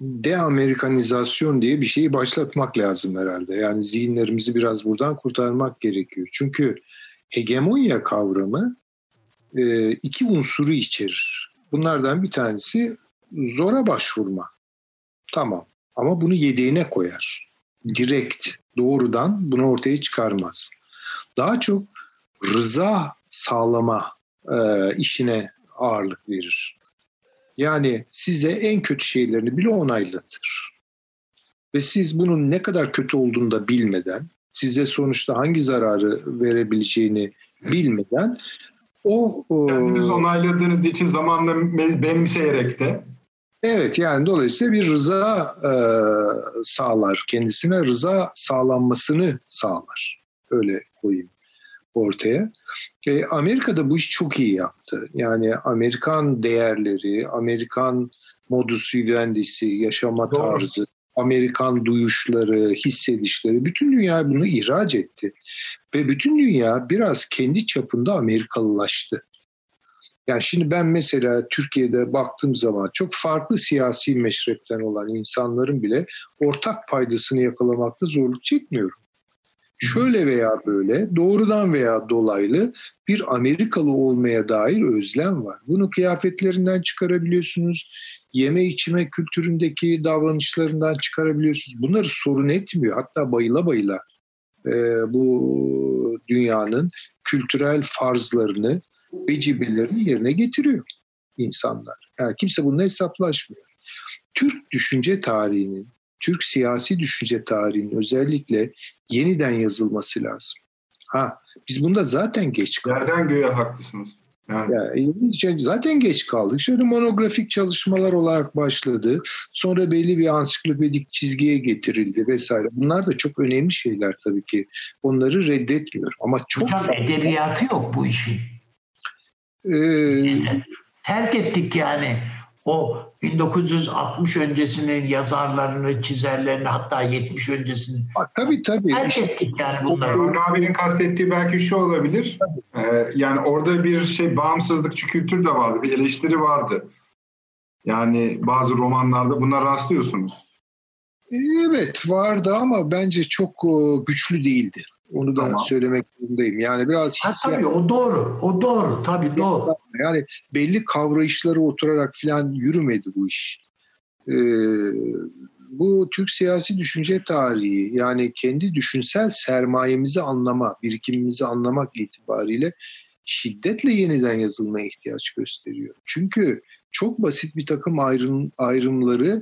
de-Amerikanizasyon diye bir şeyi başlatmak lazım herhalde. Yani zihinlerimizi biraz buradan kurtarmak gerekiyor. Çünkü hegemonya kavramı e, iki unsuru içerir. Bunlardan bir tanesi zora başvurma. Tamam ama bunu yedeğine koyar. Direkt, doğrudan bunu ortaya çıkarmaz. Daha çok rıza sağlama e, işine ağırlık verir. Yani size en kötü şeylerini bile onaylatır. Ve siz bunun ne kadar kötü olduğunu da bilmeden, size sonuçta hangi zararı verebileceğini bilmeden o... Kendiniz onayladığınız için zamanla benimseyerek de Evet yani dolayısıyla bir rıza e, sağlar kendisine rıza sağlanmasını sağlar. Öyle koyayım ortaya. E, Amerika'da bu iş çok iyi yaptı. Yani Amerikan değerleri, Amerikan modus vivendisi, yaşama Doğru. tarzı, Amerikan duyuşları, hissedişleri bütün dünya bunu ihraç etti. Ve bütün dünya biraz kendi çapında Amerikalılaştı. Yani şimdi ben mesela Türkiye'de baktığım zaman çok farklı siyasi meşrepten olan insanların bile ortak paydasını yakalamakta zorluk çekmiyorum şöyle veya böyle doğrudan veya dolaylı bir Amerikalı olmaya dair özlem var. Bunu kıyafetlerinden çıkarabiliyorsunuz, yeme içme kültüründeki davranışlarından çıkarabiliyorsunuz. Bunları sorun etmiyor. Hatta bayıla bayıla e, bu dünyanın kültürel farzlarını, vecibelerini yerine getiriyor insanlar. Yani kimse bununla hesaplaşmıyor. Türk düşünce tarihinin Türk siyasi düşünce tarihinin özellikle yeniden yazılması lazım. Ha biz bunda zaten geç kaldık. Nereden göğe haklısınız. Yani. yani zaten geç kaldık. Şöyle monografik çalışmalar olarak başladı. Sonra belli bir ansiklopedik çizgiye getirildi vesaire. Bunlar da çok önemli şeyler tabii ki. Onları reddetmiyorum. Ama çok Hocam farklı. edebiyatı yok bu işin. Ee, Terk ettik yani o 1960 öncesinin yazarlarını, çizerlerini hatta 70 öncesinin tabii tabii. terk ettik yani bunları. Orhun abinin kastettiği belki şu olabilir. Ee, yani orada bir şey bağımsızlıkçı kültür de vardı. Bir eleştiri vardı. Yani bazı romanlarda buna rastlıyorsunuz. Evet vardı ama bence çok e, güçlü değildi. Onu da tamam. söylemek zorundayım. Yani biraz. Ha, tabii o doğru. O doğru. Tabii doğru. Yani belli kavrayışları oturarak falan yürümedi bu iş. Ee, bu Türk siyasi düşünce tarihi yani kendi düşünsel sermayemizi anlama, birikimimizi anlamak itibariyle şiddetle yeniden yazılmaya ihtiyaç gösteriyor. Çünkü çok basit bir takım ayrım, ayrımları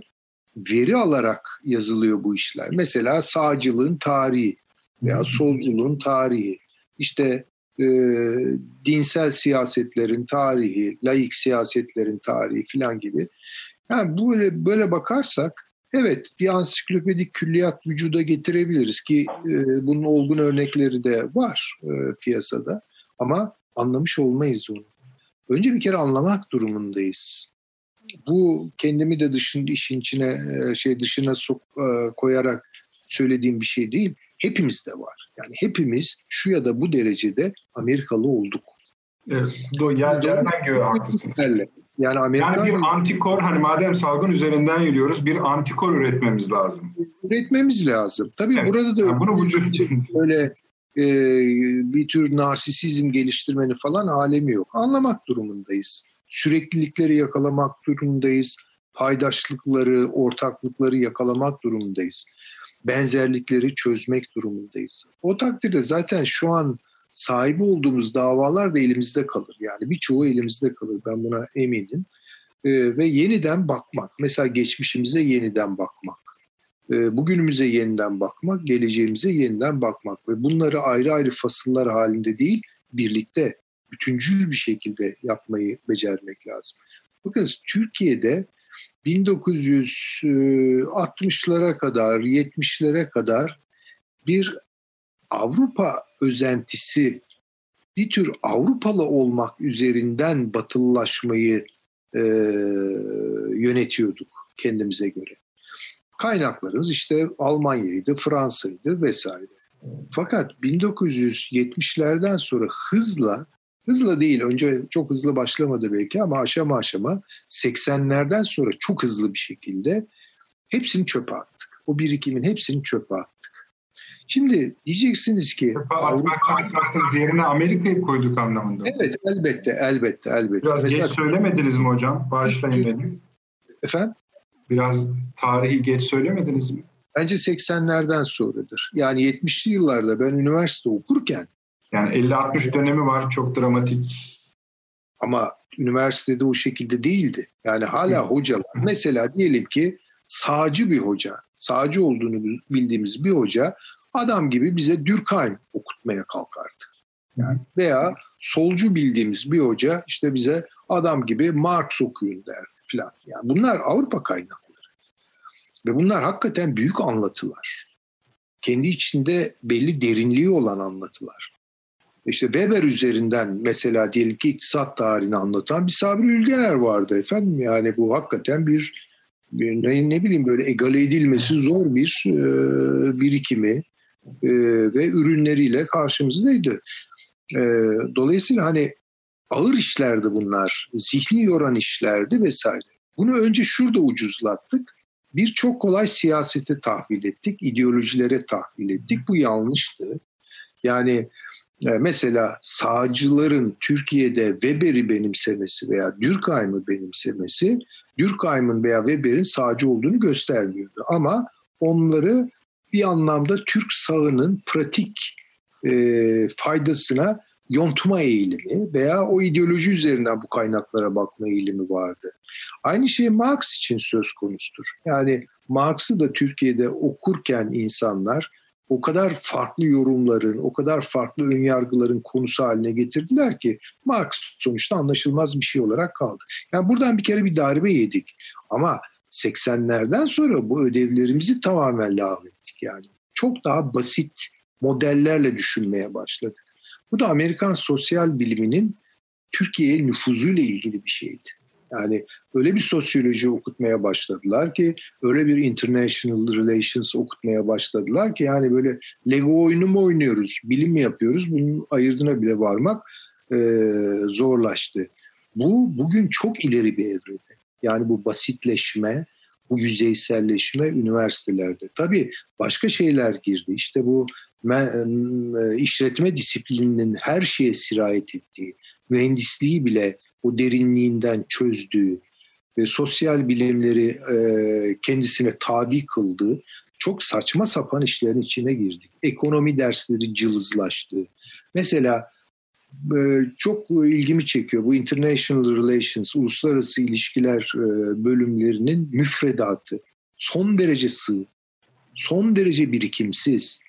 veri alarak yazılıyor bu işler. Mesela sağcılığın tarihi veya solculuğun tarihi. İşte e, dinsel siyasetlerin tarihi, laik siyasetlerin tarihi filan gibi. Yani böyle böyle bakarsak evet bir ansiklopedik külliyat vücuda getirebiliriz ki e, bunun olgun örnekleri de var e, piyasada ama anlamış olmayız onu. Önce bir kere anlamak durumundayız. Bu kendimi de dışın işin içine e, şey dışına sok, e, koyarak söylediğim bir şey değil. Hepimizde var. Yani hepimiz şu ya da bu derecede Amerikalı olduk. Evet, do, yer, yerden göğe haklısınız. Yani, Amerika, yani bir antikor hani madem salgın üzerinden yürüyoruz bir antikor üretmemiz lazım. Üretmemiz lazım. Tabii evet. burada da yani bunu vücut böyle e, bir tür narsisizm geliştirmenin falan alemi yok. Anlamak durumundayız. Süreklilikleri yakalamak durumundayız. Paydaşlıkları, ortaklıkları yakalamak durumundayız. Benzerlikleri çözmek durumundayız. O takdirde zaten şu an sahibi olduğumuz davalar da elimizde kalır. Yani birçoğu elimizde kalır ben buna eminim. Ee, ve yeniden bakmak, mesela geçmişimize yeniden bakmak, e, bugünümüze yeniden bakmak, geleceğimize yeniden bakmak ve bunları ayrı ayrı fasıllar halinde değil, birlikte bütüncül bir şekilde yapmayı becermek lazım. Bakın Türkiye'de 1960'lara kadar, 70'lere kadar bir Avrupa özentisi bir tür Avrupalı olmak üzerinden batılılaşmayı e, yönetiyorduk kendimize göre. Kaynaklarımız işte Almanya'ydı, Fransa'ydı vesaire. Fakat 1970'lerden sonra hızla, hızla değil önce çok hızlı başlamadı belki ama aşama aşama 80'lerden sonra çok hızlı bir şekilde hepsini çöpe attık. O birikimin hepsini çöpe attık. Şimdi diyeceksiniz ki... Avrupa kastınız yerine Amerika'yı koyduk anlamında. Evet elbette elbette elbette. Biraz Mesela, geç söylemediniz mi hocam? Bağışlayın beni. Efendim? Biraz tarihi geç söylemediniz mi? Bence 80'lerden sonradır. Yani 70'li yıllarda ben üniversite okurken... Yani 50-60 dönemi var çok dramatik. Ama üniversitede o şekilde değildi. Yani hala hocalar. Mesela diyelim ki sağcı bir hoca, sağcı olduğunu bildiğimiz bir hoca adam gibi bize Durkheim okutmaya kalkardı. Yani veya solcu bildiğimiz bir hoca işte bize adam gibi Marx okuyun der filan. Yani bunlar Avrupa kaynakları. Ve bunlar hakikaten büyük anlatılar. Kendi içinde belli derinliği olan anlatılar. İşte Weber üzerinden mesela diyelim ki iktisat tarihini anlatan bir Sabri Ülgener vardı efendim. Yani bu hakikaten bir, bir ne, ne bileyim böyle egale edilmesi zor bir e, birikimi e, ve ürünleriyle karşımızdaydı. E, dolayısıyla hani ağır işlerdi bunlar, zihni yoran işlerdi vesaire. Bunu önce şurada ucuzlattık. Bir çok kolay siyasete tahvil ettik, ideolojilere tahvil ettik. Bu yanlıştı. Yani mesela sağcıların Türkiye'de Weber'i benimsemesi veya Durkheim'ı benimsemesi, Durkheim'ın veya Weber'in sağcı olduğunu göstermiyordu. Ama onları bir anlamda Türk sağının pratik e, faydasına yontma eğilimi veya o ideoloji üzerinden bu kaynaklara bakma eğilimi vardı. Aynı şey Marx için söz konusudur. Yani Marx'ı da Türkiye'de okurken insanlar o kadar farklı yorumların, o kadar farklı önyargıların konusu haline getirdiler ki Marx sonuçta anlaşılmaz bir şey olarak kaldı. Yani buradan bir kere bir darbe yedik. Ama 80'lerden sonra bu ödevlerimizi tamamen lağv yani. Çok daha basit modellerle düşünmeye başladık. Bu da Amerikan sosyal biliminin Türkiye'ye nüfuzuyla ilgili bir şeydi. Yani öyle bir sosyoloji okutmaya başladılar ki, öyle bir international relations okutmaya başladılar ki yani böyle Lego oyunu mu oynuyoruz, bilim mi yapıyoruz bunun ayırdına bile varmak e, zorlaştı. Bu bugün çok ileri bir evrede. Yani bu basitleşme, bu yüzeyselleşme üniversitelerde. Tabii başka şeyler girdi. İşte bu işletme disiplininin her şeye sirayet ettiği, mühendisliği bile o derinliğinden çözdüğü, ve sosyal bilimleri e, kendisine tabi kıldığı çok saçma sapan işlerin içine girdik. Ekonomi dersleri cılızlaştı. Mesela e, çok ilgimi çekiyor bu International Relations, uluslararası ilişkiler e, bölümlerinin müfredatı son derece sığ, son derece birikimsiz.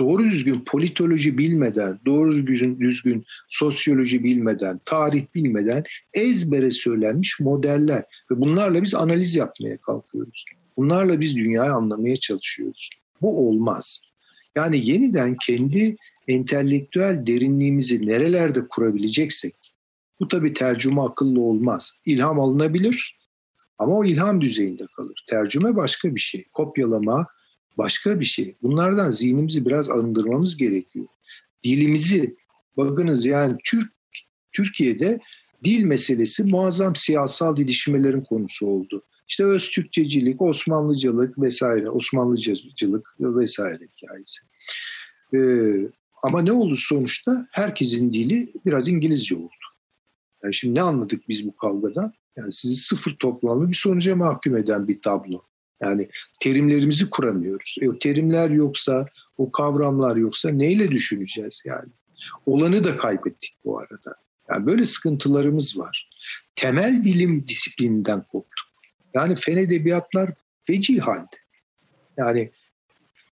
Doğru düzgün politoloji bilmeden, doğru düzgün, düzgün sosyoloji bilmeden, tarih bilmeden ezbere söylenmiş modeller. Ve bunlarla biz analiz yapmaya kalkıyoruz. Bunlarla biz dünyayı anlamaya çalışıyoruz. Bu olmaz. Yani yeniden kendi entelektüel derinliğimizi nerelerde kurabileceksek, bu tabii tercüme akıllı olmaz. İlham alınabilir ama o ilham düzeyinde kalır. Tercüme başka bir şey. Kopyalama başka bir şey. Bunlardan zihnimizi biraz arındırmamız gerekiyor. Dilimizi, bakınız yani Türk Türkiye'de dil meselesi muazzam siyasal didişmelerin konusu oldu. İşte öz Türkçecilik, Osmanlıcılık vesaire, Osmanlıcılık vesaire hikayesi. Ee, ama ne oldu sonuçta? Herkesin dili biraz İngilizce oldu. Yani şimdi ne anladık biz bu kavgadan? Yani sizi sıfır toplamlı bir sonuca mahkum eden bir tablo. Yani terimlerimizi kuramıyoruz. E, o terimler yoksa, o kavramlar yoksa neyle düşüneceğiz yani? Olanı da kaybettik bu arada. Yani böyle sıkıntılarımız var. Temel bilim disiplininden koptuk. Yani fen edebiyatlar feci halde. Yani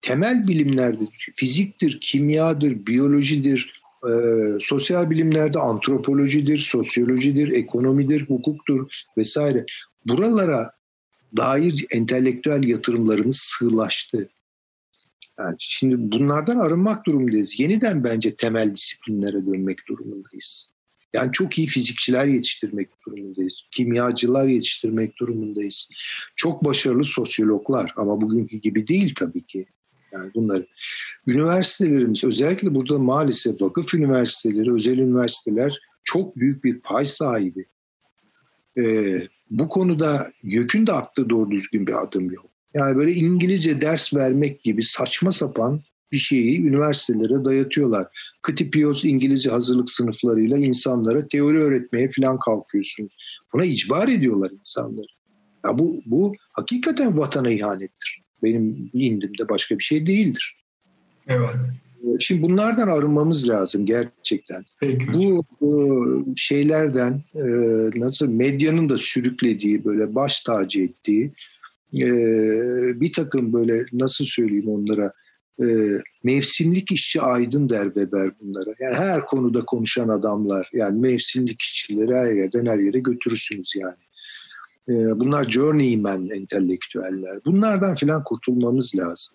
temel bilimlerde fiziktir, kimyadır, biyolojidir, e, sosyal bilimlerde antropolojidir, sosyolojidir, ekonomidir, hukuktur vesaire. Buralara dair entelektüel yatırımlarımız sığlaştı. Yani şimdi bunlardan arınmak durumundayız. Yeniden bence temel disiplinlere dönmek durumundayız. Yani çok iyi fizikçiler yetiştirmek durumundayız. Kimyacılar yetiştirmek durumundayız. Çok başarılı sosyologlar ama bugünkü gibi değil tabii ki. Yani bunları. Üniversitelerimiz özellikle burada maalesef vakıf üniversiteleri, özel üniversiteler çok büyük bir pay sahibi. Ee, bu konuda YÖK'ün de attığı doğru düzgün bir adım yok. Yani böyle İngilizce ders vermek gibi saçma sapan bir şeyi üniversitelere dayatıyorlar. Kıtipiyos İngilizce hazırlık sınıflarıyla insanlara teori öğretmeye falan kalkıyorsunuz. Buna icbar ediyorlar insanları. Ya bu, bu hakikaten vatana ihanettir. Benim indimde başka bir şey değildir. Evet. Şimdi bunlardan arınmamız lazım gerçekten. Peki bu, bu şeylerden e, nasıl medyanın da sürüklediği böyle baş tacı ettiği e, bir takım böyle nasıl söyleyeyim onlara e, mevsimlik işçi aydın der Weber bunlara. Yani her konuda konuşan adamlar yani mevsimlik işçileri her yerden her yere götürürsünüz yani. Bunlar journeyman entelektüeller. Bunlardan filan kurtulmamız lazım.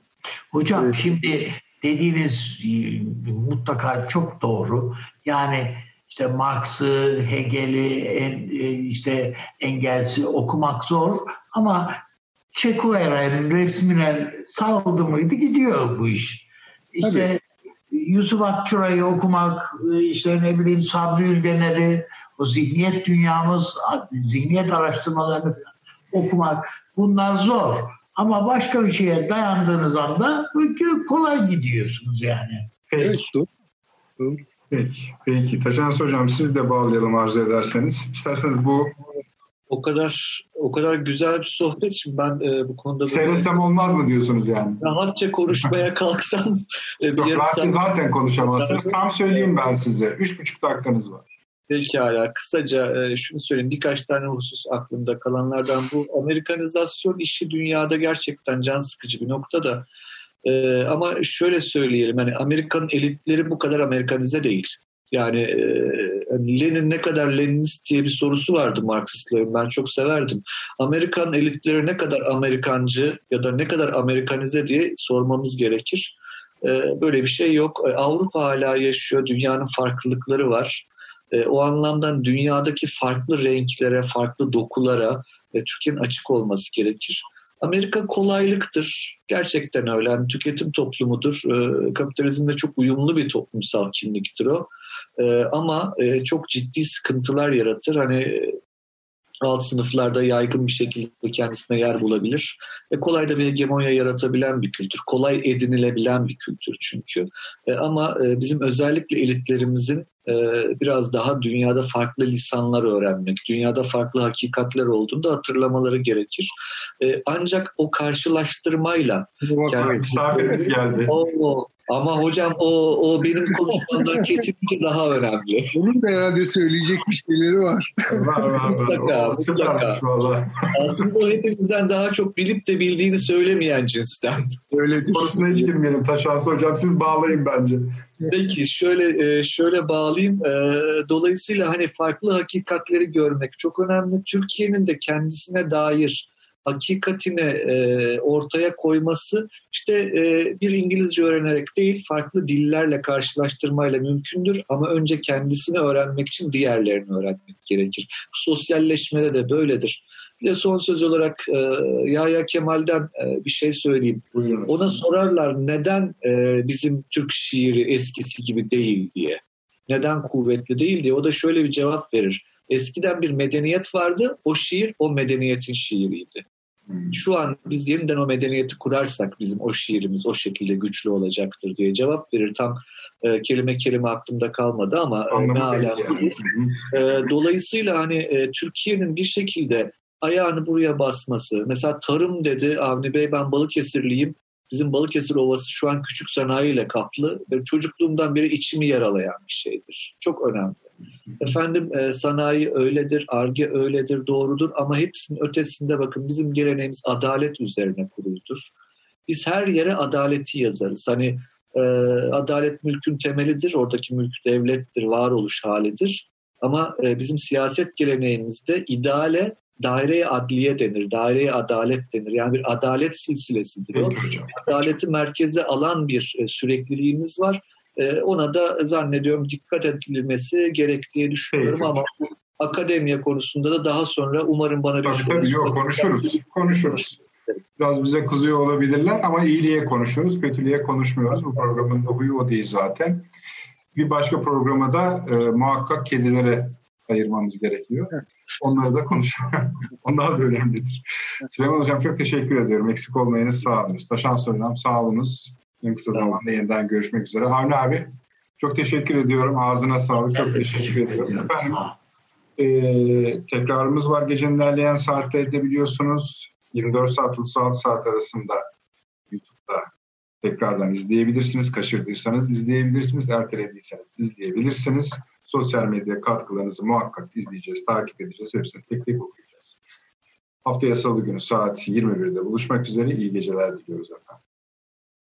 Hocam evet. şimdi dediğiniz e, mutlaka çok doğru. Yani işte Marx'ı, Hegel'i, e, işte Engels'i okumak zor ama Che Guevara'nın resmine saldı mıydı gidiyor bu iş. İşte Tabii. Yusuf Akçura'yı okumak, işte ne bileyim Sabri Ülgener'i, o zihniyet dünyamız, zihniyet araştırmalarını okumak bunlar zor. Ama başka bir şeye dayandığınız anda kolay gidiyorsunuz yani. Peki. Evet, doğru. Peki, peki. Taşans Hocam siz de bağlayalım arzu ederseniz. İsterseniz bu o kadar o kadar güzel bir sohbet için ben e, bu konuda... Söylesem olmaz mı diyorsunuz yani? Rahatça konuşmaya kalksam... e, Yok, rahatça zaten konuşamazsınız. Tam söyleyeyim ben size. Üç buçuk dakikanız var. Pekala. Kısaca e, şunu söyleyeyim. Birkaç tane husus aklımda kalanlardan bu. Amerikanizasyon işi dünyada gerçekten can sıkıcı bir noktada. E, ama şöyle söyleyelim. Hani Amerikan elitleri bu kadar Amerikanize değil. Yani e, Lenin ne kadar Leninist diye bir sorusu vardı Marksistlerin. Ben çok severdim. Amerikan elitleri ne kadar Amerikancı ya da ne kadar Amerikanize diye sormamız gerekir. E, böyle bir şey yok. Avrupa hala yaşıyor. Dünyanın farklılıkları var. E, o anlamdan dünyadaki farklı renklere, farklı dokulara e, Türkiye'nin açık olması gerekir. Amerika kolaylıktır. Gerçekten öyle. Yani tüketim toplumudur. E, kapitalizmle çok uyumlu bir toplumsal kimliktir o. E, ama e, çok ciddi sıkıntılar yaratır. Hani alt sınıflarda yaygın bir şekilde kendisine yer bulabilir. E, kolay da bir hegemonya yaratabilen bir kültür. Kolay edinilebilen bir kültür çünkü. E, ama e, bizim özellikle elitlerimizin biraz daha dünyada farklı lisanlar öğrenmek, dünyada farklı hakikatler olduğunu da hatırlamaları gerekir. E, ancak o karşılaştırmayla... Misafirimiz geldi. O, Ama hocam o, o benim konuşmamdan kesinlikle daha önemli. Onun da herhalde söyleyecek bir şeyleri var. var var. Mutlaka, mutlaka. Aslında o hepimizden daha çok bilip de bildiğini söylemeyen cinsten. Öyle değil. Konusuna hiç girmeyelim. Taşansı hocam siz bağlayın bence. Peki şöyle e, şöyle bağlayayım. E, Dolayısıyla hani farklı hakikatleri görmek çok önemli. Türkiye'nin de kendisine dair hakikatini e, ortaya koyması işte bir İngilizce öğrenerek değil farklı dillerle karşılaştırmayla mümkündür ama önce kendisini öğrenmek için diğerlerini öğrenmek gerekir. Sosyalleşmede de böyledir. De son söz olarak e, Yahya Kemal'den e, bir şey söyleyeyim. Buyurun. Ona sorarlar neden e, bizim Türk şiiri eskisi gibi değil diye. Neden kuvvetli değil diye. O da şöyle bir cevap verir. Eskiden bir medeniyet vardı. O şiir o medeniyetin şiiriydi. Hmm. Şu an biz yeniden o medeniyeti kurarsak bizim o şiirimiz o şekilde güçlü olacaktır diye cevap verir. Tam e, kelime kelime aklımda kalmadı ama e, Anlamı mealen belli yani. budur. E, dolayısıyla hani e, Türkiye'nin bir şekilde ayağını buraya basması. Mesela tarım dedi Avni Bey ben Balıkesirliyim. Bizim Balıkesir Ovası şu an küçük sanayiyle kaplı ve çocukluğumdan beri içimi yaralayan bir şeydir. Çok önemli. Efendim e, sanayi öyledir, arge öyledir, doğrudur ama hepsinin ötesinde bakın bizim geleneğimiz adalet üzerine kuruludur. Biz her yere adaleti yazarız. Hani e, adalet mülkün temelidir, oradaki mülk devlettir, varoluş halidir. Ama e, bizim siyaset geleneğimizde ideale daireye adliye denir, daireye adalet denir. Yani bir adalet silsilesidir o. Adaleti merkeze alan bir e, sürekliliğimiz var. E, ona da zannediyorum dikkat edilmesi gerek diye düşünüyorum Peki. ama bu akademiya konusunda da daha sonra umarım bana bir Tabii soru tabii yok konuşuruz. Konuşuruz. Biraz bize kızıyor olabilirler ama iyiliğe konuşuyoruz, kötülüğe konuşmuyoruz. Bu programın da huyu o değil zaten. Bir başka programa da e, muhakkak kedilere ayırmamız gerekiyor. Onları da konuşalım. Onlar da önemlidir. Süleyman Hocam çok teşekkür ediyorum. Eksik olmayınız sağ olunuz. Taşan Hocam sağ olunuz. En kısa olun. zamanda yeniden görüşmek üzere. Avni abi çok teşekkür ediyorum. Ağzına sağlık. Çok teşekkür ediyorum. Efendim ee, tekrarımız var gecenin ilerleyen saatlerinde biliyorsunuz 24 saat 36 saat arasında YouTube'da tekrardan izleyebilirsiniz. Kaçırdıysanız izleyebilirsiniz. Ertelediyseniz izleyebilirsiniz. Sosyal medya katkılarınızı muhakkak izleyeceğiz, takip edeceğiz. Hepsini tek tek okuyacağız. Haftaya salı günü saat 21'de buluşmak üzere. İyi geceler diliyoruz efendim.